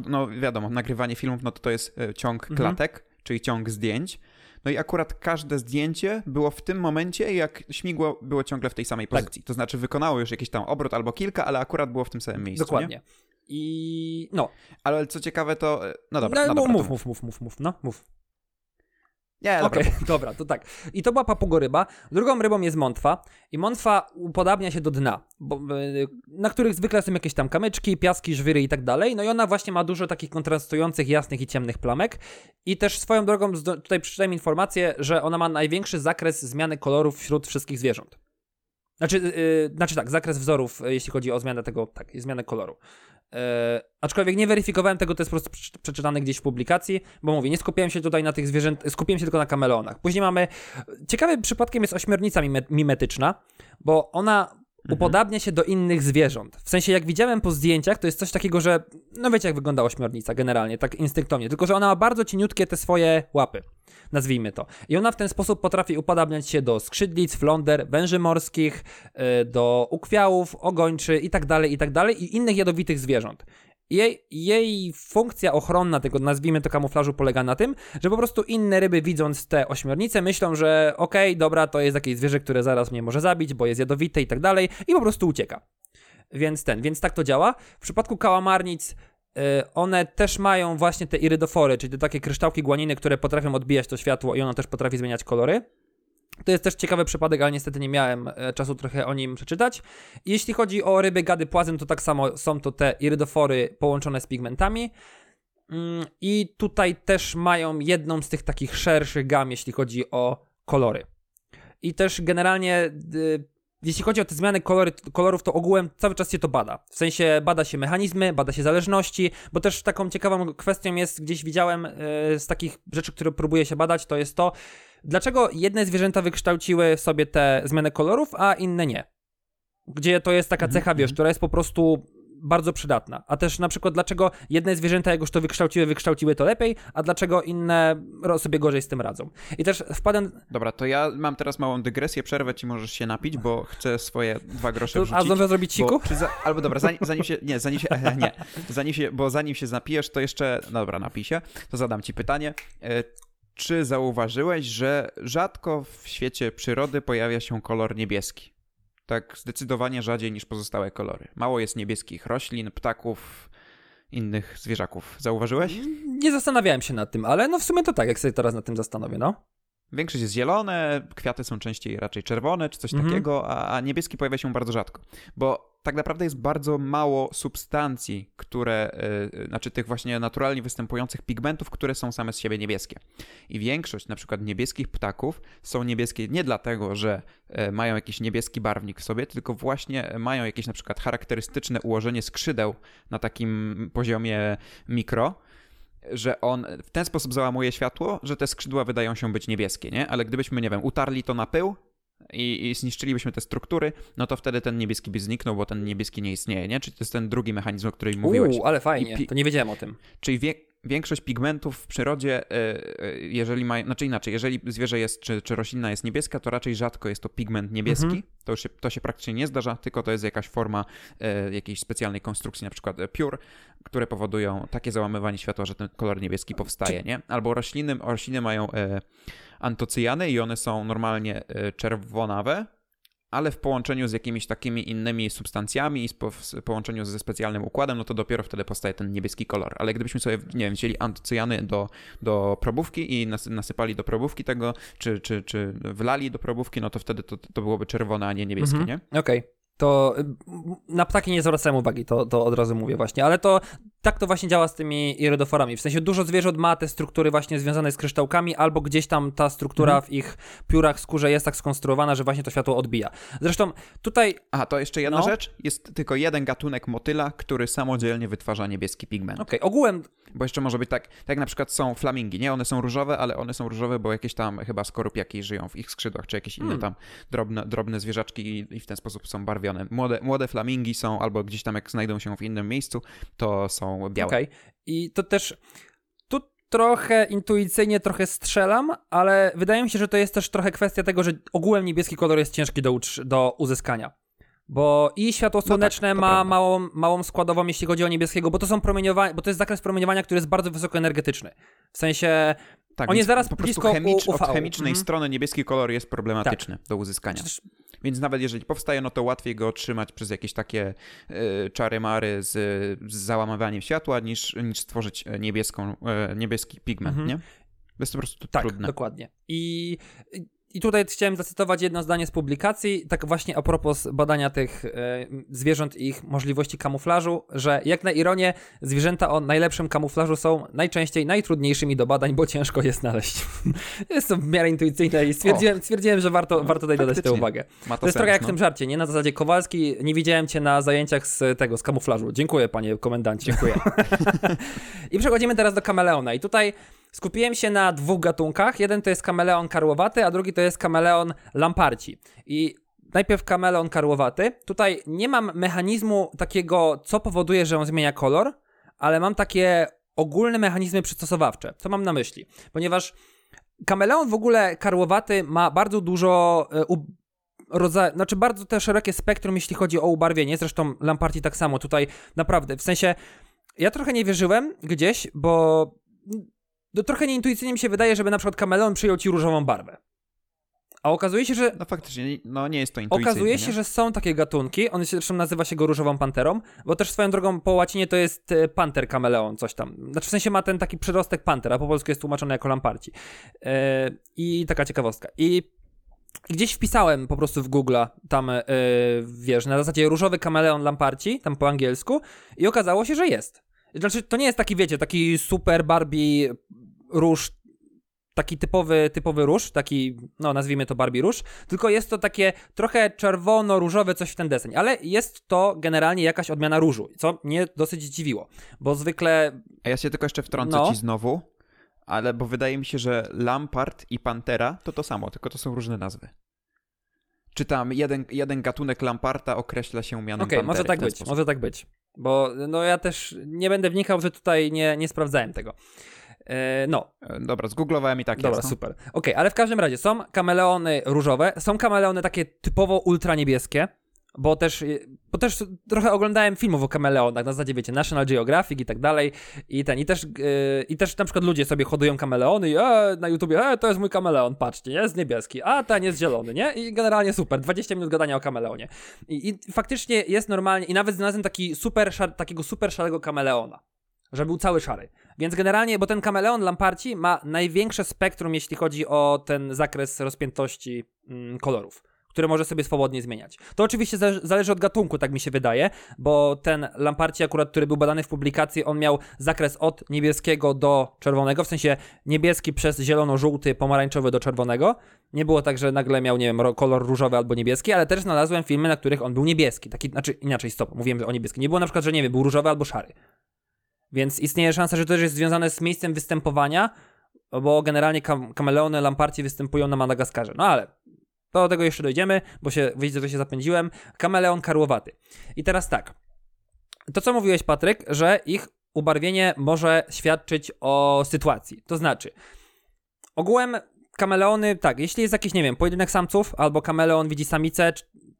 no wiadomo, nagrywanie filmów, no to to jest e, ciąg mhm. klatek, czyli ciąg zdjęć, no i akurat każde zdjęcie było w tym momencie, jak śmigło było ciągle w tej samej tak. pozycji. Tak. To znaczy wykonało już jakiś tam obrót albo kilka, ale akurat było w tym samym miejscu. Dokładnie. Nie? I no. Ale co ciekawe to... No dobra, no, no dobra, mów, mów, mów, mów, mów, no, mów. Nie, dobra. Okay, dobra, to tak. I to była papugoryba. Drugą rybą jest mątwa. I mątwa upodabnia się do dna, bo, e, na których zwykle są jakieś tam kamyczki, piaski, żwiry i tak dalej. No i ona właśnie ma dużo takich kontrastujących jasnych i ciemnych plamek. I też swoją drogą, tutaj przeczytałem informację, że ona ma największy zakres zmiany kolorów wśród wszystkich zwierząt. Znaczy, yy, znaczy tak, zakres wzorów, jeśli chodzi o zmianę tego, tak, zmianę koloru. E, aczkolwiek nie weryfikowałem tego, to jest po prostu przeczytane gdzieś w publikacji, bo mówię, nie skupiałem się tutaj na tych zwierzętach, skupiłem się tylko na kameleonach. Później mamy, ciekawym przypadkiem jest ośmiornica mimetyczna, bo ona. Upodabnia się do innych zwierząt. W sensie, jak widziałem po zdjęciach, to jest coś takiego, że no wiecie, jak wygląda ośmiornica generalnie, tak instynktownie, tylko że ona ma bardzo cieniutkie te swoje łapy nazwijmy to. I ona w ten sposób potrafi upodabniać się do skrzydlic, flonder, węży morskich, y, do ukwiałów, ogończy i tak dalej, i tak dalej, i innych jadowitych zwierząt. Jej, jej funkcja ochronna tego, nazwijmy to kamuflażu, polega na tym, że po prostu inne ryby widząc te ośmiornice myślą, że okej, okay, dobra, to jest jakieś zwierzę, które zaraz mnie może zabić, bo jest jadowite i tak dalej i po prostu ucieka. Więc ten, więc tak to działa. W przypadku kałamarnic Y, one też mają właśnie te irydofory, czyli te takie kryształki głaniny, które potrafią odbijać to światło i ono też potrafi zmieniać kolory. To jest też ciekawy przypadek, ale niestety nie miałem e, czasu trochę o nim przeczytać. Jeśli chodzi o ryby gady płazem, to tak samo są to te irydofory połączone z pigmentami. Mm, I tutaj też mają jedną z tych takich szerszych gam, jeśli chodzi o kolory. I też generalnie jeśli chodzi o te zmiany kolory, kolorów, to ogółem cały czas się to bada. W sensie bada się mechanizmy, bada się zależności, bo też taką ciekawą kwestią jest, gdzieś widziałem yy, z takich rzeczy, które próbuję się badać, to jest to, dlaczego jedne zwierzęta wykształciły sobie te zmiany kolorów, a inne nie. Gdzie to jest taka mhm, cecha, wiesz, mhm. która jest po prostu bardzo przydatna. A też na przykład dlaczego jedne zwierzęta, jak już to wykształciły, wykształciły to lepiej, a dlaczego inne sobie gorzej z tym radzą. I też wpadłem... Dobra, to ja mam teraz małą dygresję, przerwę ci możesz się napić, bo chcę swoje dwa grosze wrzucić. A znowu zrobić siku? Za, albo dobra, zanim, zanim, się... Nie, zanim się... Nie, zanim się, bo zanim się napijesz, to jeszcze... No dobra, napij się. To zadam ci pytanie. Czy zauważyłeś, że rzadko w świecie przyrody pojawia się kolor niebieski? tak zdecydowanie rzadziej niż pozostałe kolory. Mało jest niebieskich roślin, ptaków, innych zwierzaków. Zauważyłeś? Nie zastanawiałem się nad tym, ale no w sumie to tak, jak sobie teraz nad tym zastanowię, no. Większość jest zielone, kwiaty są częściej raczej czerwone czy coś mhm. takiego, a, a niebieski pojawia się bardzo rzadko. Bo tak naprawdę jest bardzo mało substancji, które, yy, znaczy tych właśnie naturalnie występujących pigmentów, które są same z siebie niebieskie. I większość na przykład niebieskich ptaków są niebieskie nie dlatego, że yy, mają jakiś niebieski barwnik w sobie, tylko właśnie mają jakieś na przykład charakterystyczne ułożenie skrzydeł na takim poziomie mikro, że on w ten sposób załamuje światło, że te skrzydła wydają się być niebieskie, nie? Ale gdybyśmy, nie wiem, utarli to na pył, i, i zniszczylibyśmy te struktury, no to wtedy ten niebieski by zniknął, bo ten niebieski nie istnieje, nie? Czyli to jest ten drugi mechanizm, o którym mówiłeś. Uuu, ale fajnie, to nie wiedziałem o tym. Czyli wie, większość pigmentów w przyrodzie, e, e, jeżeli ma, znaczy inaczej, jeżeli zwierzę jest, czy, czy roślina jest niebieska, to raczej rzadko jest to pigment niebieski. Mhm. To, już się, to się praktycznie nie zdarza, tylko to jest jakaś forma e, jakiejś specjalnej konstrukcji, na przykład piór, które powodują takie załamywanie światła, że ten kolor niebieski powstaje, nie? Albo rośliny, rośliny mają e, antocyjany i one są normalnie e, czerwonawe, ale w połączeniu z jakimiś takimi innymi substancjami i w połączeniu ze specjalnym układem, no to dopiero wtedy powstaje ten niebieski kolor. Ale gdybyśmy sobie, nie wiem, wzięli antocyjany do, do probówki i nasypali do probówki tego, czy, czy, czy wlali do probówki, no to wtedy to, to byłoby czerwone, a nie niebieskie, mhm. nie? Okej. Okay to y, na ptaki nie zwracałem uwagi, to, to od razu mówię właśnie, ale to tak to właśnie działa z tymi irydoforami. W sensie dużo zwierząt ma te struktury właśnie związane z kryształkami, albo gdzieś tam ta struktura mhm. w ich piórach, skórze jest tak skonstruowana, że właśnie to światło odbija. Zresztą tutaj... A, to jeszcze jedna no. rzecz. Jest tylko jeden gatunek motyla, który samodzielnie wytwarza niebieski pigment. Okej, okay, ogółem... Bo jeszcze może być tak, tak na przykład są flamingi, nie? One są różowe, ale one są różowe, bo jakieś tam chyba skorupiaki żyją w ich skrzydłach, czy jakieś inne hmm. tam drobne, drobne zwierzaczki i, i w ten sposób są Młode, młode flamingi są, albo gdzieś tam jak znajdą się w innym miejscu, to są białe. Okay. I to też tu trochę intuicyjnie trochę strzelam, ale wydaje mi się, że to jest też trochę kwestia tego, że ogółem niebieski kolor jest ciężki do, do uzyskania. Bo i światło słoneczne no tak, ma małą, małą składową, jeśli chodzi o niebieskiego, bo to są promieniowania, bo to jest zakres promieniowania, który jest bardzo wysokoenergetyczny. W sensie tak, on jest zaraz po blisko chemicz, Od chemicznej mm. strony niebieski kolor jest problematyczny tak. do uzyskania. Przecież... Więc nawet jeżeli powstaje, no to łatwiej go otrzymać przez jakieś takie y, czary-mary z, z załamywaniem światła, niż, niż stworzyć niebieską, y, niebieski pigment, -hmm. nie? Jest to po prostu tak, trudne. dokładnie. I i tutaj chciałem zacytować jedno zdanie z publikacji, tak właśnie a propos badania tych e, zwierząt i ich możliwości kamuflażu, że jak na ironię, zwierzęta o najlepszym kamuflażu są najczęściej najtrudniejszymi do badań, bo ciężko je znaleźć. jest to w miarę intuicyjne i stwierdziłem, stwierdziłem że warto, warto tutaj dodać tę uwagę. to, to jest trochę jak no. w tym żarcie, nie? Na zasadzie Kowalski, nie widziałem cię na zajęciach z tego, z kamuflażu. Dziękuję, panie komendancie. Dziękuję. I przechodzimy teraz do kameleona i tutaj Skupiłem się na dwóch gatunkach. Jeden to jest kameleon karłowaty, a drugi to jest kameleon lamparci. I najpierw kameleon karłowaty. Tutaj nie mam mechanizmu takiego, co powoduje, że on zmienia kolor, ale mam takie ogólne mechanizmy przystosowawcze. Co mam na myśli? Ponieważ kameleon w ogóle karłowaty ma bardzo dużo e, rodzaj, znaczy bardzo też szerokie spektrum, jeśli chodzi o ubarwienie. Zresztą Lamparti tak samo tutaj naprawdę. W sensie ja trochę nie wierzyłem gdzieś, bo to trochę nieintuicyjnie mi się wydaje, żeby na przykład kameleon przyjął ci różową barwę. A okazuje się, że. No faktycznie, no nie jest to intuicyjne. Okazuje się, nie? że są takie gatunki. On się zresztą nazywa się go różową panterą, bo też swoją drogą po łacinie to jest e, panter kameleon, coś tam. Znaczy w sensie ma ten taki przyrostek panter, a po polsku jest tłumaczony jako lamparci. Yy, I taka ciekawostka. I gdzieś wpisałem po prostu w Google tam, yy, wiesz, na zasadzie różowy kameleon lamparci, tam po angielsku, i okazało się, że jest. Znaczy, to nie jest taki, wiecie, taki super Barbie róż, taki typowy, typowy róż, taki, no nazwijmy to Barbie róż, tylko jest to takie trochę czerwono-różowe coś w ten deseń, ale jest to generalnie jakaś odmiana różu, co mnie dosyć dziwiło, bo zwykle... A ja się tylko jeszcze wtrącę no. ci znowu, ale bo wydaje mi się, że Lampart i Pantera to to samo, tylko to są różne nazwy. Czy tam jeden, jeden gatunek Lamparta określa się mianem Okej, okay, może tak być, sposób. może tak być. Bo no ja też nie będę wnikał, że tutaj nie, nie sprawdzałem tego. E, no. E, dobra, zgooglowałem i tak Dobra, jest, no. super. Okej, okay, ale w każdym razie są kameleony różowe, są kameleony takie typowo ultra niebieskie, bo też, bo też trochę oglądałem filmów o kameleonach, na zasadzie wiecie, National Geographic i tak dalej i ten, i też, yy, i też na przykład ludzie sobie hodują kameleony i e, na YouTubie, e, to jest mój kameleon, patrzcie, jest niebieski, a ten jest zielony, nie? I generalnie super, 20 minut gadania o kameleonie. I, i faktycznie jest normalnie, i nawet znalazłem taki super, szar, takiego super szarego kameleona że był cały szary. Więc generalnie, bo ten kameleon Lamparci ma największe spektrum, jeśli chodzi o ten zakres rozpiętości mm, kolorów które może sobie swobodnie zmieniać. To oczywiście zależy od gatunku, tak mi się wydaje, bo ten Lamparci akurat, który był badany w publikacji, on miał zakres od niebieskiego do czerwonego, w sensie niebieski przez zielono-żółty, pomarańczowy do czerwonego. Nie było tak, że nagle miał, nie wiem, kolor różowy albo niebieski, ale też znalazłem filmy, na których on był niebieski. Taki, znaczy inaczej, stop, mówiłem o niebieski. Nie było na przykład, że nie wiem, był różowy albo szary. Więc istnieje szansa, że to też jest związane z miejscem występowania, bo generalnie kam kameleony lamparci występują na Madagaskarze. No ale do tego jeszcze dojdziemy, bo się, widzicie, że się zapędziłem. Kameleon karłowaty. I teraz tak. To, co mówiłeś, Patryk, że ich ubarwienie może świadczyć o sytuacji. To znaczy, ogółem kameleony, tak, jeśli jest jakiś, nie wiem, pojedynek samców, albo kameleon widzi samicę,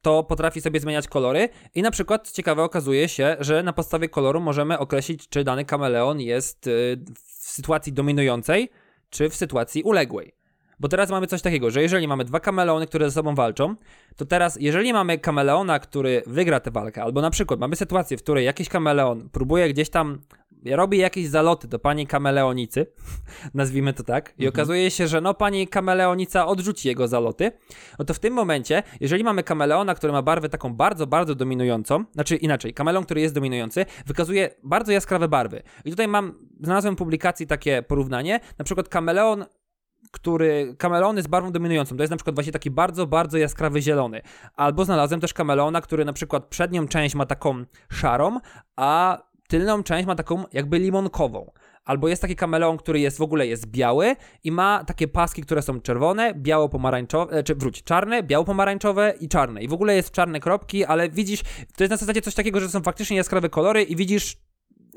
to potrafi sobie zmieniać kolory i na przykład ciekawe okazuje się, że na podstawie koloru możemy określić, czy dany kameleon jest y, w sytuacji dominującej, czy w sytuacji uległej. Bo teraz mamy coś takiego, że jeżeli mamy dwa kameleony, które ze sobą walczą, to teraz, jeżeli mamy kameleona, który wygra tę walkę, albo na przykład mamy sytuację, w której jakiś kameleon próbuje gdzieś tam robi jakieś zaloty do pani kameleonicy, nazwijmy to tak, i mhm. okazuje się, że no pani kameleonica odrzuci jego zaloty, no to w tym momencie, jeżeli mamy kameleona, który ma barwę taką bardzo, bardzo dominującą, znaczy inaczej, kameleon, który jest dominujący, wykazuje bardzo jaskrawe barwy. I tutaj mam, znalazłem w publikacji takie porównanie, na przykład kameleon który kameleony z barwą dominującą, to jest na przykład właśnie taki bardzo, bardzo jaskrawy zielony. Albo znalazłem też kameleona, który na przykład przednią część ma taką szarą, a tylną część ma taką jakby limonkową. Albo jest taki kameleon, który jest w ogóle jest biały i ma takie paski, które są czerwone, biało-pomarańczowe, czy wróć, czarne, biało-pomarańczowe i czarne. I w ogóle jest czarne kropki, ale widzisz, to jest na zasadzie coś takiego, że są faktycznie jaskrawe kolory i widzisz,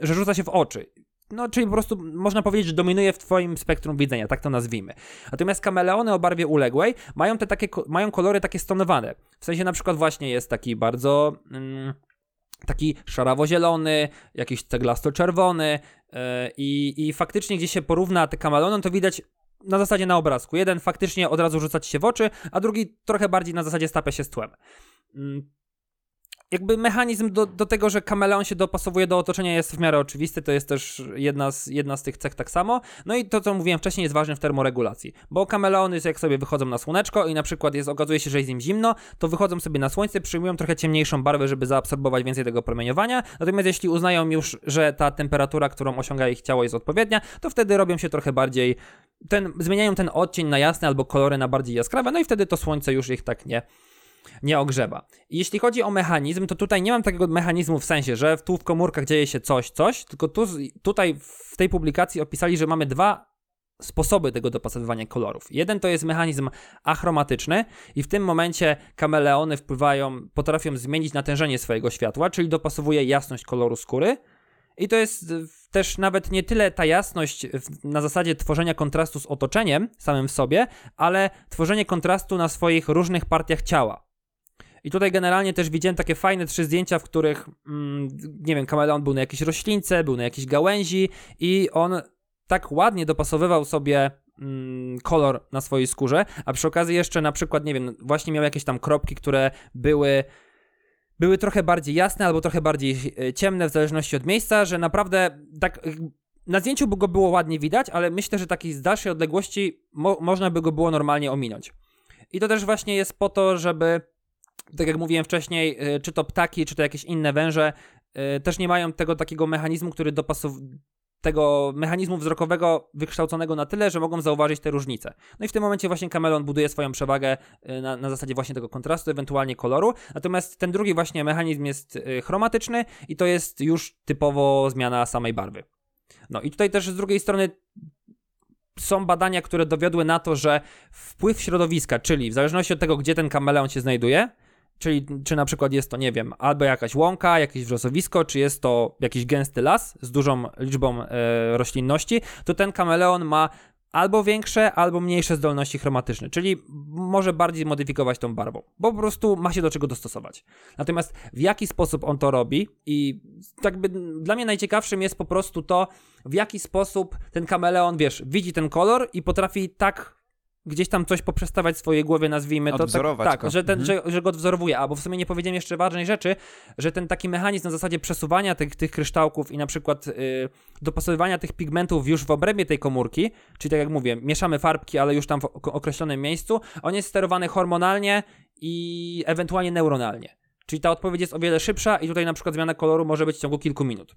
że rzuca się w oczy. No, czyli po prostu można powiedzieć, że dominuje w twoim spektrum widzenia, tak to nazwijmy. Natomiast kameleony o barwie uległej mają te takie, mają kolory takie stonowane. W sensie na przykład właśnie jest taki bardzo... Mm, taki szarawo-zielony, jakiś ceglasto-czerwony yy, i, i faktycznie gdzie się porówna te kameleony, to widać na zasadzie na obrazku. Jeden faktycznie od razu rzuca ci się w oczy, a drugi trochę bardziej na zasadzie stapia się z tłem. Yy jakby mechanizm do, do tego, że kameleon się dopasowuje do otoczenia jest w miarę oczywisty, to jest też jedna z, jedna z tych cech tak samo. No i to, co mówiłem wcześniej, jest ważne w termoregulacji, bo kameleony jak sobie wychodzą na słoneczko i na przykład jest, okazuje się, że jest im zimno, to wychodzą sobie na słońce, przyjmują trochę ciemniejszą barwę, żeby zaabsorbować więcej tego promieniowania, natomiast jeśli uznają już, że ta temperatura, którą osiąga ich ciało jest odpowiednia, to wtedy robią się trochę bardziej, ten, zmieniają ten odcień na jasny albo kolory na bardziej jaskrawe, no i wtedy to słońce już ich tak nie nie ogrzewa. I jeśli chodzi o mechanizm, to tutaj nie mam takiego mechanizmu w sensie, że tu w komórkach dzieje się coś, coś, tylko tu, tutaj w tej publikacji opisali, że mamy dwa sposoby tego dopasowywania kolorów. Jeden to jest mechanizm achromatyczny i w tym momencie kameleony wpływają, potrafią zmienić natężenie swojego światła, czyli dopasowuje jasność koloru skóry. I to jest też nawet nie tyle ta jasność na zasadzie tworzenia kontrastu z otoczeniem samym w sobie, ale tworzenie kontrastu na swoich różnych partiach ciała. I tutaj generalnie też widziałem takie fajne trzy zdjęcia, w których, mm, nie wiem, kameleon był na jakiejś roślince, był na jakiejś gałęzi i on tak ładnie dopasowywał sobie mm, kolor na swojej skórze, a przy okazji jeszcze na przykład, nie wiem, właśnie miał jakieś tam kropki, które były były trochę bardziej jasne albo trochę bardziej e, ciemne w zależności od miejsca, że naprawdę tak na zdjęciu by go było ładnie widać, ale myślę, że takiej z dalszej odległości mo można by go było normalnie ominąć. I to też właśnie jest po to, żeby tak jak mówiłem wcześniej, y, czy to ptaki, czy to jakieś inne węże, y, też nie mają tego takiego mechanizmu, który dopasowuje tego mechanizmu wzrokowego wykształconego na tyle, że mogą zauważyć te różnice. No i w tym momencie właśnie kameleon buduje swoją przewagę y, na, na zasadzie właśnie tego kontrastu, ewentualnie koloru. Natomiast ten drugi właśnie mechanizm jest chromatyczny i to jest już typowo zmiana samej barwy. No i tutaj też z drugiej strony są badania, które dowiodły na to, że wpływ środowiska, czyli w zależności od tego, gdzie ten kameleon się znajduje, Czyli czy na przykład jest to, nie wiem, albo jakaś łąka, jakieś wrzosowisko, czy jest to jakiś gęsty las z dużą liczbą e, roślinności, to ten kameleon ma albo większe, albo mniejsze zdolności chromatyczne, czyli może bardziej modyfikować tą barwą, bo po prostu ma się do czego dostosować. Natomiast w jaki sposób on to robi i tak by dla mnie najciekawszym jest po prostu to, w jaki sposób ten kameleon, wiesz, widzi ten kolor i potrafi tak gdzieś tam coś poprzestawiać w swojej głowie, nazwijmy to. Tak, Odwzorować tak, go. że, ten, Mhm. że, że go odwzorowuje. A bo w sumie nie powiedziałem jeszcze ważnej rzeczy, że ten taki mechanizm na zasadzie przesuwania tych, tych kryształków i na przykład y, dopasowywania tych pigmentów już w obrębie tej komórki, czyli tak jak mówię, mieszamy farbki, ale już tam w ok- określonym miejscu, on jest sterowany hormonalnie i ewentualnie neuronalnie. Czyli ta odpowiedź jest o wiele szybsza i tutaj na przykład zmiana koloru może być w ciągu kilku minut.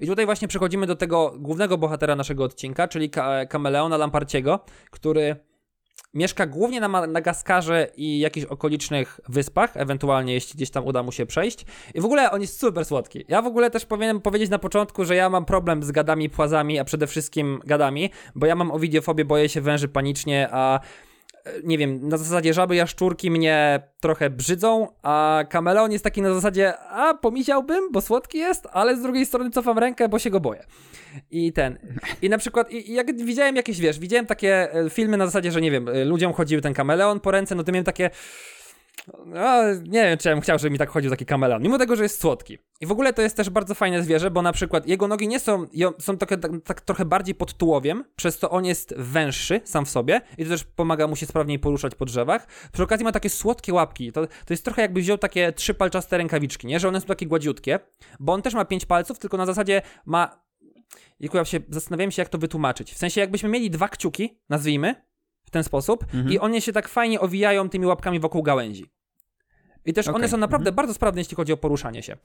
I tutaj właśnie przechodzimy do tego głównego bohatera naszego odcinka, czyli ka- kameleona Lamparciego, który mieszka głównie na Madagaskarze i jakichś okolicznych wyspach, ewentualnie jeśli gdzieś tam uda mu się przejść. I w ogóle on jest super słodki. Ja w ogóle też powinienem powiedzieć na początku, że ja mam problem z gadami, płazami, a przede wszystkim gadami, bo ja mam ovidiofobię, boję się węży panicznie, a nie wiem, na zasadzie żaby jaszczurki mnie trochę brzydzą, a kameleon jest taki na zasadzie, a pomisiałbym, bo słodki jest, ale z drugiej strony cofam rękę, bo się go boję. I ten. I na przykład, i, jak widziałem jakieś, wiesz, widziałem takie e, filmy na zasadzie, że nie wiem, e, ludziom chodził ten kameleon po ręce, no to miałem takie. No, nie wiem, czy ja bym chciał, żeby mi tak chodził taki kameleon, mimo tego, że jest słodki. I w ogóle to jest też bardzo fajne zwierzę, bo na przykład jego nogi nie są, są trochę, tak, tak trochę bardziej pod tułowiem, przez to on jest węższy sam w sobie i to też pomaga mu się sprawniej poruszać po drzewach. Przy okazji ma takie słodkie łapki, to, to jest trochę jakby wziął takie trzy palczaste rękawiczki, nie? Że one są takie gładziutkie, bo on też ma pięć palców, tylko na zasadzie ma Jejku, ja się zastanawiałem się, jak to wytłumaczyć. W sensie, jakbyśmy mieli dwa kciuki, nazwijmy, ten sposób, Mhm. i one się tak fajnie owijają tymi łapkami wokół gałęzi. I też one Okej, są naprawdę mhm. bardzo sprawne, jeśli chodzi o poruszanie się.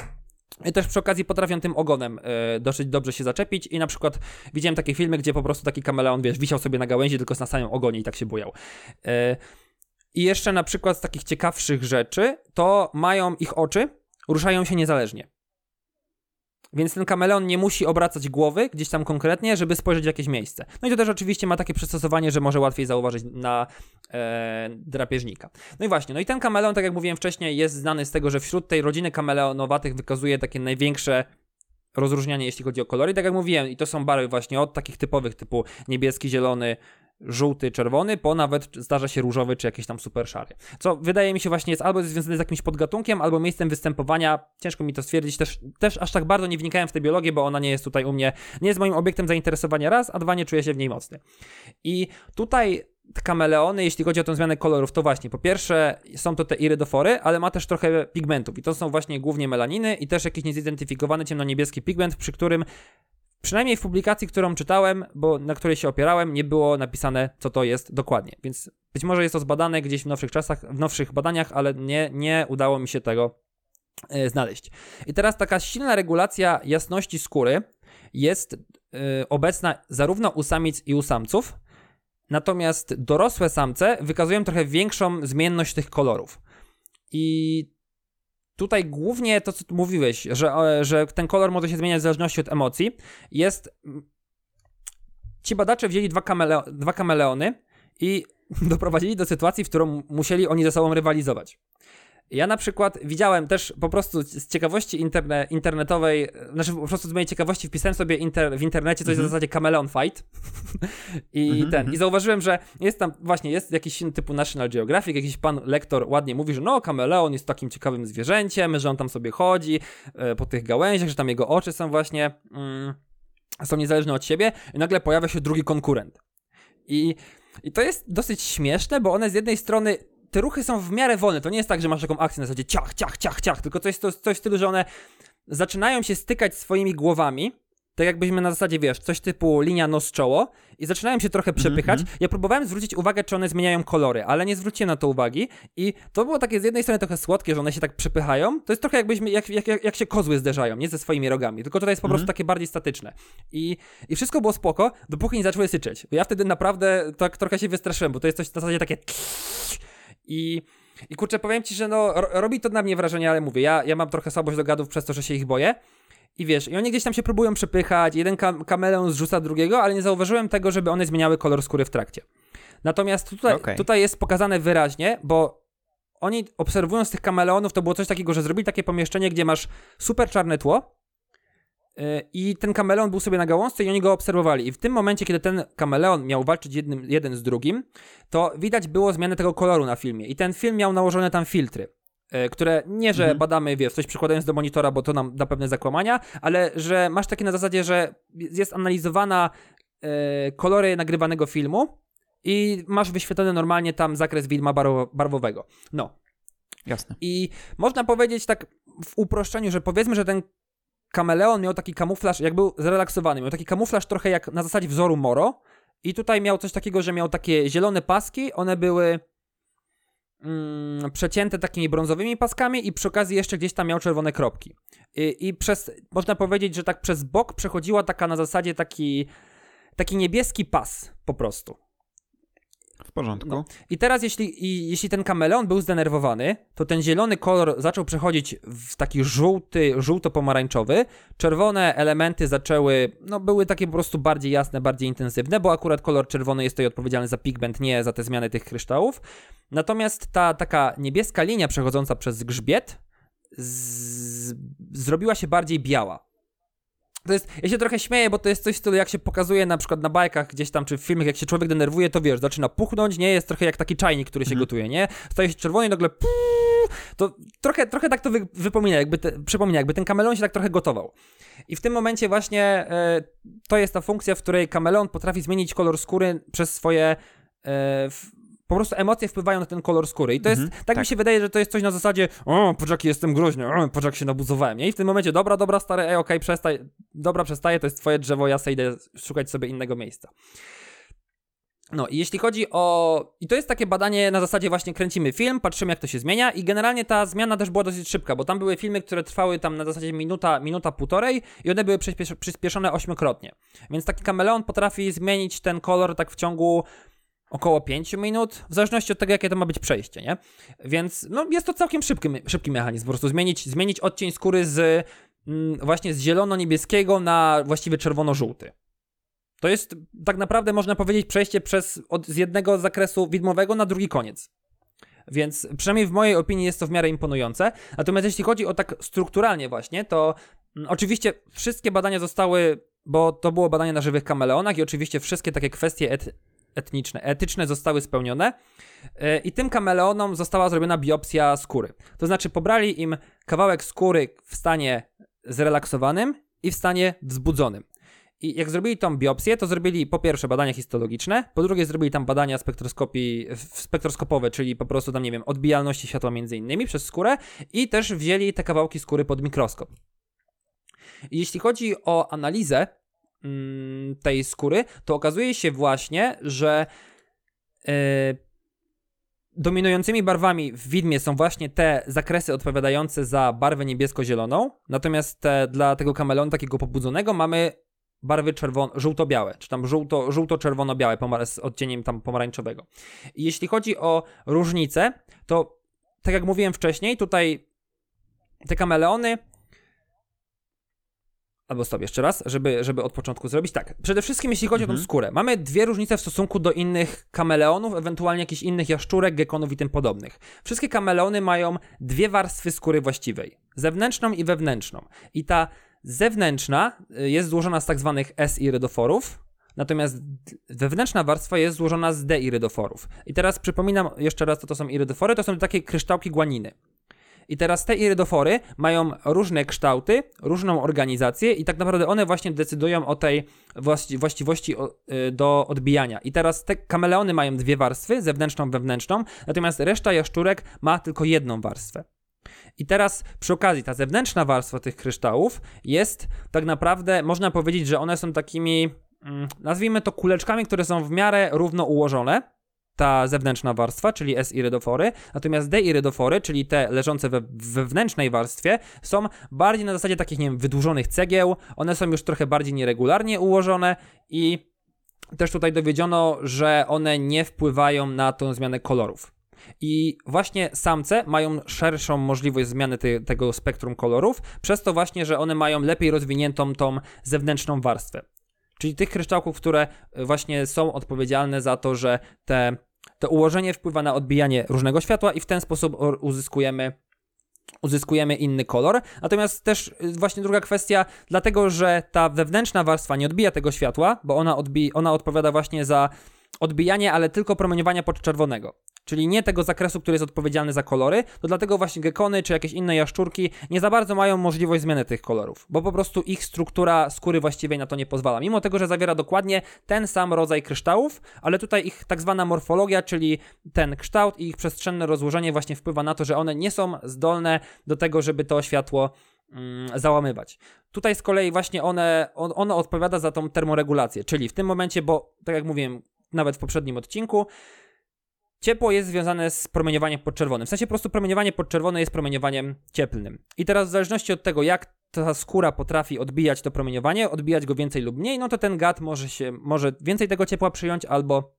I też przy okazji potrafią tym ogonem e, dosyć dobrze się zaczepić i na przykład widziałem takie filmy, gdzie po prostu taki kameleon, wiesz, wisiał sobie na gałęzi tylko na samym ogonie i tak się bujał. E, I jeszcze na przykład z takich ciekawszych rzeczy, to mają ich oczy, ruszają się niezależnie. Więc ten kameleon nie musi obracać głowy gdzieś tam konkretnie, żeby spojrzeć w jakieś miejsce. No i to też oczywiście ma takie przystosowanie, że może łatwiej zauważyć na e, drapieżnika. No i właśnie, no i ten kameleon, tak jak mówiłem wcześniej, jest znany z tego, że wśród tej rodziny kameleonowatych wykazuje takie największe rozróżnianie, jeśli chodzi o kolory. Tak jak mówiłem, i to są barwy właśnie od takich typowych typu niebieski, zielony, żółty, czerwony, po nawet zdarza się różowy czy jakiś tam super szary. Co wydaje mi się właśnie jest albo związane z jakimś podgatunkiem, albo miejscem występowania. Ciężko mi to stwierdzić. Też, też aż tak bardzo nie wnikałem w tę biologię, bo ona nie jest tutaj u mnie, nie jest moim obiektem zainteresowania raz, a dwa nie czuję się w niej mocny. I tutaj kameleony, jeśli chodzi o tę zmianę kolorów, to właśnie po pierwsze są to te irydofory, ale ma też trochę pigmentów i to są właśnie głównie melaniny i też jakiś niezidentyfikowany ciemno-niebieski pigment, przy którym przynajmniej w publikacji, którą czytałem, bo na której się opierałem, nie było napisane, co to jest dokładnie. Więc być może jest to zbadane gdzieś w nowszych czasach, w nowszych badaniach, ale nie, nie udało mi się tego e, znaleźć. I teraz taka silna regulacja jasności skóry jest e, obecna zarówno u samic i u samców, natomiast dorosłe samce wykazują trochę większą zmienność tych kolorów. I tutaj głównie to, co mówiłeś, że, e, że ten kolor może się zmieniać w zależności od emocji, jest. Ci badacze wzięli dwa, kamele, dwa kameleony i doprowadzili do sytuacji, w którą musieli oni ze sobą rywalizować. Ja na przykład widziałem też po prostu z ciekawości interne, internetowej, znaczy po prostu z mojej ciekawości wpisałem sobie inter, w internecie coś Mhm. w zasadzie Chameleon Fight i Mhm, ten, mhm. i zauważyłem, że jest tam właśnie, jest jakiś film typu National Geographic, jakiś pan lektor ładnie mówi, że no kameleon jest takim ciekawym zwierzęciem, że on tam sobie chodzi e, po tych gałęziach, że tam jego oczy są właśnie, mm, są niezależne od siebie i nagle pojawia się drugi konkurent. I, I to jest dosyć śmieszne, bo one z jednej strony te ruchy są w miarę wolne. To nie jest tak, że masz taką akcję na zasadzie ciach, ciach, ciach, ciach, tylko jest to, coś w stylu, że one zaczynają się stykać swoimi głowami, tak jakbyśmy na zasadzie, wiesz, coś typu linia nos-czoło i zaczynają się trochę przepychać. Ja próbowałem zwrócić uwagę, czy one zmieniają kolory, ale nie zwróciłem na to uwagi i to było takie z jednej strony trochę słodkie, że one się tak przepychają. To jest trochę jakbyśmy, jak, jak, jak, jak się kozły zderzają, nie ze swoimi rogami, tylko tutaj jest po prostu takie bardziej statyczne. I, I wszystko było spoko, dopóki nie zaczęły syczeć. Bo ja wtedy naprawdę tak trochę się wystraszyłem, bo to jest coś w zasadzie takie i, I kurczę, powiem ci, że no, ro, robi to na mnie wrażenie, ale mówię, ja, ja mam trochę słabość do gadów przez to, że się ich boję. I wiesz, i oni gdzieś tam się próbują przepychać, jeden kam kameleon zrzuca drugiego, ale nie zauważyłem tego, żeby one zmieniały kolor skóry w trakcie. Natomiast tutaj, Okej. tutaj jest pokazane wyraźnie, bo oni obserwując tych kameleonów, to było coś takiego, że zrobili takie pomieszczenie, gdzie masz super czarne tło i ten kameleon był sobie na gałązce i oni go obserwowali. I w tym momencie, kiedy ten kameleon miał walczyć jednym, jeden z drugim, to widać było zmianę tego koloru na filmie. I ten film miał nałożone tam filtry. yy, Które nie, że Mhm. badamy, wiesz, coś przykładając do monitora, bo to nam da pewne zakłamania, ale że masz takie na zasadzie, że jest analizowana yy, kolory nagrywanego filmu i masz wyświetlony normalnie tam zakres widma barwowego. No. Jasne. I można powiedzieć tak w uproszczeniu, że powiedzmy, że ten kameleon miał taki kamuflaż, jak był zrelaksowany, miał taki kamuflaż trochę jak na zasadzie wzoru Moro i tutaj miał coś takiego, że miał takie zielone paski, one były mm, przecięte takimi brązowymi paskami i przy okazji jeszcze gdzieś tam miał czerwone kropki. I, I, przez, można powiedzieć, że tak przez bok przechodziła taka na zasadzie taki, taki niebieski pas po prostu. W porządku. No. I teraz, jeśli, i, jeśli ten kameleon był zdenerwowany, to ten zielony kolor zaczął przechodzić w taki żółty, żółto-pomarańczowy. Czerwone elementy zaczęły, no były takie po prostu bardziej jasne, bardziej intensywne, bo akurat kolor czerwony jest tutaj odpowiedzialny za pigment, nie za te zmiany tych kryształów. Natomiast ta taka niebieska linia przechodząca przez grzbiet z... zrobiła się bardziej biała. To jest, ja się trochę śmieję, bo to jest coś w stylu, jak się pokazuje na przykład na bajkach gdzieś tam, czy w filmach, jak się człowiek denerwuje, to wiesz, zaczyna puchnąć, nie? Jest trochę jak taki czajnik, który się mhm. gotuje, nie? Staje się czerwony i nagle puu, to trochę, trochę tak to wy, wypomina, jakby te, przypomina, jakby ten kameleon się tak trochę gotował. I w tym momencie właśnie e, to jest ta funkcja, w której kameleon potrafi zmienić kolor skóry przez swoje e, po prostu emocje wpływają na ten kolor skóry. I to jest, mhm, tak, tak, mi się wydaje, że to jest coś na zasadzie, o, patrz jaki jestem groźny, o, jak się nabuzowałem, nie? I w tym momencie, dobra, dobra, stary, ej, okej, okay, przestań, dobra, przestaję, to jest twoje drzewo, ja sobie idę szukać sobie innego miejsca. No i jeśli chodzi o... I to jest takie badanie na zasadzie właśnie kręcimy film, patrzymy jak to się zmienia i generalnie ta zmiana też była dosyć szybka, bo tam były filmy, które trwały tam na zasadzie minuta, minuta półtorej i one były przyspiesz przyspieszone ośmiokrotnie. Więc taki kameleon potrafi zmienić ten kolor tak w ciągu około 5 minut, w zależności od tego, jakie to ma być przejście, nie? Więc no, jest to całkiem szybki, szybki mechanizm, po prostu zmienić, zmienić odcień skóry z mm, właśnie z zielono-niebieskiego na właściwie czerwono-żółty. To jest tak naprawdę, można powiedzieć, przejście przez, od, z jednego zakresu widmowego na drugi koniec. Więc przynajmniej w mojej opinii jest to w miarę imponujące. Natomiast jeśli chodzi o tak strukturalnie właśnie, to mm, oczywiście wszystkie badania zostały, bo to było badanie na żywych kameleonach i oczywiście wszystkie takie kwestie et etniczne, etyczne zostały spełnione e, i tym kameleonom została zrobiona biopsja skóry. To znaczy pobrali im kawałek skóry w stanie zrelaksowanym i w stanie wzbudzonym. I jak zrobili tą biopsję, to zrobili po pierwsze badania histologiczne, po drugie zrobili tam badania spektroskopii, spektroskopowe, czyli po prostu tam, nie wiem, odbijalności światła między innymi przez skórę i też wzięli te kawałki skóry pod mikroskop. Jeśli chodzi o analizę Mm, tej skóry, to okazuje się właśnie, że yy, dominującymi barwami w widmie są właśnie te zakresy odpowiadające za barwę niebiesko-zieloną, natomiast te, dla tego kameleonu takiego pobudzonego mamy barwy czerwono, żółto-białe, czy tam żółto, żółto-czerwono-białe z odcieniem tam pomarańczowego. Jeśli chodzi o różnice, to tak jak mówiłem wcześniej, tutaj te kameleony Albo stop jeszcze raz, żeby, żeby od początku zrobić. Tak, przede wszystkim jeśli chodzi mhm. o tą mhm. skórę. Mamy dwie różnice w stosunku do innych kameleonów, ewentualnie jakichś innych jaszczurek, gekonów i tym podobnych. Wszystkie kameleony mają dwie warstwy skóry właściwej. Zewnętrzną i wewnętrzną. I ta zewnętrzna y, jest złożona z tak zwanych S-irydoforów, natomiast wewnętrzna warstwa jest złożona z D-irydoforów. I teraz przypominam jeszcze raz, co to są irydofory. To są takie kryształki guaniny. I teraz te irydofory mają różne kształty, różną organizację i tak naprawdę one właśnie decydują o tej właści właściwości y, do odbijania. I teraz te kameleony mają dwie warstwy, zewnętrzną, wewnętrzną, natomiast reszta jaszczurek ma tylko jedną warstwę. I teraz przy okazji ta zewnętrzna warstwa tych kryształów jest tak naprawdę, można powiedzieć, że one są takimi, mm, nazwijmy to kuleczkami, które są w miarę równo ułożone ta zewnętrzna warstwa, czyli S-irydofory, natomiast D-irydofory, czyli te leżące we wewnętrznej warstwie, są bardziej na zasadzie takich, nie wiem, wydłużonych cegieł, one są już trochę bardziej nieregularnie ułożone i też tutaj dowiedziono, że one nie wpływają na tą zmianę kolorów. I właśnie samce mają szerszą możliwość zmiany te, tego spektrum kolorów, przez to właśnie, że one mają lepiej rozwiniętą tą zewnętrzną warstwę. Czyli tych kryształków, które właśnie są odpowiedzialne za to, że te to ułożenie wpływa na odbijanie różnego światła i w ten sposób uzyskujemy uzyskujemy inny kolor. Natomiast też y, właśnie druga kwestia, dlatego że ta wewnętrzna warstwa nie odbija tego światła, bo ona, odbi ona odpowiada właśnie za odbijanie, ale tylko promieniowania podczerwonego. Czyli nie tego zakresu, który jest odpowiedzialny za kolory, to dlatego właśnie gekony czy jakieś inne jaszczurki nie za bardzo mają możliwość zmiany tych kolorów, bo po prostu ich struktura skóry właściwej na to nie pozwala. Mimo tego, że zawiera dokładnie ten sam rodzaj kryształów, ale tutaj ich tak zwana morfologia, czyli ten kształt i ich przestrzenne rozłożenie właśnie wpływa na to, że one nie są zdolne do tego, żeby to światło mm, załamywać. Tutaj z kolei właśnie one, on, ono odpowiada za tą termoregulację, czyli w tym momencie, bo tak jak mówiłem nawet w poprzednim odcinku, Ciepło jest związane z promieniowaniem podczerwonym. W sensie po prostu promieniowanie podczerwone jest promieniowaniem cieplnym. I teraz w zależności od tego, jak ta skóra potrafi odbijać to promieniowanie, odbijać go więcej lub mniej, no to ten gad może się, może więcej tego ciepła przyjąć albo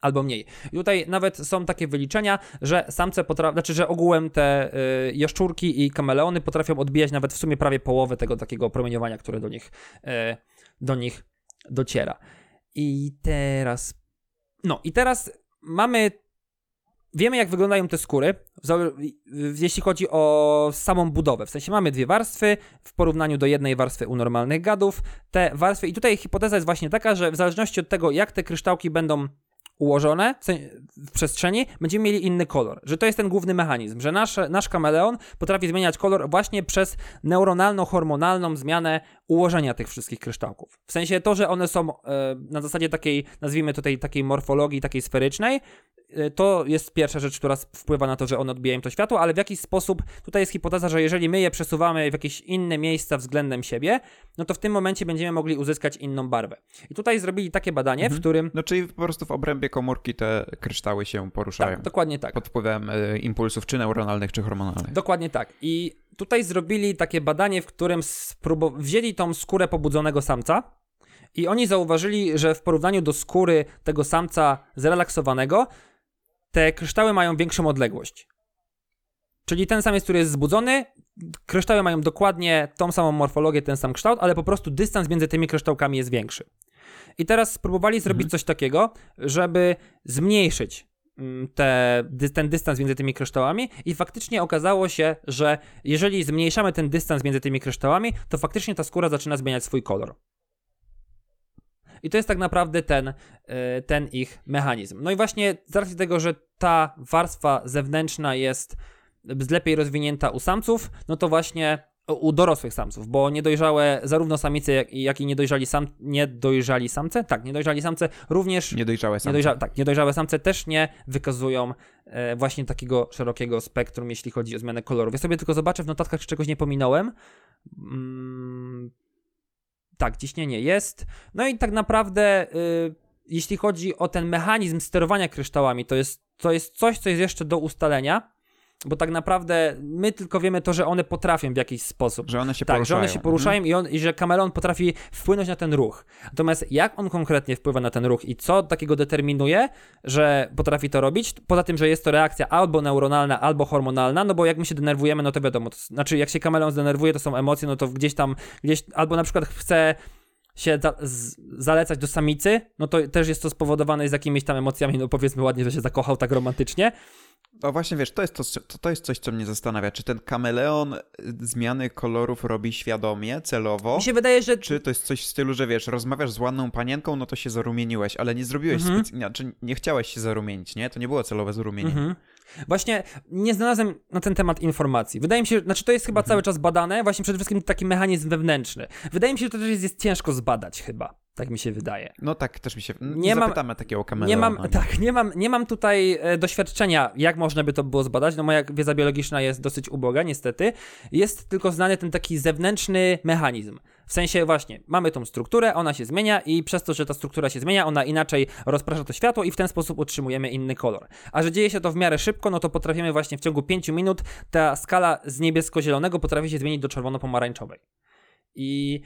albo mniej. I tutaj nawet są takie wyliczenia, że samce potrafią, znaczy, że ogółem te y, jaszczurki i kameleony potrafią odbijać nawet w sumie prawie połowę tego takiego promieniowania, które do nich, y, do nich dociera. I teraz. No, i teraz mamy Wiemy, jak wyglądają te skóry, jeśli chodzi o samą budowę. W sensie mamy dwie warstwy w porównaniu do jednej warstwy u normalnych gadów. Te warstwy, i tutaj hipoteza jest właśnie taka, że w zależności od tego, jak te kryształki będą ułożone w przestrzeni, będziemy mieli inny kolor. Że to jest ten główny mechanizm, że nasz, nasz kameleon potrafi zmieniać kolor właśnie przez neuronalno-hormonalną zmianę ułożenia tych wszystkich kryształków. W sensie to, że one są e, na zasadzie takiej, nazwijmy tutaj takiej morfologii, takiej sferycznej, to jest pierwsza rzecz, która wpływa na to, że one odbijają to światło, ale w jakiś sposób tutaj jest hipoteza, że jeżeli my je przesuwamy w jakieś inne miejsca względem siebie, no to w tym momencie będziemy mogli uzyskać inną barwę. I tutaj zrobili takie badanie, mhm. w którym... No czyli po prostu w obrębie komórki te kryształy się poruszają. Tak, dokładnie tak. Pod wpływem y, impulsów czy neuronalnych, czy hormonalnych. Dokładnie tak. I tutaj zrobili takie badanie, w którym spróbu- wzięli tą skórę pobudzonego samca i oni zauważyli, że w porównaniu do skóry tego samca zrelaksowanego, te kryształy mają większą odległość. Czyli ten samiec, który jest zbudzony, kryształy mają dokładnie tą samą morfologię, ten sam kształt, ale po prostu dystans między tymi kryształkami jest większy. I teraz spróbowali zrobić mhm. coś takiego, żeby zmniejszyć mm, te, ten dystans między tymi kryształami i faktycznie okazało się, że jeżeli zmniejszamy ten dystans między tymi kryształami, to faktycznie ta skóra zaczyna zmieniać swój kolor. I to jest tak naprawdę ten, e, ten ich mechanizm. No i właśnie z racji tego, że ta warstwa zewnętrzna jest lepiej rozwinięta u samców, no to właśnie u dorosłych samców, bo niedojrzałe zarówno samice, jak, jak i niedojrzali, sam, niedojrzali samce, tak, niedojrzali samce również... Niedojrzałe samce. Niedojrza, tak, niedojrzałe samce też nie wykazują e, właśnie takiego szerokiego spektrum, jeśli chodzi o zmianę kolorów. Ja sobie tylko zobaczę w notatkach, czy czegoś nie pominąłem. Mm, tak, ciśnienie jest. No i tak naprawdę, y, jeśli chodzi o ten mechanizm sterowania kryształami, to jest, to jest coś, co jest jeszcze do ustalenia bo tak naprawdę my tylko wiemy to, że one potrafią w jakiś sposób. Że one się tak, poruszają. że one się poruszają mhm. i, on, i że kameleon potrafi wpłynąć na ten ruch. Natomiast jak on konkretnie wpływa na ten ruch i co takiego determinuje, że potrafi to robić, poza tym, że jest to reakcja albo neuronalna, albo hormonalna, no bo jak my się denerwujemy, no to wiadomo, to znaczy jak się kameleon zdenerwuje, to są emocje, no to gdzieś tam, gdzieś, albo na przykład chce się za, z, zalecać do samicy, no to też jest to spowodowane z jakimiś tam emocjami, no powiedzmy ładnie, że się zakochał tak romantycznie. No właśnie, wiesz, to jest, to, to jest coś, co mnie zastanawia. Czy ten kameleon zmiany kolorów robi świadomie, celowo? Mi się wydaje, że... Czy to jest coś w stylu, że wiesz, rozmawiasz z ładną panienką, no to się zarumieniłeś, ale nie zrobiłeś mhm. specjalnie, znaczy nie chciałeś się zarumienić, nie? To nie było celowe zarumienie. Mhm. Właśnie nie znalazłem na ten temat informacji. Wydaje mi się, znaczy to jest chyba mhm. cały czas badane, właśnie przede wszystkim taki mechanizm wewnętrzny. Wydaje mi się, że to też jest, jest ciężko zbadać chyba. Tak mi się wydaje. No tak, też mi się. Nie zapytamy mam, takiego kameleona. Nie mam, tak, nie mam, nie mam tutaj e, doświadczenia, jak można by to było zbadać. No moja wiedza biologiczna jest dosyć uboga, niestety. Jest tylko znany ten taki zewnętrzny mechanizm. W sensie właśnie, mamy tą strukturę, ona się zmienia i przez to, że ta struktura się zmienia, ona inaczej rozprasza to światło i w ten sposób utrzymujemy inny kolor. A że dzieje się to w miarę szybko, no to potrafimy właśnie w ciągu 5 minut ta skala z niebiesko-zielonego potrafi się zmienić do czerwono-pomarańczowej. I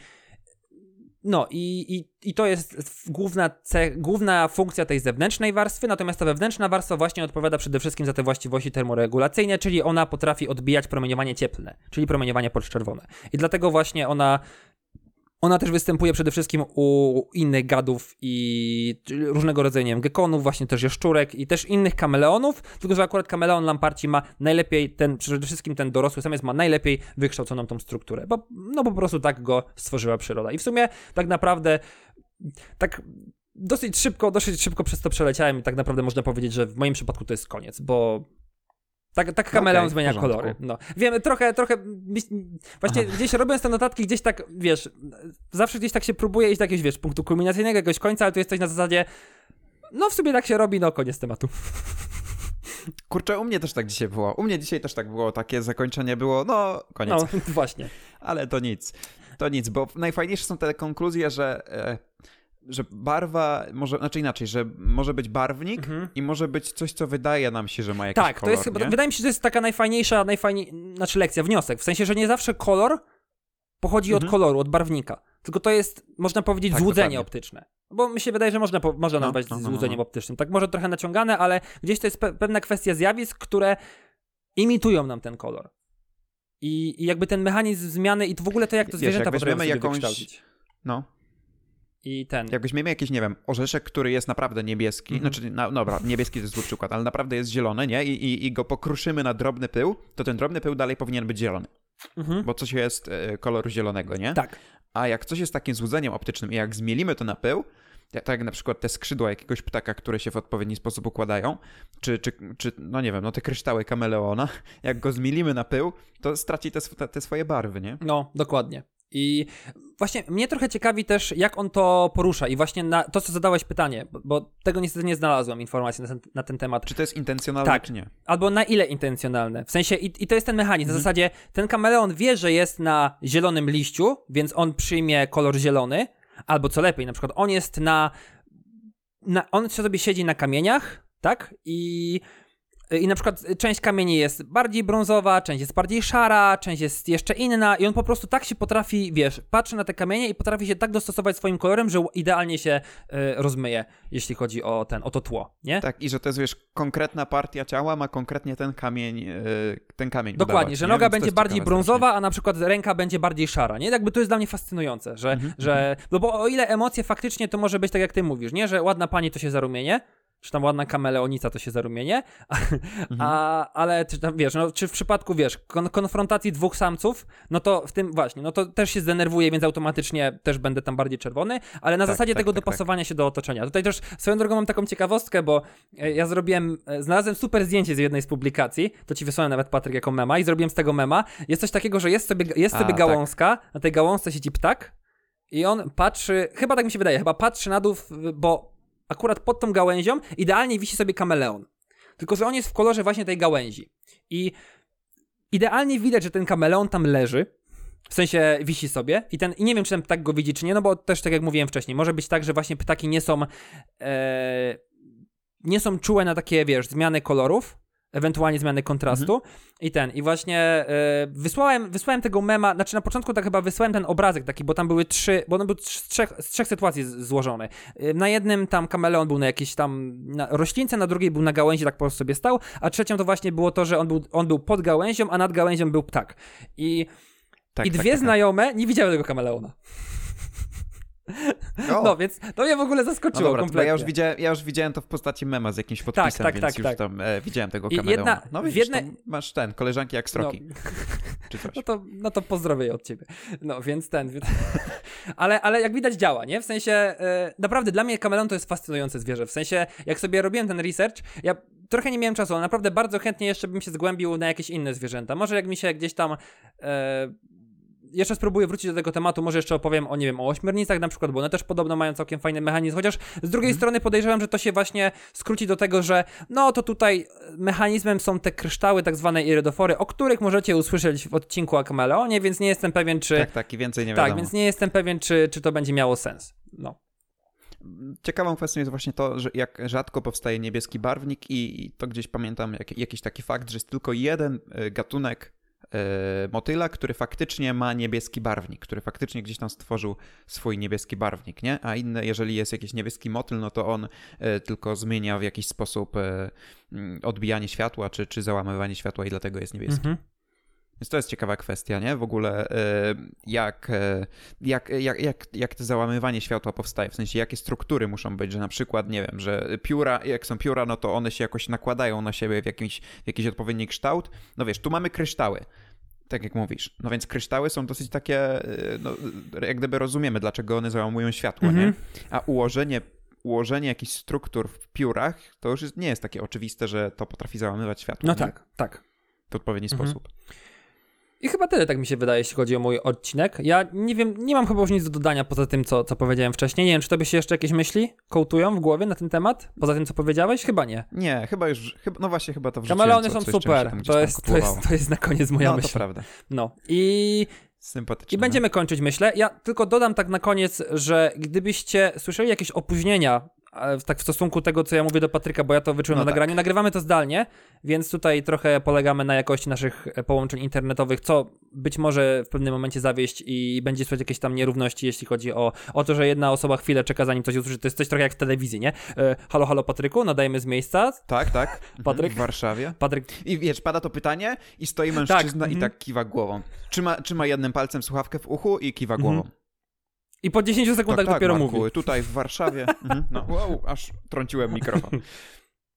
no i, i, i to jest główna, cech, główna funkcja tej zewnętrznej warstwy, natomiast ta wewnętrzna warstwa właśnie odpowiada przede wszystkim za te właściwości termoregulacyjne, czyli ona potrafi odbijać promieniowanie cieplne, czyli promieniowanie podczerwone. I dlatego właśnie ona ona też występuje przede wszystkim u innych gadów i różnego rodzaju, nie wiem, gekonów, właśnie też jaszczurek i też innych kameleonów, tylko że akurat kameleon lamparci ma najlepiej ten, przede wszystkim ten dorosły samiec ma najlepiej wykształconą tą strukturę, bo no po prostu tak go stworzyła przyroda. I w sumie tak naprawdę tak dosyć szybko, dosyć szybko przez to przeleciałem i tak naprawdę można powiedzieć, że w moim przypadku to jest koniec, bo tak, tak kameleon okay, zmienia kolory. No. Wiem, trochę, trochę, właśnie Aha. gdzieś robiąc te notatki, gdzieś tak, wiesz, zawsze gdzieś tak się próbuje iść do jakiegoś, wiesz, punktu kulminacyjnego, jakiegoś końca, ale tu jesteś na zasadzie, no w sumie tak się robi, no koniec tematu. Kurczę, u mnie też tak dzisiaj było. U mnie dzisiaj też tak było, takie zakończenie było, no koniec. No, właśnie. Ale to nic. To nic, bo najfajniejsze są te konkluzje, że e, że barwa, może, znaczy inaczej, że może być barwnik mhm. i może być coś, co wydaje nam się, że ma jakiś tak, kolor. Tak, to jest, wydaje mi się, że to jest taka najfajniejsza, najfajniej, znaczy lekcja, wniosek. W sensie, że nie zawsze kolor pochodzi mhm. od koloru, od barwnika. Tylko to jest, można powiedzieć, tak, złudzenie optyczne. Bo mi się wydaje, że można, można no, nazwać no, no, no, złudzeniem optycznym. Tak może trochę naciągane, ale gdzieś to jest pe pewna kwestia zjawisk, które imitują nam ten kolor. I, I, jakby ten mechanizm zmiany i to w ogóle to, jak to zwierzęta Wiesz, potrafią sobie jakąś... wykształcić. No, i ten. Jakbyś miał jakiś, nie wiem, orzeszek, który jest naprawdę niebieski, mm -hmm. znaczy, no, dobra, niebieski to jest zły przykład, ale naprawdę jest zielony, nie? I, i, I go pokruszymy na drobny pył, to ten drobny pył dalej powinien być zielony. Mm -hmm. Bo coś jest e, koloru zielonego, nie? Tak. A jak coś jest takim złudzeniem optycznym i jak zmielimy to na pył, tak jak na przykład te skrzydła jakiegoś ptaka, które się w odpowiedni sposób układają, czy, czy, czy no nie wiem, no te kryształy kameleona, jak go zmielimy na pył, to straci te, te swoje barwy, nie? No, dokładnie. I właśnie mnie trochę ciekawi też, jak on to porusza i właśnie na to, co zadałeś pytanie, bo tego niestety nie znalazłem informacji na ten, na ten temat. Czy to jest intencjonalne, tak. czy nie? Albo na ile intencjonalne. W sensie, i, i to jest ten mechanizm. Mhm. Na zasadzie ten kameleon wie, że jest na zielonym liściu, więc on przyjmie kolor zielony, albo co lepiej, na przykład on jest na, na on sobie siedzi na kamieniach, tak? I i na przykład część kamieni jest bardziej brązowa, część jest bardziej szara, część jest jeszcze inna i on po prostu tak się potrafi, wiesz, patrzy na te kamienie i potrafi się tak dostosować swoim kolorem, że idealnie się y, rozmyje, jeśli chodzi o ten, o to tło, nie? Tak, i że to jest, wiesz, konkretna partia ciała ma konkretnie ten kamień, y, ten kamień Dokładnie, udawać, że noga będzie bardziej brązowa, a na przykład ręka będzie bardziej szara, nie? Jakby to jest dla mnie fascynujące, że, mhm, że mhm. no bo o ile emocje faktycznie to może być tak jak ty mówisz, nie? Że ładna pani to się zarumienie, czy tam ładna kameleonica to się zarumienie, a, mhm. a, ale czy tam, wiesz, no, czy w przypadku, wiesz, kon konfrontacji dwóch samców, no to w tym właśnie, no to też się zdenerwuję, więc automatycznie też będę tam bardziej czerwony, ale na tak, zasadzie tak, tego tak, dopasowania tak. się do otoczenia. Tutaj też swoją drogą mam taką ciekawostkę, bo e, ja zrobiłem, e, znalazłem super zdjęcie z jednej z publikacji, to ci wysłałem nawet Patryk jako mema i zrobiłem z tego mema. Jest coś takiego, że jest sobie, jest sobie a, tak. gałązka, na tej gałązce siedzi ptak i on patrzy, chyba tak mi się wydaje, chyba patrzy na dół, bo akurat pod tą gałęzią idealnie wisi sobie kameleon. Tylko, że on jest w kolorze właśnie tej gałęzi. I idealnie widać, że ten kameleon tam leży, w sensie wisi sobie i ten, i nie wiem, czy ten ptak go widzi, czy nie, no bo też tak jak mówiłem wcześniej, może być tak, że właśnie ptaki nie są e, nie są czułe na takie, wiesz, zmiany kolorów, ewentualnie zmiany kontrastu mhm. i ten, i właśnie y, wysłałem, wysłałem tego mema, znaczy na początku tak chyba wysłałem ten obrazek taki, bo tam były trzy, bo on był z trzech, z trzech sytuacji z, złożony. Y, na jednym tam kameleon był na jakiejś tam na roślince, na drugiej był na gałęzi, tak po prostu sobie stał, a trzecią to właśnie było to, że on był, on był pod gałęzią, a nad gałęzią był ptak. I, tak, i tak, dwie tak, tak. znajome nie widziały tego kameleona. O. No, więc to mnie w ogóle zaskoczyło no dobra, kompletnie. Ja już, widziałem, ja już widziałem to w postaci mema z jakimś podpisem, tak, tak, więc tak, już tak. tam e, widziałem tego kameleona. Jedna, no widzisz, jedne... masz ten, koleżanki jak stroki. No. Czy coś. No to, no to pozdrowię od ciebie. No, więc ten, więc... ale, ale jak widać działa, nie? W sensie, e, naprawdę dla mnie kameleon to jest fascynujące zwierzę. W sensie, jak sobie robiłem ten research, ja trochę nie miałem czasu, ale naprawdę bardzo chętnie jeszcze bym się zgłębił na jakieś inne zwierzęta. Może jak mi się gdzieś tam e, jeszcze spróbuję wrócić do tego tematu, może jeszcze opowiem o, nie wiem, o ośmiornicach na przykład, bo one też podobno mają całkiem fajny mechanizm, chociaż z drugiej mm. strony podejrzewam, że to się właśnie skróci do tego, że no to tutaj mechanizmem są te kryształy, tak zwane irydofory, o których możecie usłyszeć w odcinku o Kameleonie, więc nie jestem pewien, czy... Tak, tak, i więcej nie tak, wiadomo. Tak, więc nie jestem pewien, czy, czy to będzie miało sens. No. Ciekawą kwestią jest właśnie to, że jak rzadko powstaje niebieski barwnik i, to gdzieś pamiętam jak, jakiś taki fakt, że jest tylko jeden y, gatunek motyla, który faktycznie ma niebieski barwnik, który faktycznie gdzieś tam stworzył swój niebieski barwnik, nie? A inne, jeżeli jest jakiś niebieski motyl, no to on e, tylko zmienia w jakiś sposób e, odbijanie światła, czy, czy załamywanie światła i dlatego jest niebieski. Mhm. Więc to jest ciekawa kwestia, nie? W ogóle e, jak, e, jak, jak, jak, jak to załamywanie światła powstaje, w sensie jakie struktury muszą być, że na przykład, nie wiem, że pióra, jak są pióra, no to one się jakoś nakładają na siebie w jakiś, w jakiś odpowiedni kształt. No wiesz, tu mamy kryształy tak jak mówisz. No więc kryształy są dosyć takie, e, no, jak gdyby rozumiemy, dlaczego one załamują światło, nie? Mhm. A ułożenie ułożenie jakichś struktur w piórach to już jest, nie jest takie oczywiste, że to potrafi załamywać światło. No nie? tak, tak. W odpowiedni Mhm. sposób. I chyba tyle, tak mi się wydaje, jeśli chodzi o mój odcinek. Ja nie wiem, nie mam chyba już nic do dodania poza tym, co, co powiedziałem wcześniej. Nie wiem, czy tobie się jeszcze jakieś myśli kołtują w głowie na ten temat? Poza tym, co powiedziałeś? Chyba nie. Nie, chyba już, chyba, no właśnie chyba to wrzuciłem. Kameleony są super. To jest, to, jest, to jest na koniec moja No to myśl. prawda. No i Sympatyczne. I będziemy kończyć, myślę. Ja tylko dodam tak na koniec, że gdybyście słyszeli jakieś opóźnienia tak w stosunku tego, co ja mówię do Patryka, bo ja to wyczułem No na tak. nagraniu. Nagrywamy to zdalnie, więc tutaj trochę polegamy na jakości naszych e, połączeń internetowych, co być może w pewnym momencie zawieść i będzie słychać jakieś tam nierówności, jeśli chodzi o, o to, że jedna osoba chwilę czeka, zanim coś usłyszy. To jest coś trochę jak w telewizji, nie? E, halo, halo Patryku, nadajemy z miejsca. Tak, tak. Patryk? W Warszawie. Patryk, I wiesz, pada to pytanie i stoi mężczyzna i mhm. tak kiwa głową. Trzyma, trzyma jednym palcem słuchawkę w uchu i kiwa Mhm. głową. I po 10 sekundach tak, tak, dopiero Marku, mówi. tutaj w Warszawie. Mhm. No, wow, aż trąciłem mikrofon.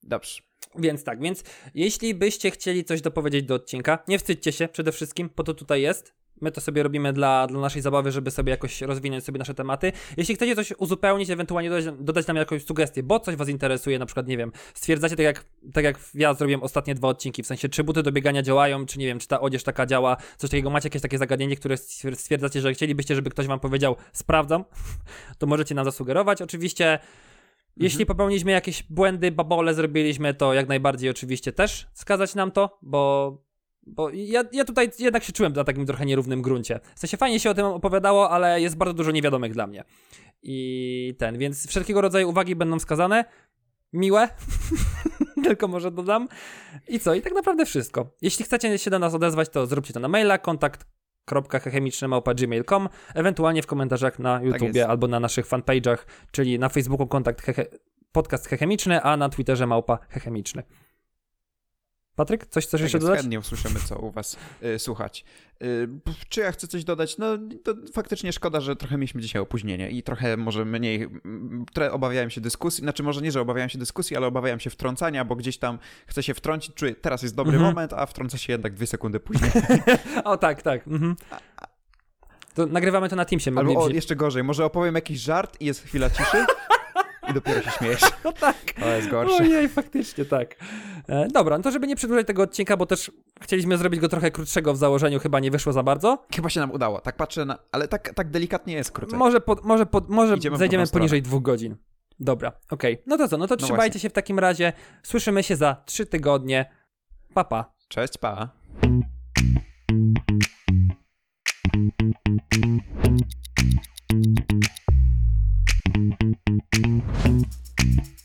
Dobrze. Więc tak, więc jeśli byście chcieli coś dopowiedzieć do odcinka, nie wstydźcie się przede wszystkim, po to tutaj jest. My to sobie robimy dla, dla naszej zabawy, żeby sobie jakoś rozwinąć sobie nasze tematy. Jeśli chcecie coś uzupełnić, ewentualnie dodać, dodać nam jakąś sugestię, bo coś was interesuje, na przykład, nie wiem, stwierdzacie tak jak, tak jak ja zrobiłem ostatnie dwa odcinki, w sensie czy buty do biegania działają, czy nie wiem, czy ta odzież taka działa, coś takiego, macie jakieś takie zagadnienie, które stwier- stwierdzacie, że chcielibyście, żeby ktoś wam powiedział, sprawdzam, to możecie nam zasugerować. Oczywiście jeśli popełniliśmy jakieś błędy, babole zrobiliśmy, to jak najbardziej oczywiście też wskazać nam to, bo, bo ja, ja tutaj jednak się czułem na takim trochę nierównym gruncie. W sensie fajnie się o tym opowiadało, ale jest bardzo dużo niewiadomych dla mnie. I ten, więc wszelkiego rodzaju uwagi będą wskazane. Miłe, tylko może dodam. I co? I tak naprawdę wszystko. Jeśli chcecie się do nas odezwać, to zróbcie to na maila, kontakt gmail.com, ewentualnie w komentarzach na YouTubie jest. albo na naszych fanpage'ach, czyli na Facebooku kontakt hehe, podcast hechemiczny, a na Twitterze małpa hechemiczny. Patryk, coś chcesz Tak jeszcze dodać? chętnie usłyszymy, co u was y, słuchać. Y, czy ja chcę coś dodać? No, to faktycznie szkoda, że trochę mieliśmy dzisiaj opóźnienie i trochę może mniej, trochę obawiałem się dyskusji, znaczy może nie, że obawiałem się dyskusji, ale obawiałem się wtrącania, bo gdzieś tam chcę się wtrącić, czuję, teraz jest dobry Mhm. moment, a wtrącę się jednak dwie sekundy później. O tak, tak. Mhm. To nagrywamy to na Teamsie. Albo o, jeszcze gorzej, może opowiem jakiś żart i jest chwila ciszy i dopiero się śmiejesz. No tak. To jest gorsze. Ojej, faktycznie tak. E, dobra, no to żeby nie przedłużać tego odcinka, bo też chcieliśmy zrobić go trochę krótszego w założeniu, chyba nie wyszło za bardzo. Chyba się nam udało, tak patrzę, na, ale tak, tak delikatnie jest krócej. Może, po, może, po, może Idziemy poniżej dwóch godzin. Dobra, okej. Okay. No to co, no to no trzymajcie właśnie. się w takim razie. Słyszymy się za trzy tygodnie. Pa, pa. Cześć, pa. Thank you. thank you